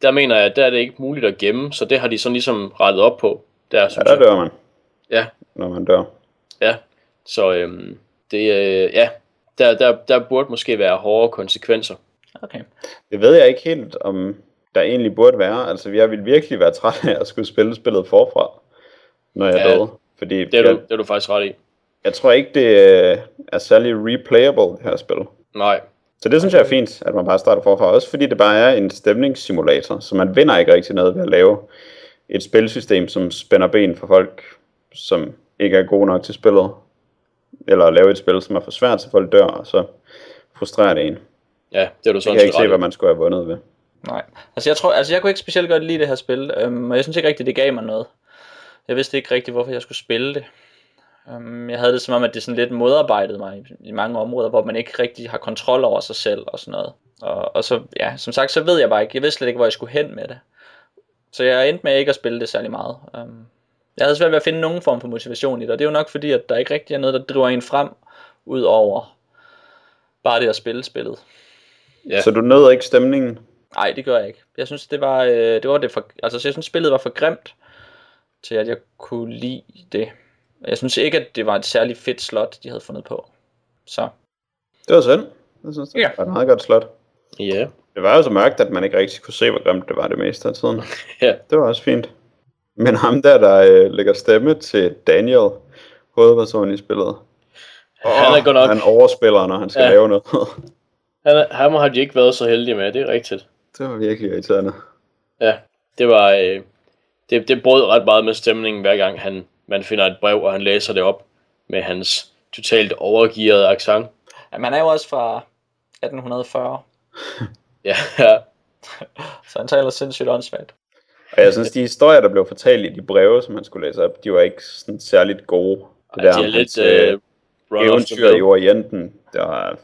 der mener jeg, at der er det ikke muligt at gemme, så det har de sådan ligesom rettet op på. Der, ja, der dør man. Ja. Når man dør. Ja, så øhm, det, øh, ja, der, der, der burde måske være hårde konsekvenser. Okay. Det ved jeg ikke helt, om der egentlig burde være. Altså, jeg vil virkelig være træt af at skulle spille spillet forfra, når jeg ja, døde. Fordi det er, jeg, du, det er du faktisk ret i. Jeg tror ikke, det er særlig replayable, det her spil. Nej. Så det synes jeg er fint, at man bare starter forfra. Også fordi det bare er en stemningssimulator, så man vinder ikke rigtig noget ved at lave et spilsystem, som spænder ben for folk, som ikke er gode nok til spillet. Eller at lave et spil, som er for svært, så folk dør, og så frustrerer det en. Ja, det er du sådan Jeg kan ikke se, hvad man skulle have vundet ved. Nej, altså jeg tror, altså jeg kunne ikke specielt godt lide det her spil, øhm, og jeg synes ikke rigtigt, det gav mig noget. Jeg vidste ikke rigtigt, hvorfor jeg skulle spille det. Um, jeg havde det som om, at det sådan lidt modarbejdede mig i, mange områder, hvor man ikke rigtig har kontrol over sig selv og sådan noget. Og, og så, ja, som sagt, så ved jeg bare ikke, jeg vidste slet ikke, hvor jeg skulle hen med det. Så jeg endte med ikke at spille det særlig meget. Um, jeg havde svært ved at finde nogen form for motivation i det, og det er jo nok fordi, at der ikke rigtig er noget, der driver en frem, ud over bare det at spille spillet. Ja. Så du nød ikke stemningen? Nej, det gør jeg ikke. Jeg synes, det var, øh, det var det for, altså, jeg synes, spillet var for grimt, til at jeg kunne lide det. Jeg synes ikke, at det var et særligt fedt slot, de havde fundet på. Så. Det var synd. Jeg synes, det ja. var et meget godt slot. Ja. Det var jo så mørkt, at man ikke rigtig kunne se, hvor grimt det var det meste af tiden. ja. Det var også fint. Men ham der, der øh, lægger stemme til Daniel, hovedpersonen i spillet. Oh, han er godt nok... Han overspiller, når han skal ja. lave noget. han, er, ham har de ikke været så heldige med, det er rigtigt. Det var virkelig irriterende. Ja, det var... Øh, det, det brød ret meget med stemningen, hver gang han man finder et brev, og han læser det op med hans totalt overgearede accent. Ja, man er jo også fra 1840. ja, ja. Så han taler sindssygt åndssvagt. Og jeg synes, de historier, der blev fortalt i de breve, som han skulle læse op, de var ikke sådan særligt gode. Det Ej, der, de er lidt uh, eventyr i Orienten, det var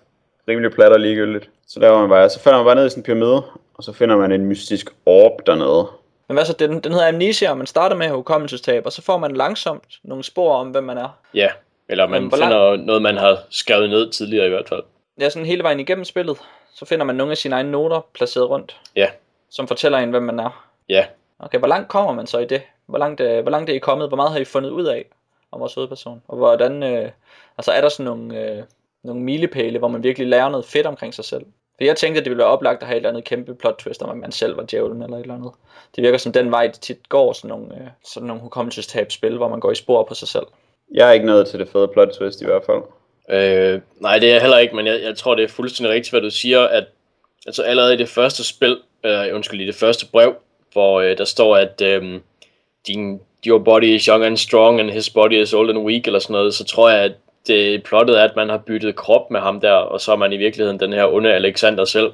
rimelig plat og ligegyldigt. Så der var man bare, så falder man bare ned i sådan en pyramide, og så finder man en mystisk orb dernede. Men hvad så, den, den hedder amnesia, og man starter med hukommelsestab, og så får man langsomt nogle spor om, hvem man er. Ja, eller man finder lang... noget, man har skrevet ned tidligere i hvert fald. Ja, sådan hele vejen igennem spillet, så finder man nogle af sine egne noter placeret rundt. Ja. Som fortæller en, hvem man er. Ja. Okay, hvor langt kommer man så i det? Hvor langt, øh, hvor langt er I kommet? Hvor meget har I fundet ud af om vores hovedperson? Og hvordan, øh, altså er der sådan nogle, øh, nogle milepæle, hvor man virkelig lærer noget fedt omkring sig selv? For jeg tænkte, at det ville være oplagt at have et eller andet kæmpe plot twist, om at man selv var djævlen eller et eller andet. Det virker som den vej, det tit går, sådan nogle, øh, sådan nogle hukommelsestab-spil, hvor man går i spor på sig selv. Jeg er ikke nået til det fede plot twist i hvert fald. Øh, nej, det er jeg heller ikke, men jeg, jeg tror, det er fuldstændig rigtigt, hvad du siger, at altså allerede i det første spil, øh, undskyld, i det første brev, hvor øh, der står, at øh, din, your body is young and strong, and his body is old and weak, eller sådan noget, så tror jeg, at det plottet er, at man har byttet krop med ham der, og så er man i virkeligheden den her onde Alexander selv.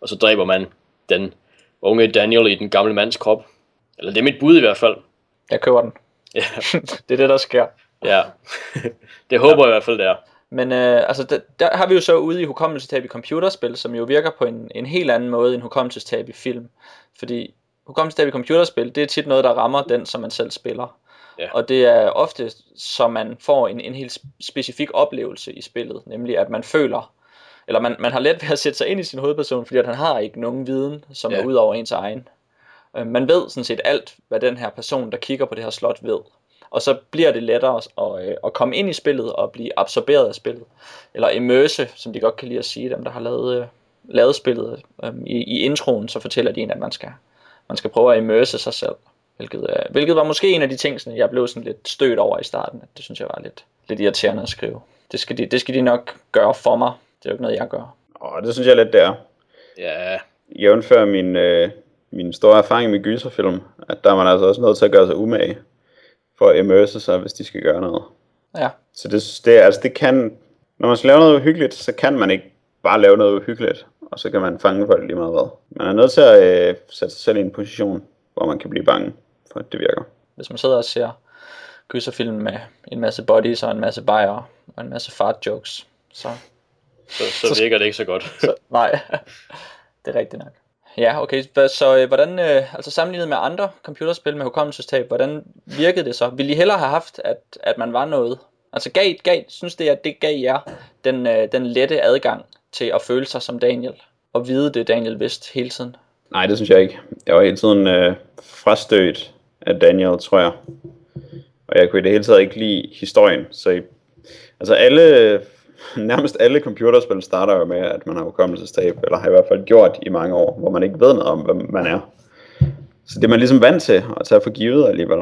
Og så dræber man den unge Daniel i den gamle mands krop. Eller det er mit bud i hvert fald. Jeg køber den. Ja, det er det, der sker. ja. det håber jeg i hvert fald, det er. Men øh, altså, der, der har vi jo så ude i hukommelsestab i computerspil, som jo virker på en, en helt anden måde end hukommelsestab i film. Fordi hukommelsestab i computerspil, det er tit noget, der rammer den, som man selv spiller. Ja. Og det er ofte, så man får en, en helt specifik oplevelse i spillet, nemlig at man føler, eller man, man har let ved at sætte sig ind i sin hovedperson, fordi at han har ikke nogen viden, som Ja. er ud over ens egen. Øh, Man ved sådan set alt, hvad den her person, der kigger på det her slot, ved. Og så bliver det lettere at, at, øh, at komme ind i spillet og blive absorberet af spillet. Eller immerse, som de godt kan lide at sige, dem der har lavet, øh, lavet spillet. I, I introen, så fortæller de en, at man skal, man skal prøve at immerse sig selv. Hvilket, øh, hvilket var måske en af de ting, sådan, jeg blev sådan lidt stødt over i starten. At det synes jeg var lidt, lidt irriterende at skrive. Det skal, de, det skal de nok gøre for mig. Det er jo ikke noget, jeg gør. Og det synes jeg lidt, det er. Ja, Jævnfør min, øh, min store erfaring med gyserfilm, at der er man altså også nødt til at gøre sig umage for at immerse sig, hvis de skal gøre noget. Ja, Så det, det, altså det kan, når man skal lave noget uhyggeligt, så kan man ikke bare lave noget uhyggeligt, og så kan man fange folk lige meget hvad. Man er nødt til at øh, sætte sig selv i en position, hvor man kan blive bange for, at det virker. hvis man sidder og ser gyserfilm med en masse bodies og en masse bajer og en masse fart jokes, så, så, så virker det ikke så godt. så nej, det er rigtigt nok. Ja, okay, så øh, hvordan, øh, altså sammenlignet med andre computerspil med hukommelsestab, hvordan virkede det så? Ville I hellere have haft, at, at man var noget? Altså gav, gav, synes det, at det gav jer den, øh, den lette adgang til at føle sig som Daniel, og vide det, Daniel vidste hele tiden? Nej, det synes jeg ikke. Jeg var hele tiden øh, frastødt af Daniel, tror jeg. Og jeg kunne i det hele taget ikke lide historien. Så i, altså alle, nærmest alle computerspil starter jo med, at man har hukommelsestab, eller har i hvert fald gjort i mange år, hvor man ikke ved noget om, hvem man er. Så det er man ligesom vant til at tage for givet alligevel.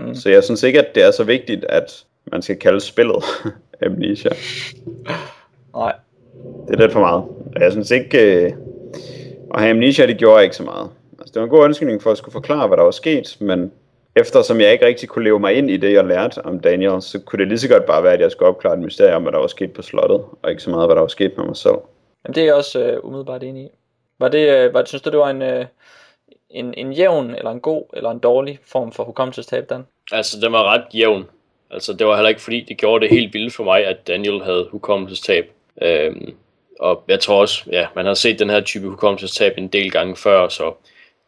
Mm. Så jeg synes ikke, at det er så vigtigt, at man skal kalde spillet Amnesia. Nej, Det er lidt for meget. Og Jeg synes ikke, øh, at have amnesia, det gjorde ikke så meget. Altså, det var en god undskyldning for at skulle forklare, hvad der var sket, men eftersom jeg ikke rigtig kunne leve mig ind i det, jeg lærte om Daniel, så kunne det lige så godt bare være, at jeg skulle opklare et mysterie om, hvad der var sket på slottet, og ikke så meget, hvad der var sket med mig selv. Jamen, det er jeg også øh, umiddelbart enig i. Var det, øh, var, synes du, det var en, øh, en, en jævn, eller en god, eller en dårlig form for hukommelsestab, Dan? Altså, den var ret jævn. Altså, det var heller ikke fordi, det gjorde det helt vildt for mig, at Daniel havde hukommelsestab. Øhm, og jeg tror også, ja, man har set den her type hukommelsestab en del gange før, så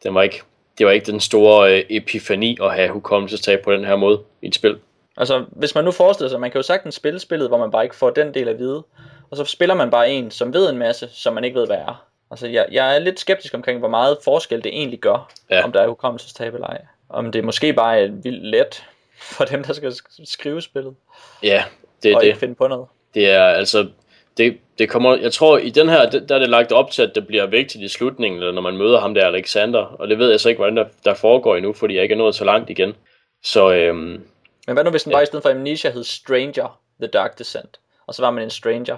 den var ikke, det var ikke den store øh, epifani at have hukommelsestab på den her måde i et spil. Altså, hvis man nu forestiller sig, man kan jo sagtens spille spillet, hvor man bare ikke får den del at vide, og så spiller man bare en, som ved en masse, som man ikke ved, hvad er. Altså, jeg, jeg er lidt skeptisk omkring, hvor meget forskel det egentlig gør, Ja. om der er hukommelsestab eller ej. Om det måske bare er vildt let for dem, der skal sk- skrive spillet, Ja, det er og det. ikke finde på noget. Det er altså, det, det kommer, jeg tror i den her, der er det lagt op til, at det bliver vigtigt i slutningen, eller når man møder ham der Alexander, og det ved jeg så ikke, hvordan der, der foregår endnu, fordi jeg ikke er nået så langt igen. Så øhm, Men hvad nu, hvis den bare i stedet for Amnesia hed Stranger, The Dark Descent, og så var man en stranger?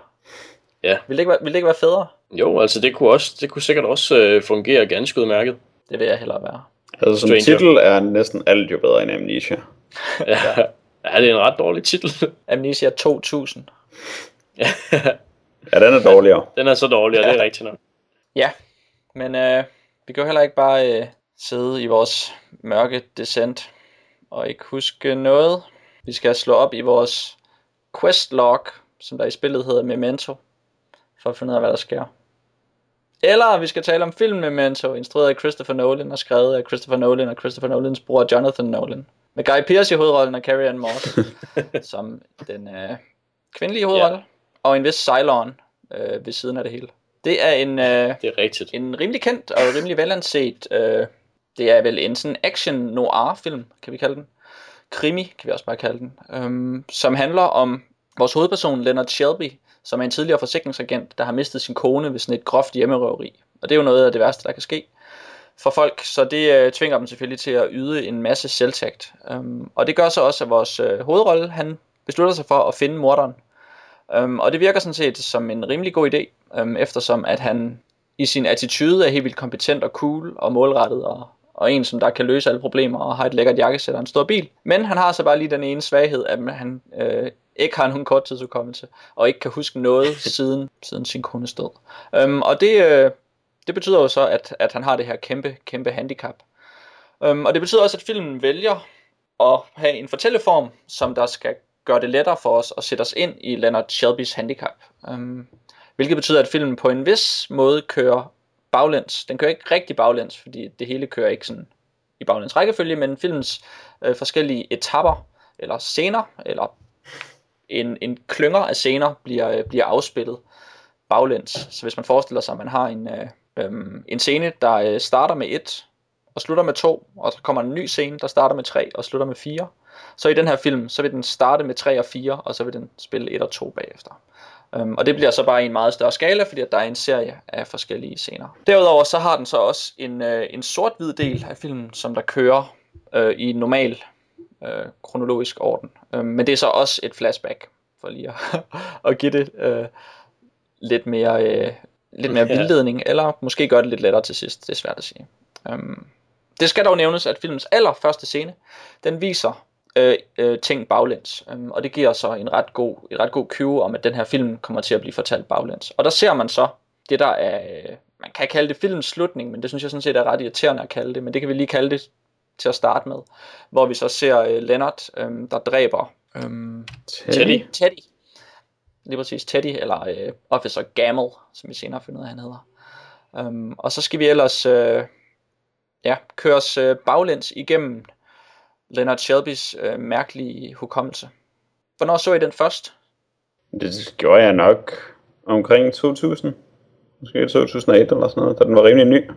Ja. Ville det ikke være, ville det ikke være federe? jo, altså det kunne, også, det kunne sikkert også øh, fungere ganske udmærket. Det vil jeg hellere være. Altså som Stranger. titel er næsten alt jo bedre end Amnesia. Ja, ja det er en ret dårlig titel. Amnesia 2000. Ja, den er dårligere. Den er så dårlig, og det er rigtigt nok. Ja, men øh, vi kan jo heller ikke bare øh, sidde i vores mørke descent og ikke huske noget. Vi skal slå op i vores quest log, som der i spillet hedder Memento, for at finde ud af, hvad der sker. Eller vi skal tale om filmen Memento, instrueret af Christopher Nolan og skrevet af Christopher Nolan og Christopher Nolans bror Jonathan Nolan. Med Guy Pearce i hovedrollen og Carrie Ann Moss som den øh, kvindelige hovedrolle. Og en vis Cylon øh, ved siden af det hele. Det er en, øh, Det er rigtigt. en rimelig kendt og rimelig velanset, øh, det er vel en sådan action noir film, kan vi kalde den. Krimi, kan vi også bare kalde den. Øhm, som handler om vores hovedperson, Leonard Shelby, som er en tidligere forsikringsagent, der har mistet sin kone ved sådan et groft hjemmerøveri. Og det er jo noget af det værste, der kan ske for folk, så det øh, tvinger dem selvfølgelig til at yde en masse selvtægt. Øhm, og det gør så også, at vores øh, hovedrolle, han beslutter sig for at finde morderen. Øhm, og det virker sådan set som en rimelig god idé, øhm, eftersom at han i sin attitude er helt vildt kompetent og cool og målrettet og, og en, som der kan løse alle problemer og har et lækkert jakkesæt og en stor bil. Men han har så bare lige den ene svaghed, at han øh, ikke har nogen korttidsudkommelse, og ikke kan huske noget siden, siden sin kones død. Øhm, og det, øh, det betyder jo så, at, at han har det her kæmpe, kæmpe handicap. Øhm, og det betyder også, at filmen vælger at have en fortælleform, som der skal gøre det lettere for os at sætte os ind i Leonard Shelby's handicap. Øhm, hvilket betyder, at filmen på en vis måde kører baglæns. Den kører ikke rigtig baglæns, fordi det hele kører ikke sådan i baglæns rækkefølge, men filmens øh, forskellige etapper, eller scener, eller en, en klynger af scener bliver, øh, bliver afspillet baglæns. Så hvis man forestiller sig, at man har en, øh, øh, en scene, der øh, starter med et og slutter med to, og så kommer en ny scene, der starter med tre og slutter med fire, så i den her film, så vil den starte med 3 og 4, og så vil den spille 1 og 2 bagefter. Um, og det bliver så bare i en meget større skala, fordi at der er en serie af forskellige scener. Derudover så har den så også en, uh, en sort-hvid del af filmen, som der kører uh, i normal uh, kronologisk orden. Um, men det er så også et flashback, for lige at, at give det uh, lidt mere, uh, lidt mere vildledning, eller måske gøre det lidt lettere til sidst, det er svært at sige. Um, det skal dog nævnes, at filmens allerførste scene, den viser øh, øh, ting baglæns. Um, og det giver så en ret god, et ret god cue om, at den her film kommer til at blive fortalt baglæns. Og der ser man så det, der er, øh, man kan kalde det filmens slutning, men det synes jeg sådan set er ret irriterende at kalde det, men det kan vi lige kalde det til at starte med, hvor vi så ser øh, Leonard, øh, der dræber øh, Teddy. Teddy. Lige præcis Teddy, eller øh, Officer Gamble, som vi senere finder ud af, han hedder. Um, og så skal vi ellers øh, ja, køres øh, baglæns igennem Leonard Shelbys øh, mærkelige hukommelse. Hvornår så I den først? Det gjorde jeg nok omkring 2000. Måske 2001 eller sådan noget, da den var rimelig ny.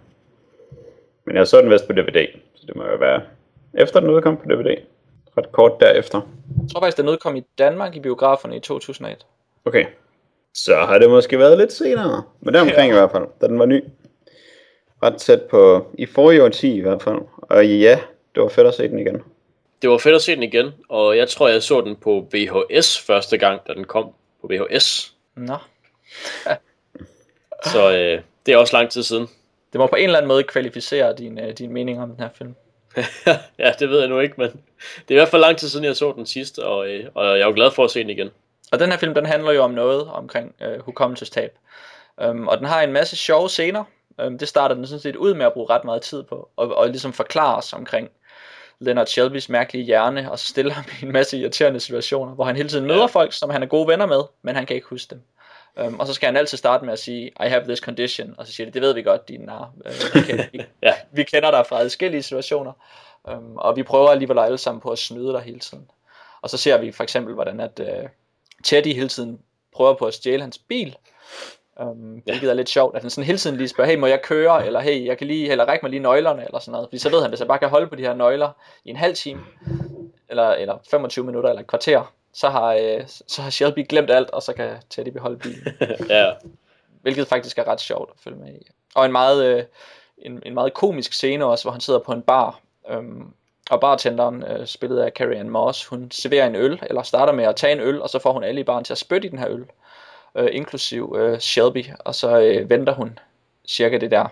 Men jeg så den vist på DVD, så det må jo være efter den udkom på DVD. Ret kort derefter. Jeg tror faktisk, den udkom i Danmark i biograferne i 2001. Okay. Så har det måske været lidt senere. Men der omkring ja. i hvert fald, da den var ny. Ret tæt på, i forrige årti i hvert fald. Og ja, det var fedt at se den igen. Det var fedt at se den igen, og jeg tror, jeg så den på VHS første gang, da den kom på VHS. Nå. Så øh, det er også lang tid siden. Det må på en eller anden måde kvalificere din, øh, din mening om den her film. ja, det ved jeg nu ikke, men det er i hvert fald lang tid siden, jeg så den sidste, og, øh, og jeg er jo glad for at se den igen. Og den her film, den handler jo om noget omkring øh, hukommelsestab. Um, og den har en masse sjove scener. Um, det starter den sådan set ud med at bruge ret meget tid på, og, og ligesom forklare os omkring Leonard Shelbys mærkelige hjerne, og så stiller ham i en masse irriterende situationer, hvor han hele tiden møder ja. folk, som han er gode venner med, men han kan ikke huske dem. Um, og så skal han altid starte med at sige, I have this condition, og så siger de, det ved vi godt, din nar. Uh, kender, vi, ja. vi kender dig fra adskillige situationer, um, og vi prøver alligevel alle sammen på at snyde dig hele tiden. Og så ser vi for eksempel, hvordan at uh, Teddy hele tiden prøver på at stjæle hans bil, Um, hvilket er lidt sjovt, at han sådan hele tiden lige spørger, hey, må jeg køre, eller hey, jeg kan lige, eller række mig lige nøglerne, eller sådan noget. Fordi så ved han, hvis jeg bare kan holde på de her nøgler i en halv time, eller, eller 25 minutter, eller et kvarter, så har, øh, så har Shelby glemt alt, og så kan Teddy beholde bilen. ja. Hvilket faktisk er ret sjovt at følge med i. Og en meget, øh, en, en meget komisk scene også, hvor han sidder på en bar, øhm, og bartenderen, øh, spillet af Carrie Ann Moss, hun serverer en øl, eller starter med at tage en øl, og så får hun alle i baren til at spytte i den her øl øh, inklusiv øh, Shelby, og så øh, venter hun cirka det der,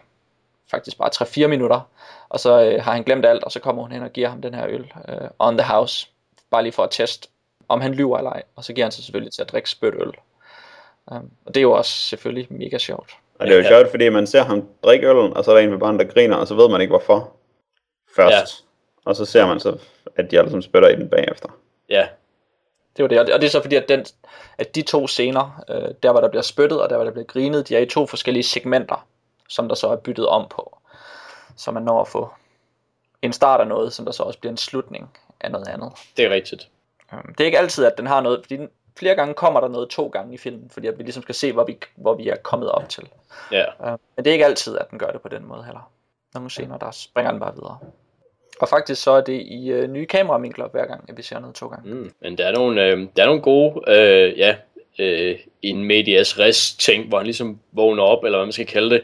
faktisk bare 3-4 minutter, og så øh, har han glemt alt, og så kommer hun hen og giver ham den her øl øh, on the house, bare lige for at teste, om han lyver eller ej, og så giver han sig selvfølgelig til at drikke spyt øl. Um, og det er jo også selvfølgelig mega sjovt. Og det er jo ja. sjovt, fordi man ser ham drikke øllen, og så er der en ved barnet, der griner, og så ved man ikke hvorfor først. Ja. Og så ser man så, at de alle sammen spytter i den bagefter. Ja, det var det, og det er så fordi, at, den, at de to scener, øh, der hvor der bliver spyttet, og der hvor der bliver grinet, de er i to forskellige segmenter, som der så er byttet om på. Så man når at få en start af noget, som der så også bliver en slutning af noget andet. Det er rigtigt. Um, det er ikke altid, at den har noget, fordi den, flere gange kommer der noget to gange i filmen, fordi at vi ligesom skal se, hvor vi, hvor vi er kommet op til. Ja. Um, men det er ikke altid, at den gør det på den måde heller. Nogle scener, der springer den bare videre. Og faktisk så er det i øh, nye kameravinkler hver gang, at vi ser noget to gange. Mm, men der er nogle, øh, der er nogle gode, øh, ja, øh, en medias res ting, hvor han ligesom vågner op, eller hvad man skal kalde det,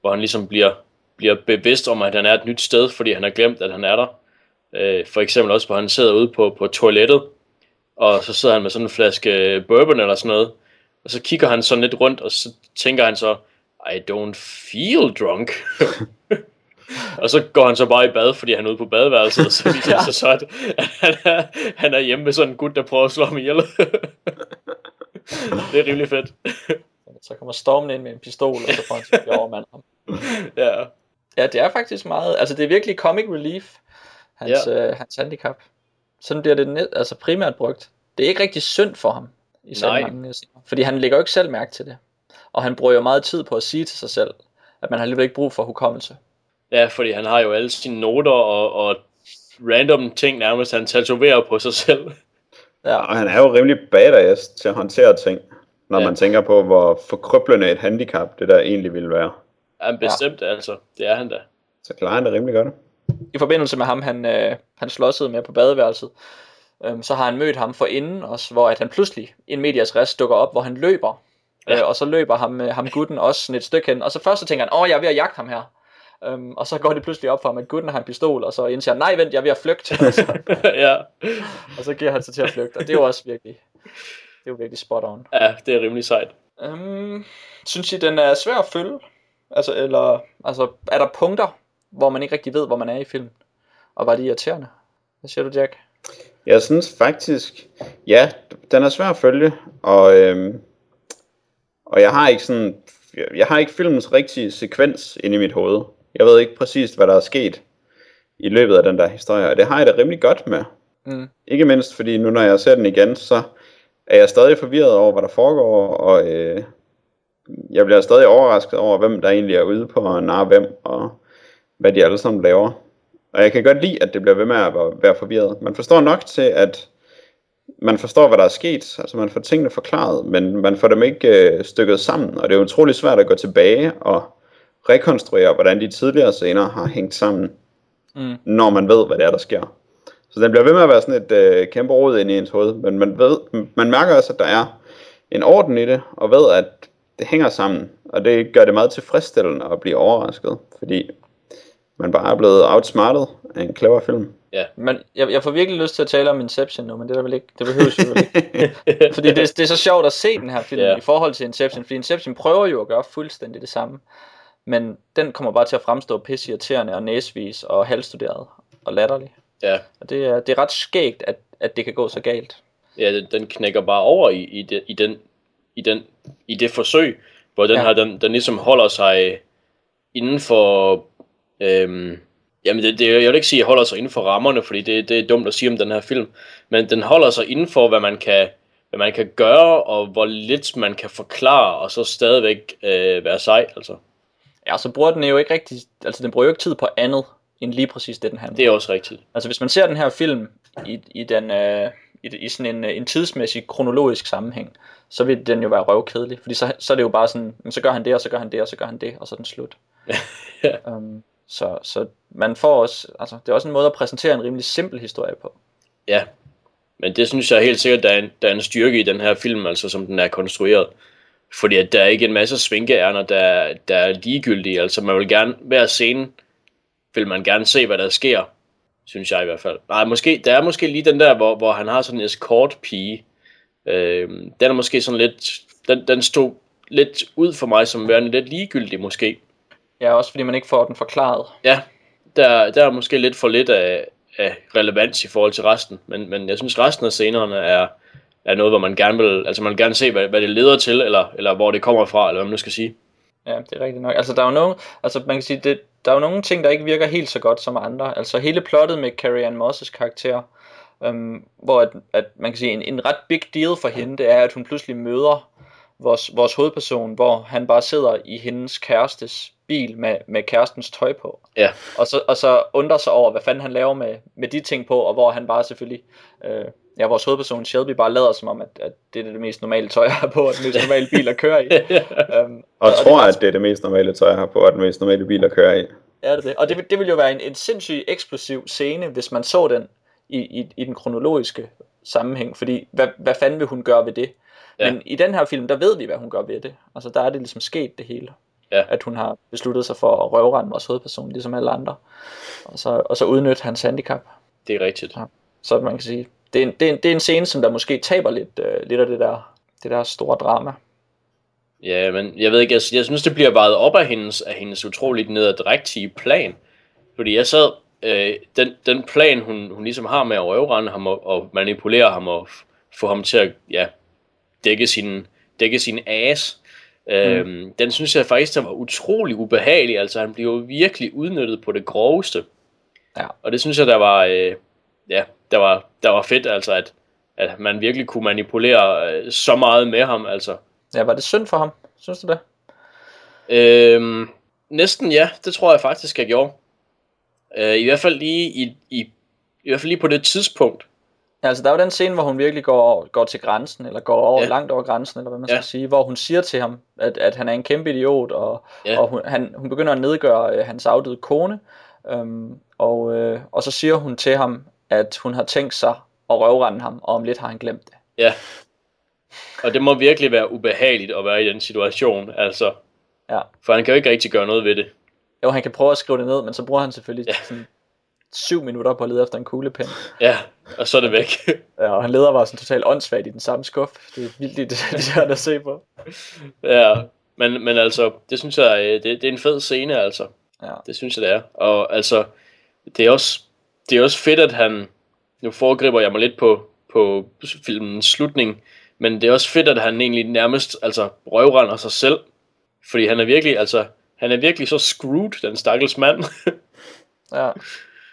hvor han ligesom bliver, bliver bevidst om, at han er et nyt sted, fordi han har glemt, at han er der. Øh, for eksempel også, hvor han sidder ude på, på toilettet, og så sidder han med sådan en flaske bourbon eller sådan noget, og så kigger han sådan lidt rundt, og så tænker han så, I don't feel drunk. og så går han så bare i bad, fordi han er ude på badeværelset, og så viser det sig så, at han er, han er hjemme med sådan en gut, der prøver at slå ham ihjel. det er rimelig fedt. Så kommer Stormen ind med en pistol, og så får han sig overmand ham. Ja, Ja, det er faktisk meget, altså det er virkelig comic relief, hans, ja. øh, hans handicap. Sådan bliver det net, altså primært brugt. Det er ikke rigtig synd for ham, i så Nej. mange fordi han lægger jo ikke selv mærke til det. Og han bruger jo meget tid på at sige til sig selv, at man har alligevel ikke brug for hukommelse. Ja, fordi han har jo alle sine noter og, og random ting nærmest, han tatoverer på sig selv. Ja, Og han er jo rimelig badass til at håndtere ting, når Ja. man tænker på, hvor forkrøblende et handicap det der egentlig ville være. Ja, bestemt ja. altså, det er han da. Så klarer han det rimelig godt. i forbindelse med ham, han, øh, han slåsede med på badeværelset, øhm, så har han mødt ham for inden også, hvor at han pludselig, en medias rest, dukker op, hvor han løber. Ja. Ja. Øh, og så løber ham, øh, ham gutten også sådan et stykke hen. Og så først så tænker han, åh, jeg er ved at jagte ham her. Øhm, og så går det pludselig op for ham, at gutten har en pistol, og så indser han, nej vent, jeg er ved at flygte. Og så, ja. og så giver han sig til at flygte. Og det er jo også virkelig, det er jo virkelig spot on. ja, det er rimelig sejt. Øhm, synes I, den er svær at følge? Altså, eller, altså, er der punkter, hvor man ikke rigtig ved, hvor man er i filmen? Og var det irriterende? Hvad siger du, Jack? Jeg synes faktisk, ja, den er svær at følge, og, øhm, og jeg har ikke sådan, jeg, jeg har ikke filmens rigtige sekvens inde i mit hoved. Jeg ved ikke præcis, hvad der er sket i løbet af den der historie, og det har jeg det rimelig godt med. Mm. Ikke mindst fordi nu når jeg ser den igen, så er jeg stadig forvirret over, hvad der foregår, og øh, jeg bliver stadig overrasket over, hvem der egentlig er ude på at narre hvem, og hvad de alle sammen laver. Og jeg kan godt lide, at det bliver ved med at være- være forvirret. Man forstår nok til, at man forstår, hvad der er sket. Altså man får tingene forklaret, men man får dem ikke øh, stykket sammen. Og det er utrolig svært at gå tilbage og rekonstruere, hvordan de tidligere scener har hængt sammen, Mm. når man ved, hvad det er, der sker. Så den bliver ved med at være sådan et øh, kæmpe rod inde i ens hoved, men man, ved, man mærker også, at der er en orden i det, og ved, at det hænger sammen, og det gør det meget tilfredsstillende at blive overrasket, fordi man bare er blevet outsmartet af en clever film. Men jeg, jeg får virkelig lyst til at tale om Inception nu, men det er der vel ikke. Det behøves jo ikke. Fordi det, det er så sjovt at se den her film Ja. i forhold til Inception, fordi Inception prøver jo at gøre fuldstændig det samme. Men den kommer bare til at fremstå pisse irriterende og næsvis og halvstuderet og latterlig. Ja, Og det er, det er ret skægt, at, at det kan gå så galt. ja den, den knækker bare over i, i, det, i, den, i, den, i det forsøg, hvor den Ja. her, den, den ligesom holder sig inden for, øhm, jamen det, det, jeg vil ikke sige, at holder sig inden for rammerne, fordi det, det er dumt at sige om den her film, men den holder sig inden for, hvad man kan, hvad man kan gøre, og hvor lidt man kan forklare, og så stadigvæk øh, være sej, altså. Ja, så bruger den jo ikke rigtig, altså den bruger jo ikke tid på andet, end lige præcis det, den handler. Det er også rigtigt. Altså hvis man ser den her film i, i, den, øh, i, i sådan en, en tidsmæssig kronologisk sammenhæng, så vil den jo være røvkedelig, fordi så, så er det jo bare sådan, så gør han det, og så gør han det, og så gør han det, og så er den slut. Ja. um, så, så man får også, altså det er også en måde at præsentere en rimelig simpel historie på. Ja, men det synes jeg helt sikkert, der er en, der er en styrke i den her film, altså som den er konstrueret. Fordi at der er ikke en masse svinkeærner, der, der er ligegyldige. Altså man vil gerne, hver scene vil man gerne se, hvad der sker, synes jeg i hvert fald. Nej, måske, der er måske lige den der, hvor, hvor han har sådan en escort pige. Øh, den er måske sådan lidt, den, den stod lidt ud for mig som værende lidt ligegyldig måske. Ja, også fordi man ikke får den forklaret. Ja, der, der er måske lidt for lidt af, af relevans i forhold til resten, men, men jeg synes resten af scenerne er, er noget, hvor man gerne vil, altså man vil gerne se, hvad, hvad det leder til, eller, eller hvor det kommer fra, eller hvad man nu skal sige. Ja, det er rigtigt nok. Altså, der er jo nogle, altså man kan sige, det, der er jo nogle ting, der ikke virker helt så godt som andre. Altså hele plottet med Carrie Ann Moss' karakter, øhm, hvor at, at man kan sige, en, en ret big deal for hende, det er, at hun pludselig møder vores, vores hovedperson, hvor han bare sidder i hendes kærestes bil med, med kærestens tøj på. Ja, Og så, og så undrer sig over, hvad fanden han laver med, med de ting på, og hvor han bare selvfølgelig, øh, ja, vores hovedperson Shelby bare lader som om, at, at det er det mest normale tøj, jeg har på, og den mest normale bil at køre i. um, Og, det er tror, ret at det er det mest normale tøj, jeg har på, og den mest normale bil at køre i. Ja, det er det. Og det, vil- det ville jo være en, en sindssygt eksplosiv scene, hvis man så den i, i, i den kronologiske sammenhæng. Fordi, hvad, hvad fanden vil hun gøre ved det? Ja. Ja. Men i den her film, der ved vi, hvad hun gør ved det. Altså, der er det ligesom sket det hele. Ja. At hun har besluttet sig for at røvrende vores hovedperson, ligesom alle andre. Og så, og så udnytte hans handicap. det er rigtigt. Så man kan sige, det er en, det er en, det er en scene, som der måske taber lidt, øh, lidt af det der, det der store drama. Ja, men jeg ved ikke, jeg, jeg synes, det bliver vejet op af hendes, af hendes utroligt nedadrægtige plan. Fordi jeg sad, øh, den, den plan, hun, hun ligesom har med at røvrende ham og, og manipulere ham og få ham til at ja, dække sin, dække sin ass, øh, mm. den synes jeg faktisk, der var utrolig ubehagelig. Altså han bliver jo virkelig udnyttet på det groveste. Ja. Og det synes jeg, der var, øh, ja, der var, der var fedt, altså at, at man virkelig kunne manipulere øh, så meget med ham, altså. Ja, var det synd for ham? Synes du det? Øhm, næsten ja, det tror jeg faktisk, jeg gjorde. Øh, I hvert fald lige i, i, i hvert fald lige på det tidspunkt. Ja, altså der er jo den scene, hvor hun virkelig går, går til grænsen, eller går over, Ja. langt over grænsen, eller hvad man Ja. skal sige, hvor hun siger til ham, at, at han er en kæmpe idiot, og, ja. og hun, han, hun begynder at nedgøre øh, hans afdøde kone, øhm, og, øh, og så siger hun til ham, at hun har tænkt sig at røvrende ham, og om lidt har han glemt det. Ja. Og det må virkelig være ubehageligt at være i den situation, altså. Ja. For han kan jo ikke rigtig gøre noget ved det. Jo, han kan prøve at skrive det ned, men så bruger han selvfølgelig Ja. sådan syv minutter på at lede efter en kuglepen. Ja, og så er det væk. Ja, og han leder bare sådan totalt åndssvagt i den samme skuff. Det er vildt det, det er at se på. ja, men, men altså, det synes jeg, øh, det, det er en fed scene, altså. Ja. Det synes jeg, det er. Og altså, det er også, det er også fedt, at han, nu foregriber jeg mig lidt på, på filmens slutning, men det er også fedt, at han egentlig nærmest altså, røvrender sig selv. Fordi han er virkelig, altså, han er virkelig så screwed, den stakkels mand. Ja.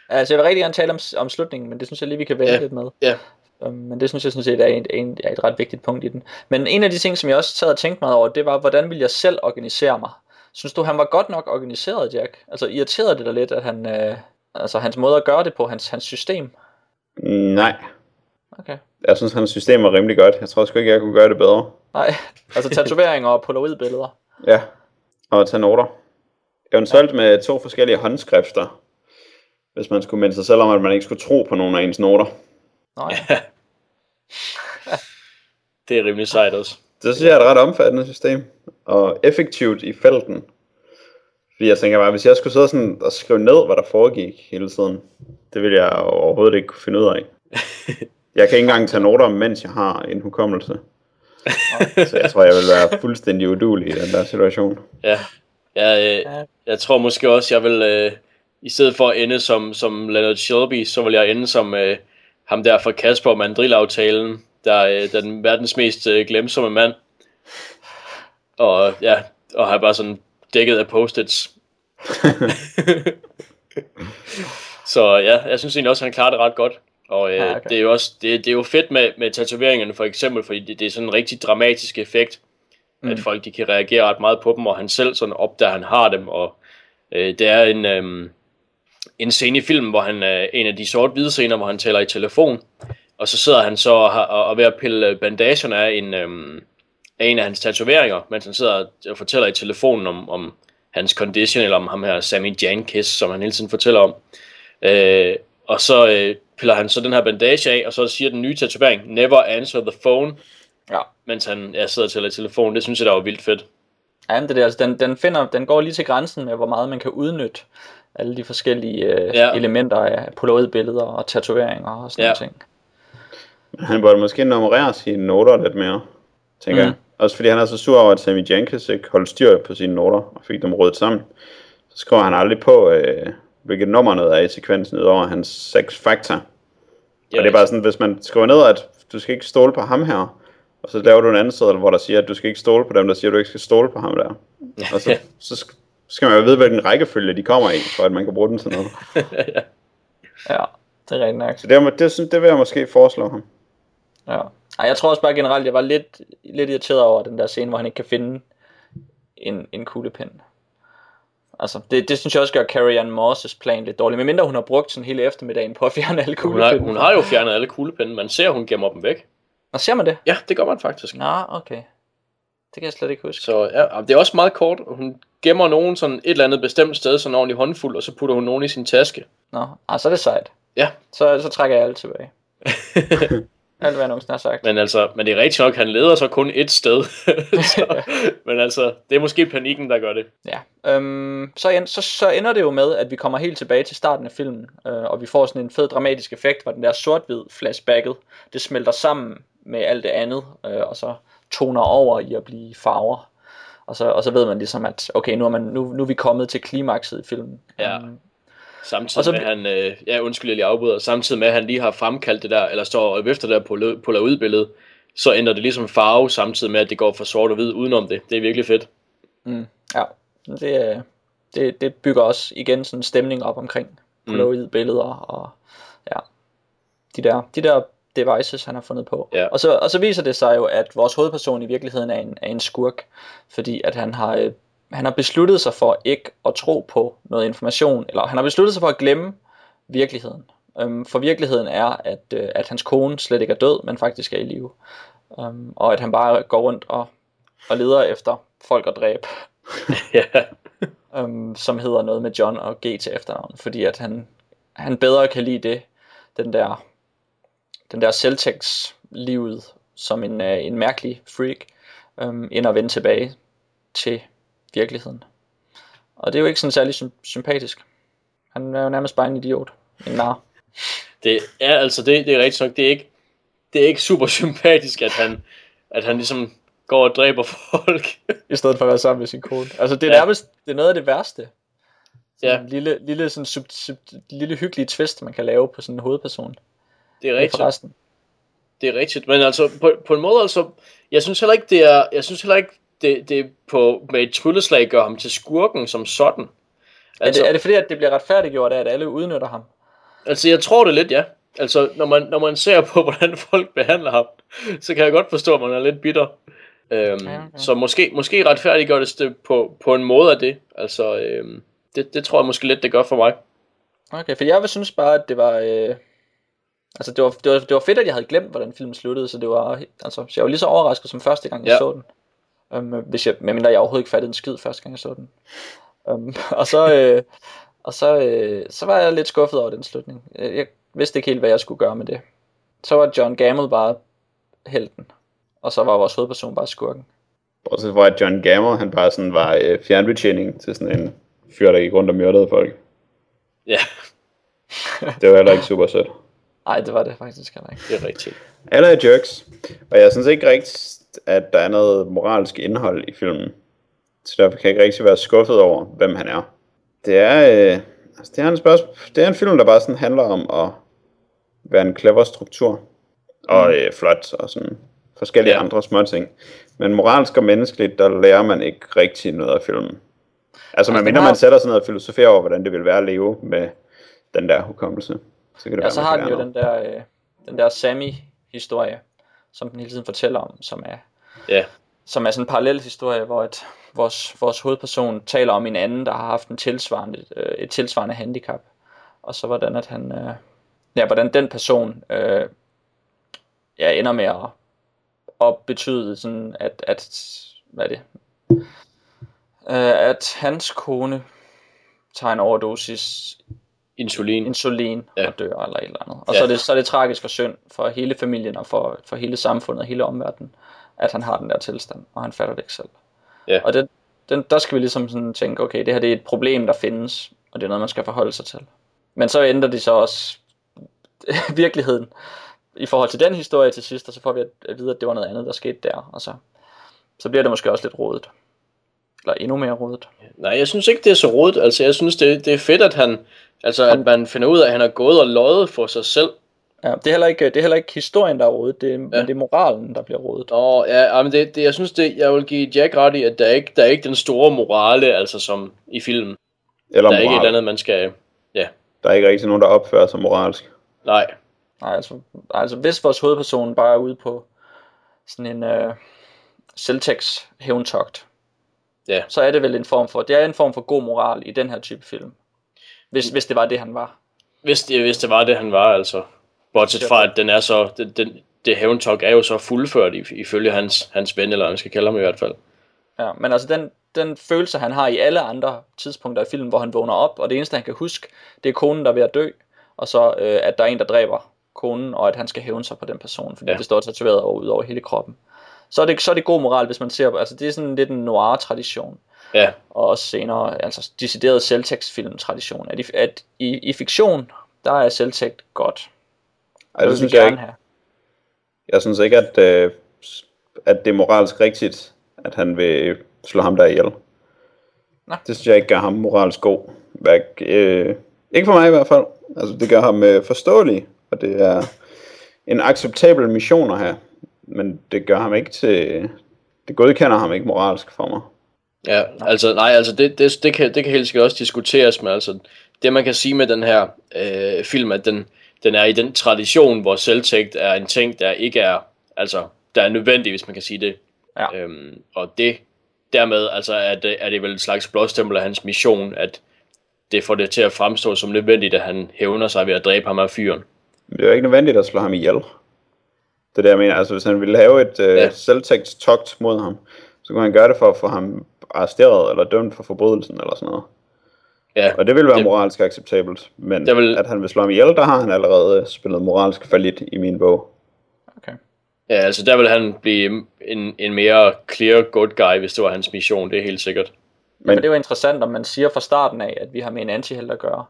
Altså, jeg vil rigtig gerne tale om, om slutningen, men det synes jeg lige, vi kan vente Ja. lidt med. ja. Um, men det synes jeg sådan set er et, en, er et ret vigtigt punkt i den. Men en af de ting, som jeg også sad og tænkte meget over, det var, hvordan ville jeg selv organisere mig? Synes du, han var godt nok organiseret, Jack? Altså, irriterede det dig lidt, at han, øh, altså, hans måde at gøre det på, hans, hans system? Nej, Okay. jeg synes, hans system er rimelig godt. Jeg tror sgu ikke, jeg kunne gøre det bedre. Nej, altså tatoveringer og polaroidbilleder. Ja, og tage noter. Eventuelt med to forskellige håndskrifter, hvis man skulle minde sig selv om, at man ikke skulle tro på nogen af ens noter. Nå ja. Det er rimelig sejt også. Det synes jeg er et ret omfattende system, og effektivt i felten. Fordi jeg tænker bare, hvis jeg skulle sidde sådan og skrive ned, hvad der foregik hele tiden, det ville jeg overhovedet ikke kunne finde ud af. Jeg kan ikke engang tage noter, mens jeg har en hukommelse. Så jeg tror, jeg vil være fuldstændig udulig i den der situation. Ja. Jeg, øh, jeg tror måske også, jeg vil, øh, i stedet for at ende som, som Leonard Shelby, så vil jeg ende som øh, ham der fra Kasper Mandrill-aftalen, der er øh, den verdens mest øh, glemsomme mand. Og ja, og har bare sådan dækket af post-its. så ja, jeg synes egentlig også, at han klarer det ret godt. Og øh, Ja, okay. det er jo også det, det er jo fedt med, med tatoveringerne for eksempel, fordi det, det er sådan en rigtig dramatisk effekt, mm. at folk de kan reagere ret meget på dem, og han selv sådan opdager, at han har dem, og øh, det er en, øh, en scene i filmen, hvor han er en af de sort-hvide scener, hvor han taler i telefon, og så sidder han så og, har, og er ved at pille bandagerne af en, øh, af en af hans tatoveringer, mens han sidder og fortæller i telefonen om, om hans condition, eller om ham her Sammy Jankis, som han hele tiden fortæller om. Øh, og så øh, piller han så den her bandage af, og så siger den nye tatovering, never answer the phone, Ja. mens han ja, sidder og tæller i telefonen. Det synes jeg, der var vildt fedt. Ja, men det der, altså, den, den, finder, den går lige til grænsen med, hvor meget man kan udnytte alle de forskellige øh, Ja. elementer af polaroidbilleder og tatoveringer og sådan Ja. ja. ting. Han burde måske nummerere sine noter lidt mere, tænker. Mm. jeg. Også fordi han er så sur over, at Sammy Jenkins ikke holdt styr på sine noter og fik dem rødt sammen. Så skriver han aldrig på, øh, hvilket nummer noget er i sekvensen, udover hans seks fakta. Ja, og det er bare sådan, hvis man skriver ned, at du skal ikke stole på ham her, og så laver du en anden side, hvor der siger, at du skal ikke stole på dem, der siger, at du ikke skal stole på ham der. Og så, så sk- skal man jo vide, hvilken rækkefølge de kommer i, for at man kan bruge den til noget. Ja, det er rigtig nok. Så det, er, det, det vil jeg måske foreslå ham. Ja. Ej, jeg tror også bare generelt, jeg var lidt, lidt irriteret over den der scene, hvor han ikke kan finde en, en kuglepen. Altså, det, det synes jeg også gør Carrie Ann Moss' plan lidt dårlig. Men mindre hun har brugt sådan hele eftermiddagen på at fjerne alle Hun har, kuglepinde. hun har jo fjernet alle kuglepinde. Man ser, hun gemmer dem væk. Og ser man det? Ja, det gør man faktisk. Nå, okay. Det kan jeg slet ikke huske. Så ja, det er også meget kort. Hun gemmer nogen sådan et eller andet bestemt sted, sådan en ordentlig håndfuld, og så putter hun nogen i sin taske. Nå, ah, så er det sejt. Ja, Så, så trækker jeg alt tilbage. alt hvad jeg nogensinde har sagt. men altså, men det er rigtigt nok, han leder så kun et sted. så, men altså, det er måske panikken, der gør det. Ja, øhm, så, så, så ender det jo med, at vi kommer helt tilbage til starten af filmen, øh, og vi får sådan en fed dramatisk effekt, hvor den der sort-hvid flashbacket, det smelter sammen med alt det andet, øh, og så toner over i at blive farver. Og så, og så ved man ligesom, at okay, nu er, man, nu, nu er vi kommet til klimakset i filmen. Ja. Øhm, Samtidig Og så- med, han, øh, ja, undskyld, jeg lige afbryder, samtidig med, at han lige har fremkaldt det der, eller står og efter det der på, på ud billede, så ændrer det ligesom farve, samtidig med, at det går fra sort og hvid udenom det. Det er virkelig fedt. Ja, det, øh, det, det bygger også igen sådan en stemning op omkring polaroid billeder og ja, de der, de der devices, han har fundet på. Ja. Og, så, og så viser det sig jo, at vores hovedperson i virkeligheden er en, er en skurk, fordi at han har, øh, han har besluttet sig for ikke at tro på noget information, eller han har besluttet sig for at glemme virkeligheden. Øhm, for virkeligheden er, at, øh, at hans kone slet ikke er død, men faktisk er i live. Øhm, og at han bare går rundt og, og leder efter folk at dræbe ja, øhm, som hedder noget med John og G til efternavn, fordi at han, han bedre kan lide det, den der, den der Celtics-livet som en, øh, en mærkelig freak, øhm, end at vende tilbage til virkeligheden. Og det er jo ikke sådan særlig sym- sympatisk. Han er jo nærmest bare en idiot. En nar. det er altså, det, det er rigtigt nok, det er ikke, det er ikke super sympatisk, at han, at han ligesom går og dræber folk. I stedet for at være sammen med sin kone. Altså det er Ja. nærmest det er noget af det værste. Sådan Ja. en lille, lille, sådan sub, sub, lille hyggelig twist, man kan lave på sådan en hovedperson. Det er rigtigt. forresten. Det er rigtigt, men altså på, på en måde altså, jeg synes heller ikke det er, jeg synes heller ikke det, det på med et trylleslag gør ham til skurken som sådan. Er Altså, det, er det fordi, at det bliver retfærdiggjort af, at alle udnytter ham? altså jeg tror det lidt, ja. Altså når man, når man ser på hvordan folk behandler ham, så kan jeg godt forstå, at man er lidt bitter. Øhm, Ja, ja, okay. okay. Så måske, måske retfærdiggør det det på, på en måde af det. Altså øhm, det, det tror jeg måske lidt, det gør for mig. Okay, for jeg vil synes bare, at det var... Øh... Altså, det var, det, var, det var fedt, at jeg havde glemt, hvordan filmen sluttede, så det var... Altså, så jeg var lige så overrasket som første gang, jeg Ja. så den. Um, hvis jeg, medmindre jeg overhovedet ikke fattede en skid første gang, jeg så den. Um, og så, øh, og så, øh, så var jeg lidt skuffet over den slutning. Jeg, jeg vidste ikke helt, hvad jeg skulle gøre med det. Så var John Gamble bare helten, og så var vores hovedperson bare skurken. Bortset fra, at John Gammer, han bare sådan var øh, fjernbetjening til sådan en fyr, der gik rundt og myrdede folk. Ja, Det var heller ikke super sødt. Nej, det var det faktisk heller ikke. det er rigtigt. Alle er jerks, og jeg synes ikke rigtigt, at der er noget moralsk indhold i filmen. Så derfor kan jeg ikke rigtig være skuffet over, hvem han er. Det er, øh, altså det er en spørgsmål, det er en film, der bare sådan handler om at være en clever struktur. Og øh, flot og sådan forskellige Ja. andre små ting. Men moralsk og menneskeligt, der lærer man ikke rigtig noget af filmen. Altså, man den mindre har- man sætter sig ned og filosoferer over, hvordan det vil være at leve med den der hukommelse. Så kan det Ja, være, så man har den jo den der, øh, den der Sammy-historie, som den hele tiden fortæller om, som er, Ja, som er sådan en parallel historie, hvor et, vores, vores hovedperson taler om en anden, der har haft en tilsvarende, øh, et tilsvarende handicap. Og så hvordan at han, øh, ja, hvordan den person øh, ja, ender med at, at betyde sådan, at, at hvad er det, øh, at hans kone tager en overdosis insulin. insulin Ja. og dør eller et eller andet. Og Ja. så, er det, så er det tragisk og synd for hele familien og for, for hele samfundet og hele omverdenen, at han har den der tilstand, og han fatter det ikke selv. Ja. Og det, den, der skal vi ligesom sådan tænke, okay, det her det er et problem, der findes, og det er noget, man skal forholde sig til. Men så ændrer de så også virkeligheden i forhold til den historie til sidst, og så får vi at, at vide, at det var noget andet, der skete der, og så, så bliver det måske også lidt rodet. Eller endnu mere rodet. Nej, jeg synes ikke, det er så rodet. Altså, jeg synes, det, det er fedt, at han, altså, at man finder ud af, at han har gået og løjet for sig selv. Ja, det er heller ikke, det er heller ikke historien, der er rodet, det er, ja. men det er moralen, der bliver rodet. Og ja, ja, men det, det, jeg synes, det, jeg vil give Jack ret i, at der er ikke, der er ikke den store morale, altså som i filmen. Eller Der er ikke et moral. eller andet, man skal, ja, Der er ikke rigtig nogen, der opfører sig moralsk. nej, Nej, altså, altså hvis vores hovedperson bare er ude på sådan en uh, Celtex hævntogt, ja, så er det vel en form for, det er en form for god moral i den her type film. Hvis, hvis det var det, han var. hvis det, hvis det var det, han var, altså. Bortset fra, at den er så, den, den, det hævntok er jo så fuldført, ifølge hans, hans ven, eller man skal kalde ham i hvert fald. Ja, men altså den, den følelse, han har i alle andre tidspunkter i filmen, hvor han vågner op, og det eneste, han kan huske, det er konen, der er ved at dø, og så øh, at der er en, der dræber konen, og at han skal hævne sig på den person, fordi ja. det står tatoveret over, ud over hele kroppen. Så er, det, så er det god moral, hvis man ser på, altså det er sådan lidt en noir-tradition. Ja, og også senere, altså decideret Celtex-film-tradition. At, i, at i, i fiktion, der er Celtex godt. Ej, det synes jeg ikke. have. Jeg synes ikke, at, øh, at det er moralsk rigtigt, at han vil slå ham der ihjel. Nå. Det synes jeg ikke gør ham moralsk god. Hverk, øh, Ikke for mig i hvert fald. Altså, det gør ham øh, forståelig, og det er en acceptabel mission at have. Men det gør ham ikke til... Det godkender ham ikke moralsk for mig. Ja, altså nej, altså det, det, det, kan, det kan helt sikkert også diskuteres, men altså det man kan sige med den her øh, film, at den, den er i den tradition, hvor selvtægt er en ting, der ikke er, altså der er nødvendig, hvis man kan sige det. Ja. Øhm, og det, dermed altså er det, er det vel et slags blåstempel af hans mission, at det får det til at fremstå som nødvendigt, at han hævner sig ved at dræbe ham af fyren. Men det er jo ikke nødvendigt at slå ham ihjel. Det er det, jeg mener. Altså, hvis han ville have et øh, Ja. ja. selvtægtstogt mod ham, så kunne han gøre det for at få ham arresteret eller dømt for forbrydelsen eller sådan noget. Ja, Og det vil være Det- moralsk acceptabelt. Men Det vil- at han vil slå ham ihjel, der har han allerede spillet moralsk falit i min bog. Okay. ja, altså der vil han blive en, en mere clear good guy, hvis det var hans mission, det er helt sikkert. Men det er jo interessant, om man siger fra starten af, at vi har med en antihelt at gøre.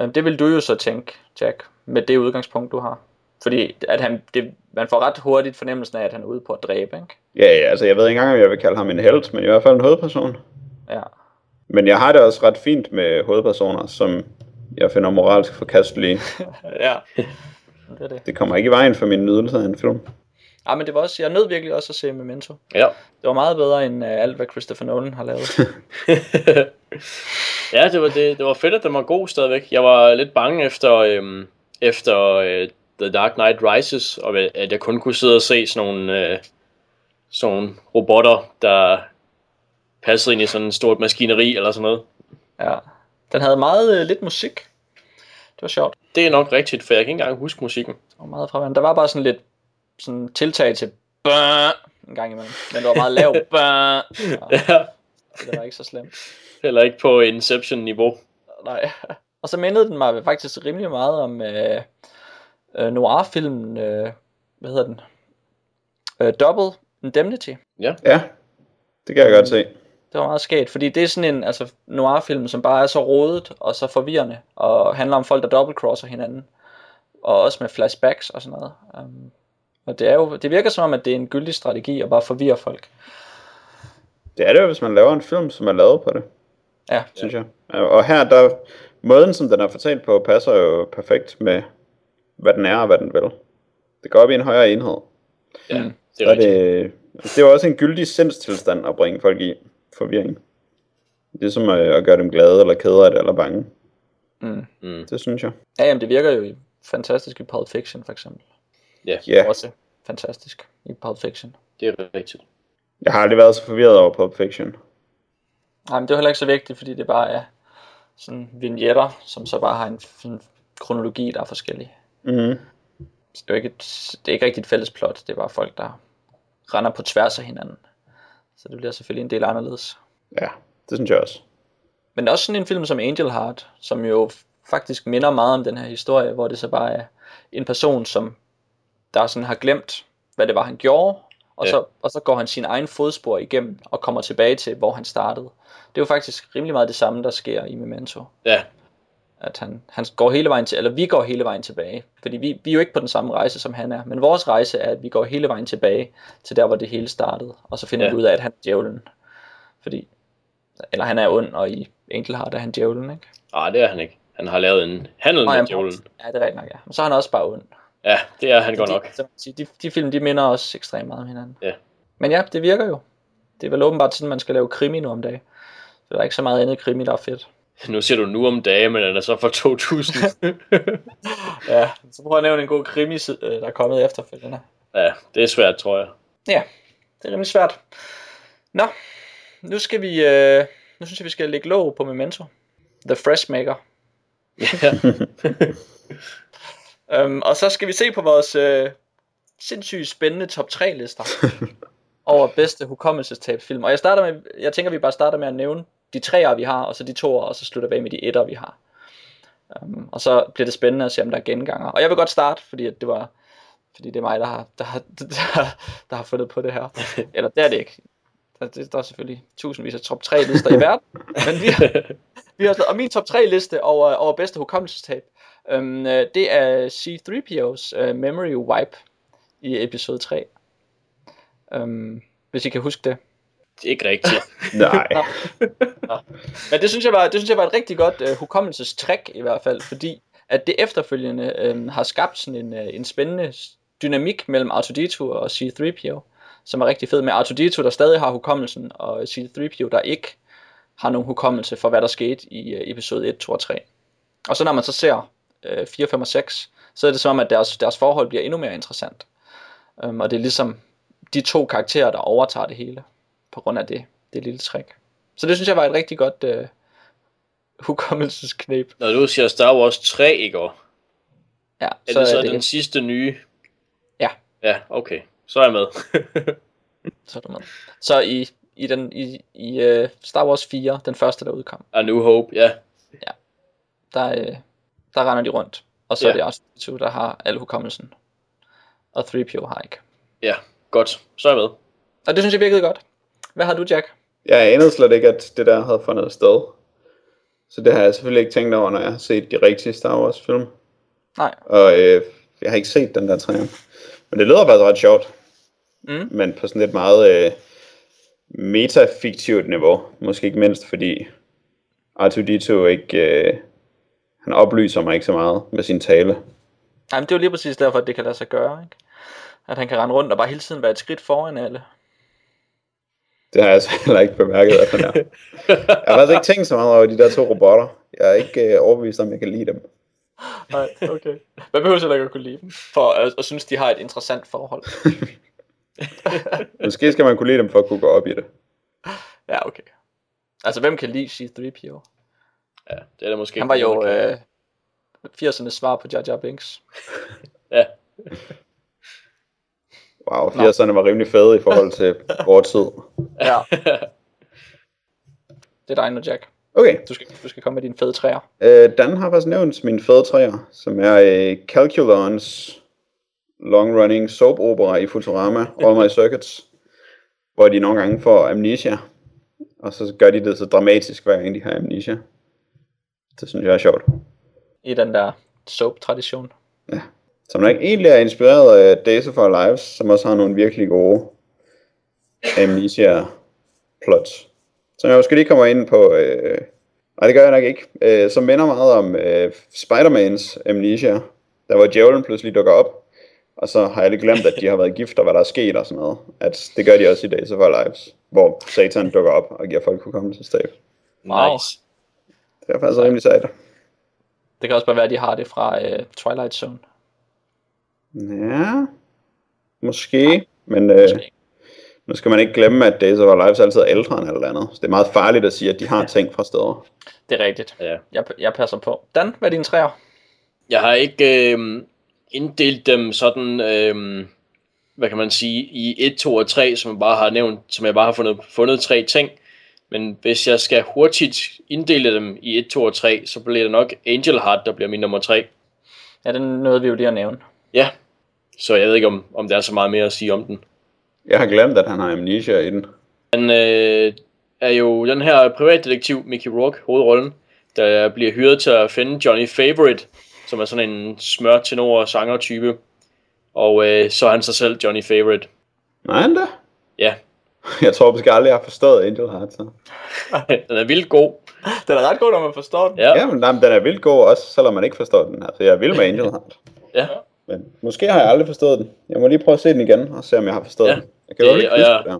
Øhm, Det vil du jo så tænke, Jack, med det udgangspunkt, du har. Fordi at han, det, man får ret hurtigt fornemmelsen af, at han er ude på at dræbe, ikke? Ja, ja, altså jeg ved ikke engang, om jeg vil kalde ham en held, men i hvert fald en hovedperson. Ja. Men jeg har det også ret fint med hovedpersoner, som jeg finder moralsk forkastelige. ja. Det er det. Det kommer ikke i vejen for min nydelse af en film. Ja, men det var også, jeg nød virkelig også at se Memento. Ja. Det var meget bedre end uh, alt, hvad Christopher Nolan har lavet. ja, det var, det, det var fedt, at den var god stadigvæk. Jeg var lidt bange efter, øhm, efter øh, The Dark Knight Rises, og at jeg kun kunne sidde og se sådan nogle, øh, sådan nogle robotter, der passede ind i sådan et stort maskineri eller sådan noget. ja. Den havde meget uh, lidt musik. Det var sjovt. Det er nok rigtigt, for jeg kan ikke engang huske musikken. Det var meget fraværende. Der var bare sådan lidt sådan tiltag til en gang imellem. Men det var meget lavt. Ja, Ja. så det var ikke så slemt. Heller ikke på Inception-niveau. Nej. Og så mindede den mig faktisk rimelig meget om øh, øh, noir-filmen, øh, hvad hedder den? Øh, Double Indemnity. Ja, det kan jeg godt se. Det var meget skægt, fordi det er sådan en altså, noir-film, som bare er så rodet og så forvirrende, og handler om folk, der dobbeltcrosser hinanden, og også med flashbacks og sådan noget. Um, og det, er jo, det virker som om, at det er en gyldig strategi at bare forvirre folk. Det er det jo, hvis man laver en film, som er lavet på det, Ja, synes jeg. Og her, der måden, som den er fortalt på, passer jo perfekt med, hvad den er og hvad den vil. Det går op i en højere enhed. Ja, det Så er rigtigt. det, det er jo også en gyldig sindstilstand at bringe folk i forvirring. Det er som at, at gøre dem glade, eller kede af det, eller bange. Mm. Mm. Det synes jeg. ja jamen, det virker jo i- fantastisk i Pulp Fiction, for eksempel. Ja, Ja, Også fantastisk i Pulp Fiction. det er rigtigt. jeg har aldrig været så forvirret over Pulp Fiction. Nej, men det er heller ikke så vigtigt, fordi det bare er sådan vignetter, som så bare har en, en kronologi, der er forskellig. Så det er jo ikke, et, det er ikke rigtig et fælles plot, det er bare folk, der render på tværs af hinanden. Så det bliver selvfølgelig en del anderledes. Ja, det synes jeg også. Men også sådan en film som Angel Heart, som jo faktisk minder meget om den her historie, hvor det så bare er en person, som der sådan har glemt, hvad det var, han gjorde, og, Ja. så, og så går han sin egen fodspor igennem og kommer tilbage til, hvor han startede. Det er jo faktisk rimelig meget det samme, der sker i Memento. Ja, At han, han går hele vejen til, eller vi går hele vejen tilbage. Fordi vi, vi er jo ikke på den samme rejse, som han er. Men vores rejse er, at vi går hele vejen tilbage til der, hvor det hele startede. Og så finder Ja. vi ud af, at han er djævlen. Fordi, eller han er ond, og i Angel Heart er han djævlen, ikke? ah, det er han ikke. Han har lavet en handel med djævlen. Ja, det er rigtigt nok, ja. Men så er han også bare ond. Ja, det er han godt de, nok. sige, De, de film, de minder også ekstremt meget om hinanden. Ja. Men ja, det virker jo. Det er vel åbenbart sådan, man skal lave krimi nu om dagen. Så der er ikke så meget andet krimi, der er fedt. Nu siger du nu om dagen, men den er så fra 2000. Ja, så prøv at nævne en god krimi, øh, der er kommet efterfølgende. ja, det er svært, tror jeg. Ja, det er rimelig svært. Nå, nu skal vi, øh, nu synes jeg, vi skal lægge låg på Memento. The Fresh Maker. Ja. Um, og så skal vi se på vores øh, sindssygt spændende top 3 lister over bedste hukommelsestabsfilm. Og jeg starter med, jeg tænker, vi bare starter med at nævne de treer, vi har, og så de toer, og så slutter vi af med de etter, vi har. Um, og så bliver det spændende at se, om der er genganger. Og jeg vil godt starte, fordi at det var, fordi det er mig, der har, der har, der, der har fundet på det her. Eller det er det ikke. Der, det, der er selvfølgelig tusindvis af top 3 lister i verden. Men vi har, vi har, og min top 3 liste over, over bedste hukommelsestab, øhm, øh, det er C-3PO's øh, Memory Wipe i episode 3. Øhm, hvis I kan huske det. Ikke rigtigt. Nej. Men det synes jeg var, det synes jeg var et rigtig godt øh, hukommelsestræk i hvert fald, fordi at det efterfølgende øh, har skabt sådan en, øh, en spændende dynamik mellem R2-D2 og C-3PO, som er rigtig fed med R2-D2, der stadig har hukommelsen, og C-3PO, der ikke har nogen hukommelse for, hvad der skete i øh, episode 1, 2 og 3. Og så når man så ser øh, 4, 5 og 6, så er det som om, at deres, deres forhold bliver endnu mere interessant. Øhm, og det er ligesom de to karakterer, der overtager det hele, på grund af det, det lille trick. Så det synes jeg var et rigtig godt øh, hukommelsesknep. Når du siger Star Wars 3 i går, Ja, er så det så er den det... sidste nye? Ja. Ja, okay. Så er jeg med. så er du med. Så i, i, den, i, i uh, Star Wars 4, den første, der udkom, A New Hope, ja. der, uh, der render de rundt. Og så Ja. er det også 2 der har al hukommelsen. Og 3PO har ikke. Ja, godt. Så er jeg med. Og det synes jeg virkede godt. Hvad har du, Jack? Jeg anede slet ikke, at det der havde fundet sted. Så det har jeg selvfølgelig ikke tænkt over, når jeg har set de rigtige Star Wars film. Nej. Og øh, jeg har ikke set den der træner. Men det lyder faktisk ret sjovt. Mm. Men på sådan et meget øh, metafiktivt niveau. Måske ikke mindst fordi R2-D2 ikke... Øh, han oplyser mig ikke så meget med sin tale. Nej, men det er jo lige præcis derfor, at det kan lade sig gøre. Ikke? At han kan rende rundt og bare hele tiden være et skridt foran alle. Det har jeg så heller ikke bemærket, at han er. Jeg har faktisk ikke tænkt så meget over de der to robotter. Jeg er ikke øh, overbevist om, jeg kan lide dem. Nej, okay. Man behøver heller ikke at kunne lide dem, for at, at synes, de har et interessant forhold. Måske skal man kunne lide dem for at kunne gå op i det. Ja, okay. Altså, hvem kan lide C-3PO? Ja, det er der måske Han var jo øh, 80'ernes svar på Jar Jar Binks. Ja, Wow, 80'erne var rimelig fede i forhold til vores tid. Ja. det er dig nu, Jack. Okay, Du skal, du skal komme med dine fede træer. øh, Dan har faktisk nævnt min fede træer, som er øh, Calculons long-running soap opera i Futurama, All My Circuits, hvor de nogle gange får amnesia, og så gør de det så dramatisk, hver gang de har amnesia. Det synes jeg er sjovt. I den der soap-tradition. Som nok egentlig er inspireret af Days of Our Lives, som også har nogle virkelig gode amnesia plots. Som jeg måske lige kommer ind på, øh, nej det gør jeg nok ikke, øh, som minder meget om øh, Spider-Mans amnesia, der hvor djævlen pludselig dukker op, og så har jeg lidt glemt, at de har været gift, og hvad der er sket og sådan noget. At det gør de også i Days of Our Lives, hvor Satan dukker op og giver folk hukommelsestab. Wow. nice. Det er faktisk rimelig sejt. Det kan også bare være, at de har det fra øh, Twilight Zone. Ja, måske, men øh, Måske. Nu skal man ikke glemme, at Days of Our Lives altid er ældre end alt andet. Så det er meget farligt at sige, at de har ting fra steder. Det er rigtigt. Ja. Jeg, jeg passer på. Dan, hvad er dine træer? Jeg har ikke øh, inddelt dem sådan, øh, hvad kan man sige, i 1, 2 og 3, som jeg bare har nævnt, som jeg bare har fundet, fundet tre ting. Men hvis jeg skal hurtigt inddele dem i 1, 2 og 3, så bliver det nok Angel Heart, der bliver min nummer 3. Ja, den nåede vi jo lige at nævne. Ja, så jeg ved ikke, om, om der er så meget mere at sige om den. Jeg har glemt, at han har amnesia i den. Han øh, er jo den her privatdetektiv, Mickey Rourke, hovedrollen, der bliver hyret til at finde Johnny Favorite, som er sådan en smør tenor sanger type. Og øh, så er han sig selv Johnny Favorite. Nej, han da. Ja, Jeg tror måske aldrig, jeg har forstået Angel Heart. Så. den er vildt god. Den er ret god, når man forstår den. Ja, Ja, men nej, men den er vildt god også, selvom man ikke forstår den. Altså, jeg er vild med Angel Heart. ja. Men måske har jeg aldrig forstået den. Jeg må lige prøve at se den igen, og se om jeg har forstået Ja. den. Jeg kan Det- jo ikke og huske jeg- det.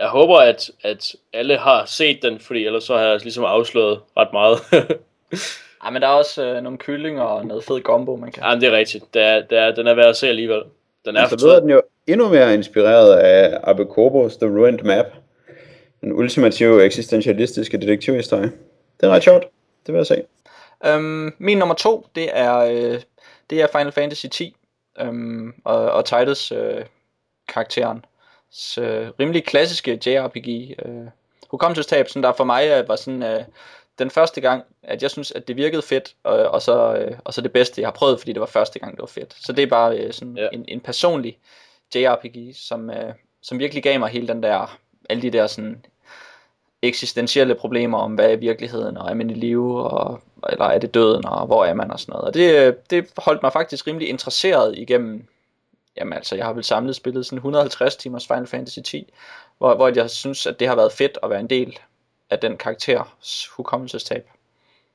Jeg håber, at, at alle har set den, fordi ellers så har jeg ligesom afsløret ret meget. Ej, men der er også øh, nogle kyllinger og noget fed gombo, man kan. ja, det er rigtigt. Det er, det er, den er værd at se alligevel. Den er Så lyder den jo endnu mere inspireret af Abe Kobos The Ruined Map. Den ultimative eksistentialistiske detektivhistorie. Det er ret sjovt. Det vil jeg se. Øhm, min nummer to, det er, øh, det er Final Fantasy 10. Øhm, og, og Tidus øh, karakteren. Så, øh, rimelig klassiske JRPG. Øh, hukommelsestab, sådan der for mig øh, var sådan øh, den første gang, at jeg synes, at det virkede fedt, og, og, så, øh, og så det bedste, jeg har prøvet, fordi det var første gang, det var fedt. Så det er bare øh, sådan Ja. en, en personlig JRPG, som, øh, som virkelig gav mig hele den der, alle de der sådan eksistentielle problemer om, hvad er virkeligheden, og er man i live, og, eller er det døden, og hvor er man, og sådan noget. Og det, det holdt mig faktisk rimelig interesseret igennem, jamen altså, jeg har vel samlet spillet sådan 150 timers Final Fantasy 10, hvor, hvor jeg synes, at det har været fedt at være en del af den karakters hukommelsestab.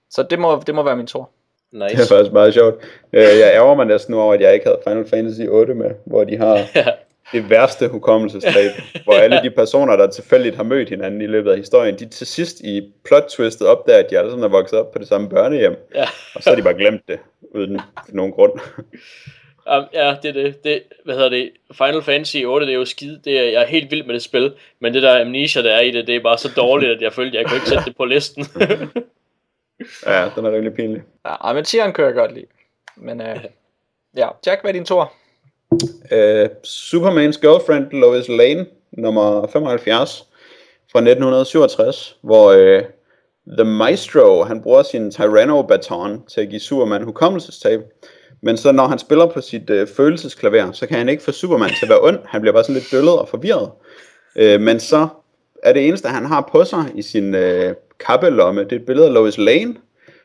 Så det må, det må være min tur. Det er Nice. faktisk meget sjovt. Øh, Jeg ærger mig næsten nu over, at jeg ikke havde Final Fantasy 8 med, hvor de har det værste hukommelsestab, hvor alle de personer, der tilfældigt har mødt hinanden i løbet af historien, de til sidst i plot-twistet opdager, at de alle sammen er vokset op på det samme børnehjem, Ja. og så har de bare glemt det, uden nogen grund. Um, ja, det er det. det. Hvad hedder det? Final Fantasy 8, det er jo skide. Det er, jeg er helt vild med det spil. Men det der amnesia, der er i det, det er bare så dårligt, at jeg følte, at jeg kunne ikke sætte det på listen. Ja, den er rimelig pinlig. Ja, men tieren kører jeg godt lide. Men øh, ja, Jack, hvad er din tur? Uh, Supermans Girlfriend, Lois Lane, nummer 75, fra 1967, hvor uh, The Maestro, han bruger sin Tyranno-baton til at give Superman hukommelsestab. Men så når han spiller på sit øh, følelsesklaver, så kan han ikke få Superman til at være ond. Han bliver bare sådan lidt døllet og forvirret. Øh, men så er det eneste, han har på sig i sin øh, kappelomme, det er et billede af Lois Lane,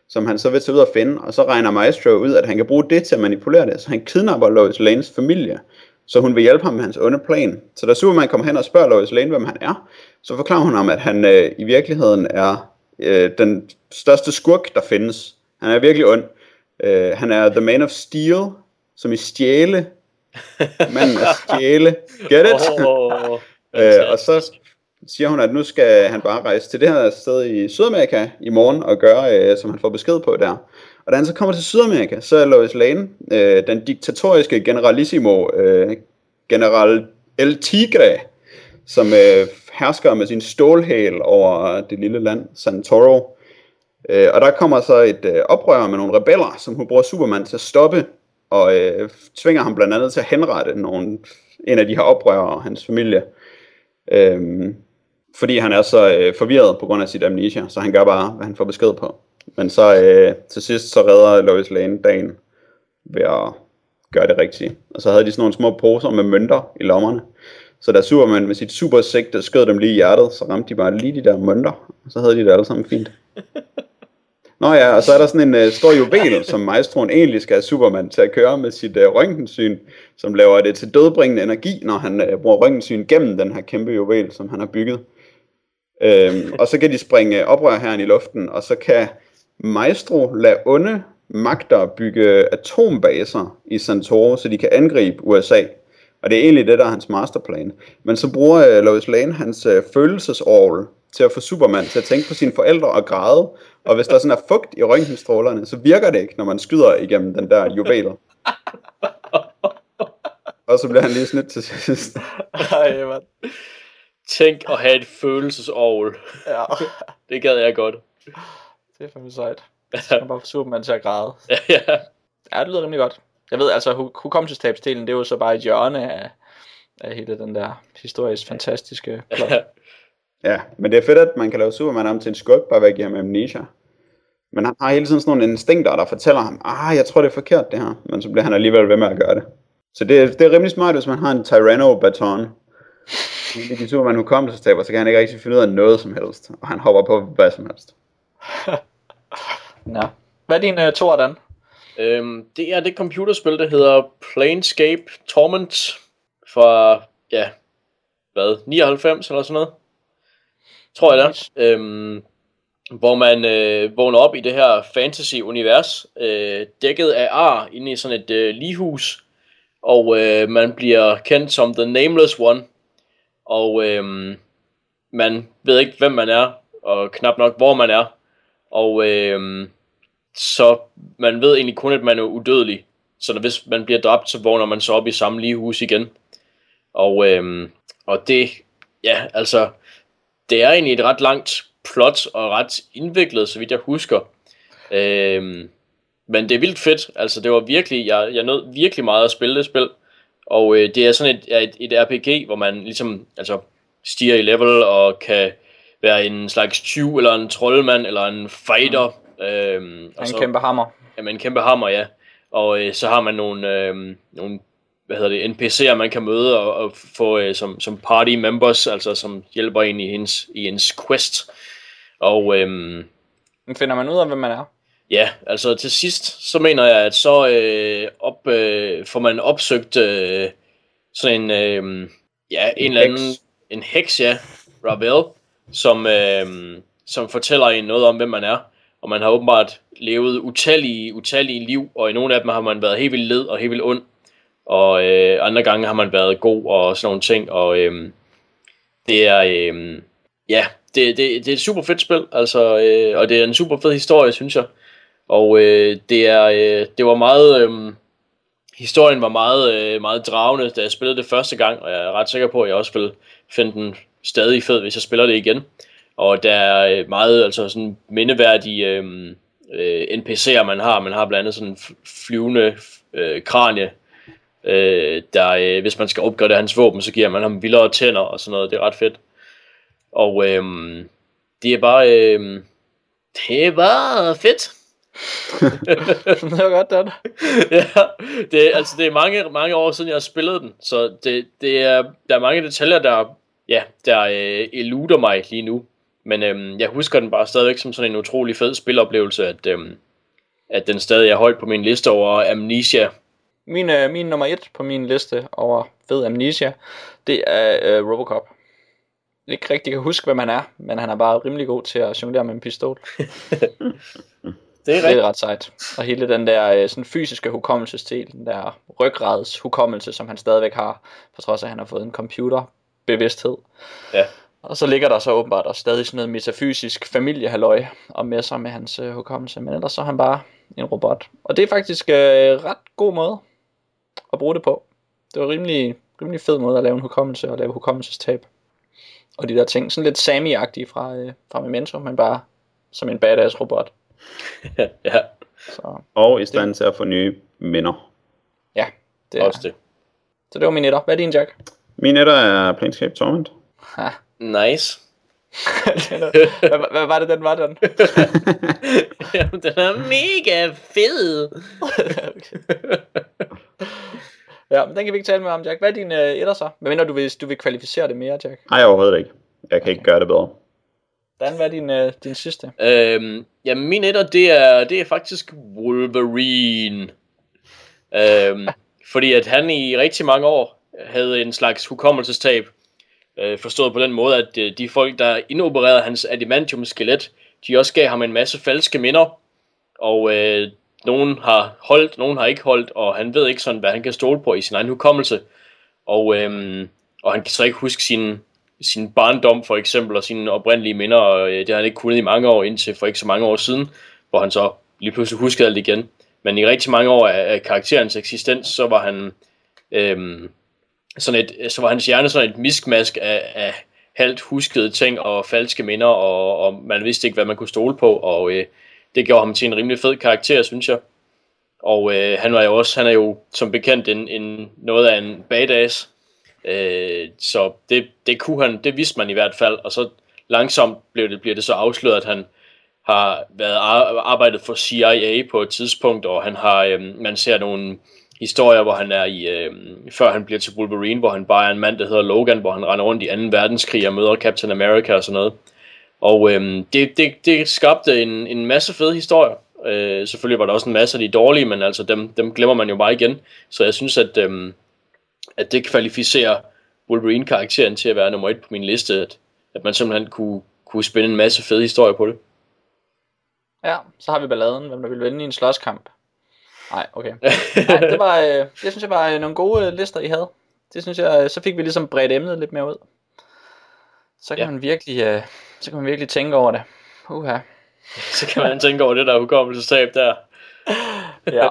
som han så vil tage ud og finde, og så regner Maestro ud, at han kan bruge det til at manipulere det, så han kidnapper Lois Lanes familie, så hun vil hjælpe ham med hans onde plan. Så da Superman kommer hen og spørger Lois Lane, hvem han er, så forklarer hun ham, at han øh, i virkeligheden er øh, den største skurk, der findes. Han er virkelig ond. Øh, han er The Man of Steel, som i stjæle. Manden af stjæle. Get it? oh, Øh, og så siger hun, at nu skal han bare rejse til det her sted i Sydamerika i morgen og gøre, øh, som han får besked på der. Og da han så kommer til Sydamerika, så er Lois Lane, øh, den diktatoriske generalissimo, øh, general El Tigre, som øh, hersker med sin stålhæl over det lille land, Santoro. Øh, og der kommer så et øh, oprør med nogle rebeller, som hun bruger Superman til at stoppe, og øh, tvinger ham blandt andet til at henrette nogle, en af de her oprørere og hans familie. Øhm, fordi han er så øh, forvirret på grund af sit amnesia, så han gør bare, hvad han får besked på. Men så øh, til sidst, så redder Lois Lane dagen ved at gøre det rigtige. Og så havde de sådan nogle små poser med mønter i lommerne. Så da Superman med sit super sigte skød dem lige i hjertet, så ramte de bare lige de der mønter. Og så havde de det alle sammen fint. Nå ja, og så er der sådan en øh, stor juvel, som maestroen egentlig skal have Superman til at køre med sit øh, røntgensyn, som laver det til dødbringende energi, når han øh, bruger røntgensyn gennem den her kæmpe juvel, som han har bygget. Øhm, og så kan de springe oprør herren i luften, og så kan Maestro lade onde magter bygge atombaser i Santoro, så de kan angribe USA. Og det er egentlig det, der er hans masterplan. Men så bruger øh, Lois Lane hans øh, følelsesorgel til at få Superman til at tænke på sine forældre og græde. Og hvis der sådan er fugt i røntgenstrålerne, så virker det ikke, når man skyder igennem den der juvel. og så bliver han lige snydt til sidst. Ej, mand. Tænk at have et følelsesovl. Ja, Det gad jeg godt. det er fandme sejt. Så man bare få Superman til at græde. ja. Ja, det lyder rimelig godt. Jeg ved, altså, hu- hukommelsestabsdelen, det er jo så bare et hjørne af, af hele den der historisk fantastiske plot. Ja, men det er fedt, at man kan lave Superman om til en skurk, bare ved at give ham amnesia. Men han har hele tiden sådan nogle instinkter, der fortæller ham, ah, jeg tror det er forkert det her, men så bliver han alligevel ved med at gøre det. Så det, er- det er rimelig smart, hvis man har en Tyranno-baton. Det giver Superman hukommelsestab, og så kan han ikke rigtig finde ud af noget som helst, og han hopper på hvad som helst. Ja. Hvad er din uh, to, Dan? Øhm, det er det computerspil, der hedder Planescape Torment fra, ja, hvad, 99 eller sådan noget? Tror jeg det er. Øhm, hvor man øh, vågner op i det her fantasy-univers, øh, dækket af ar, inde i sådan et øh, lighus, og øh, man bliver kendt som The Nameless One, og øh, man ved ikke, hvem man er, og knap nok, hvor man er, og øh, så man ved egentlig kun, at man er udødelig. Så når, hvis man bliver dræbt, så vågner man så op i samme lige hus igen. Og, øhm, og det, ja, altså, det er egentlig et ret langt plot og ret indviklet, så vidt jeg husker. Øhm, men det er vildt fedt. Altså, det var virkelig, jeg, jeg nød virkelig meget at spille det spil. Og øh, det er sådan et, et, et RPG, hvor man ligesom altså, stiger i level og kan være en slags tyv, eller en troldmand, eller en fighter. Øhm, og En så, kæmpe hammer. Jamen, en kæmpe hammer, ja. Og øh, så har man nogle, øh, nogle hvad hedder det, NPC'er, man kan møde og, og få øh, som, som party members, altså som hjælper en i hendes, i ens quest. Og øh, finder man ud af, hvem man er? Ja, altså til sidst, så mener jeg, at så øh, op, øh, får man opsøgt øh, sådan en, øh, ja, en, en eller anden, heks. en heks, ja, Ravel, som, øh, som fortæller en noget om, hvem man er. Og man har åbenbart levet utallige, utallige liv, og i nogle af dem har man været helt vildt led og helt vildt ond. Og øh, andre gange har man været god og sådan nogle ting. Og øh, det er, øh, ja, det, det, det er et super fedt spil, altså, øh, og det er en super fed historie, synes jeg. Og øh, det er, øh, det var meget, øh, historien var meget, øh, meget dragende, da jeg spillede det første gang, og jeg er ret sikker på, at jeg også vil finde den stadig fed, hvis jeg spiller det igen. Og der er øh, meget altså sådan mindeværdige øh, øh, NPC'er, man har. Man har blandt andet sådan en flyvende øh, kranie, øh, der øh, hvis man skal opgradere hans våben, så giver man ham vildere tænder og sådan noget. Det er ret fedt. Og øh, det er bare, øh, det er bare fedt. det var godt, Dan. ja, det, altså, det er mange, mange år siden, jeg har spillet den, så det, det er, der er mange detaljer, der, ja, der øh, eluder mig lige nu. Men øh, jeg husker den bare stadigvæk som sådan en utrolig fed spiloplevelse, at, øh, at den stadig er højt på min liste over Amnesia. Min, øh, min nummer et på min liste over fed Amnesia, det er øh, Robocop. Jeg ikke rigtig kan huske, hvem han er, men han er bare rimelig god til at jonglere med en pistol. Det er, det er ret sejt. Og hele den der øh, sådan fysiske hukommelsesdel, den der ryggrads hukommelse, som han stadigvæk har, på trods af, at han har fået en computerbevidsthed. Ja. Og så ligger der så åbenbart også stadig sådan noget metafysisk familiehalløj og med sig med hans øh, hukommelse. Men ellers så er han bare en robot. Og det er faktisk øh, ret god måde at bruge det på. Det var rimelig, rimelig fed måde at lave en hukommelse og lave hukommelsestab. Og de der ting, sådan lidt Sami-agtige fra, øh, fra Memento, men bare som en badass robot. ja. Så, og i stand til at få nye minder. Ja, det er også det. Så det var min etter. Hvad er din, Jack? Min etter er Planescape Torment. Ha. Nice. hvad, hvad var det, den var, den? Jamen, den er mega fed. ja, men den kan vi ikke tale med om, Jack. Hvad er din uh, etter så? Hvad mener du, hvis du vil kvalificere det mere, Jack? Nej, overhovedet ikke. Jeg kan okay. ikke gøre det bedre. Dan, hvad er din, uh, din sidste? Øhm, ja, min etter, det er, det er faktisk Wolverine. Øhm, fordi at han i rigtig mange år havde en slags hukommelsestab. Øh, forstået på den måde, at øh, de folk, der indopererede hans adamantium-skelet, de også gav ham en masse falske minder. Og øh, nogen har holdt, nogen har ikke holdt, og han ved ikke sådan, hvad han kan stole på i sin egen hukommelse. Og, øh, og han kan så ikke huske sin sin barndom for eksempel, og sine oprindelige minder, og øh, det har han ikke kunnet i mange år, indtil for ikke så mange år siden, hvor han så lige pludselig huskede alt igen. Men i rigtig mange år af, af karakterens eksistens, så var han øhm, sådan et, så var hans hjerne sådan et miskmask af, af halvt huskede ting og falske minder, og, og man vidste ikke, hvad man kunne stole på, og øh, det gjorde ham til en rimelig fed karakter, synes jeg. Og øh, han var jo også, han er jo som bekendt en, en noget af en badass, Øh, så det, det kunne han, det vidste man i hvert fald, og så langsomt blev det, bliver det så afsløret, at han har været arbejdet for CIA på et tidspunkt, og han har, øh, man ser nogle historier, hvor han er i, øh, før han bliver til Wolverine, hvor han bare er en mand, der hedder Logan, hvor han render rundt i 2. verdenskrig og møder Captain America og sådan noget. Og øh, det, det, det skabte en, en masse fede historier. Øh, selvfølgelig var der også en masse af de dårlige, men altså dem, dem glemmer man jo bare igen. Så jeg synes, at øh, at det kvalificerer Wolverine-karakteren til at være nummer et på min liste, at, at man simpelthen kunne, kunne spænde en masse fede historier på det. Ja, så har vi balladen, hvem der vil vinde i en slåskamp. Nej, okay. Nej, det, var, øh, det synes jeg var øh, nogle gode øh, lister, I havde. Det synes jeg, så fik vi ligesom bredt emnet lidt mere ud. Så kan ja. man virkelig, så kan man virkelig tænke over det. Uha. så kan man tænke over det der hukommelsestab der. ja,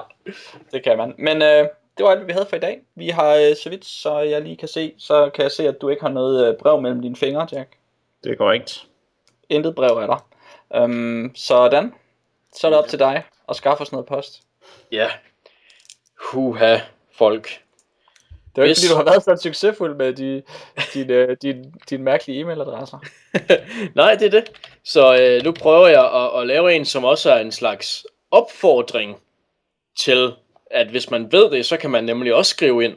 det kan man. Men øh, det var alt, vi havde for i dag. Vi har, øh, så vidt så jeg lige kan se, så kan jeg se, at du ikke har noget øh, brev mellem dine fingre, Jack. Det er korrekt. Intet brev er der. Um, sådan. Så er det op til dig at skaffe os noget post. Ja. Huha, folk. Det er jo ikke, fordi du har været så succesfuld med de, dine, dine, dine mærkelige e-mailadresser. Nej, det er det. Så øh, nu prøver jeg at, at lave en, som også er en slags opfordring til at hvis man ved det, så kan man nemlig også skrive ind.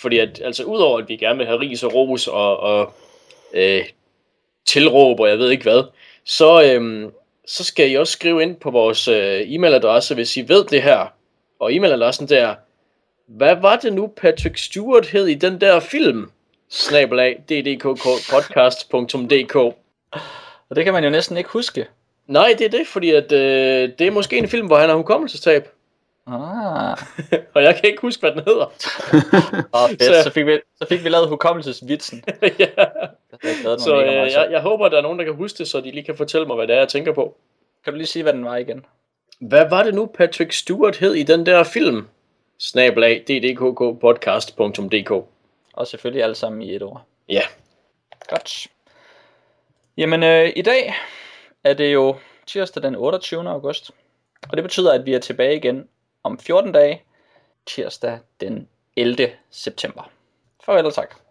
Fordi at, altså udover at vi gerne vil have ris og ros og, og øh, tilråb og jeg ved ikke hvad, så, øh, så skal I også skrive ind på vores øh, e-mailadresse, hvis I ved det her. Og e-mailadressen der, hvad var det nu Patrick Stewart hed i den der film? Snabelag ddkpodcast.dk Og det kan man jo næsten ikke huske. Nej, det er det, fordi at, øh, det er måske en film, hvor han har hukommelsestab. Ah. Og jeg kan ikke huske, hvad den hedder. Oh, fedt. Så- Så, fik vi, så fik vi lavet hukommelsesvitsen. ja. Jeg Så øh, til. jeg, jeg håber, at der er nogen, der kan huske det, så de lige kan fortælle mig, hvad det er, jeg tænker på. Kan du lige sige, hvad den var igen? Hvad var det nu, Patrick Stewart hed i den der film? Snabelag ddkkpodcast.dk Og selvfølgelig alle sammen i et ord. Ja, Godt. Jamen, øh, i dag er det jo tirsdag den 28. august. Og det betyder, at vi er tilbage igen om 14 dage, tirsdag den 11. september. Farvel og tak.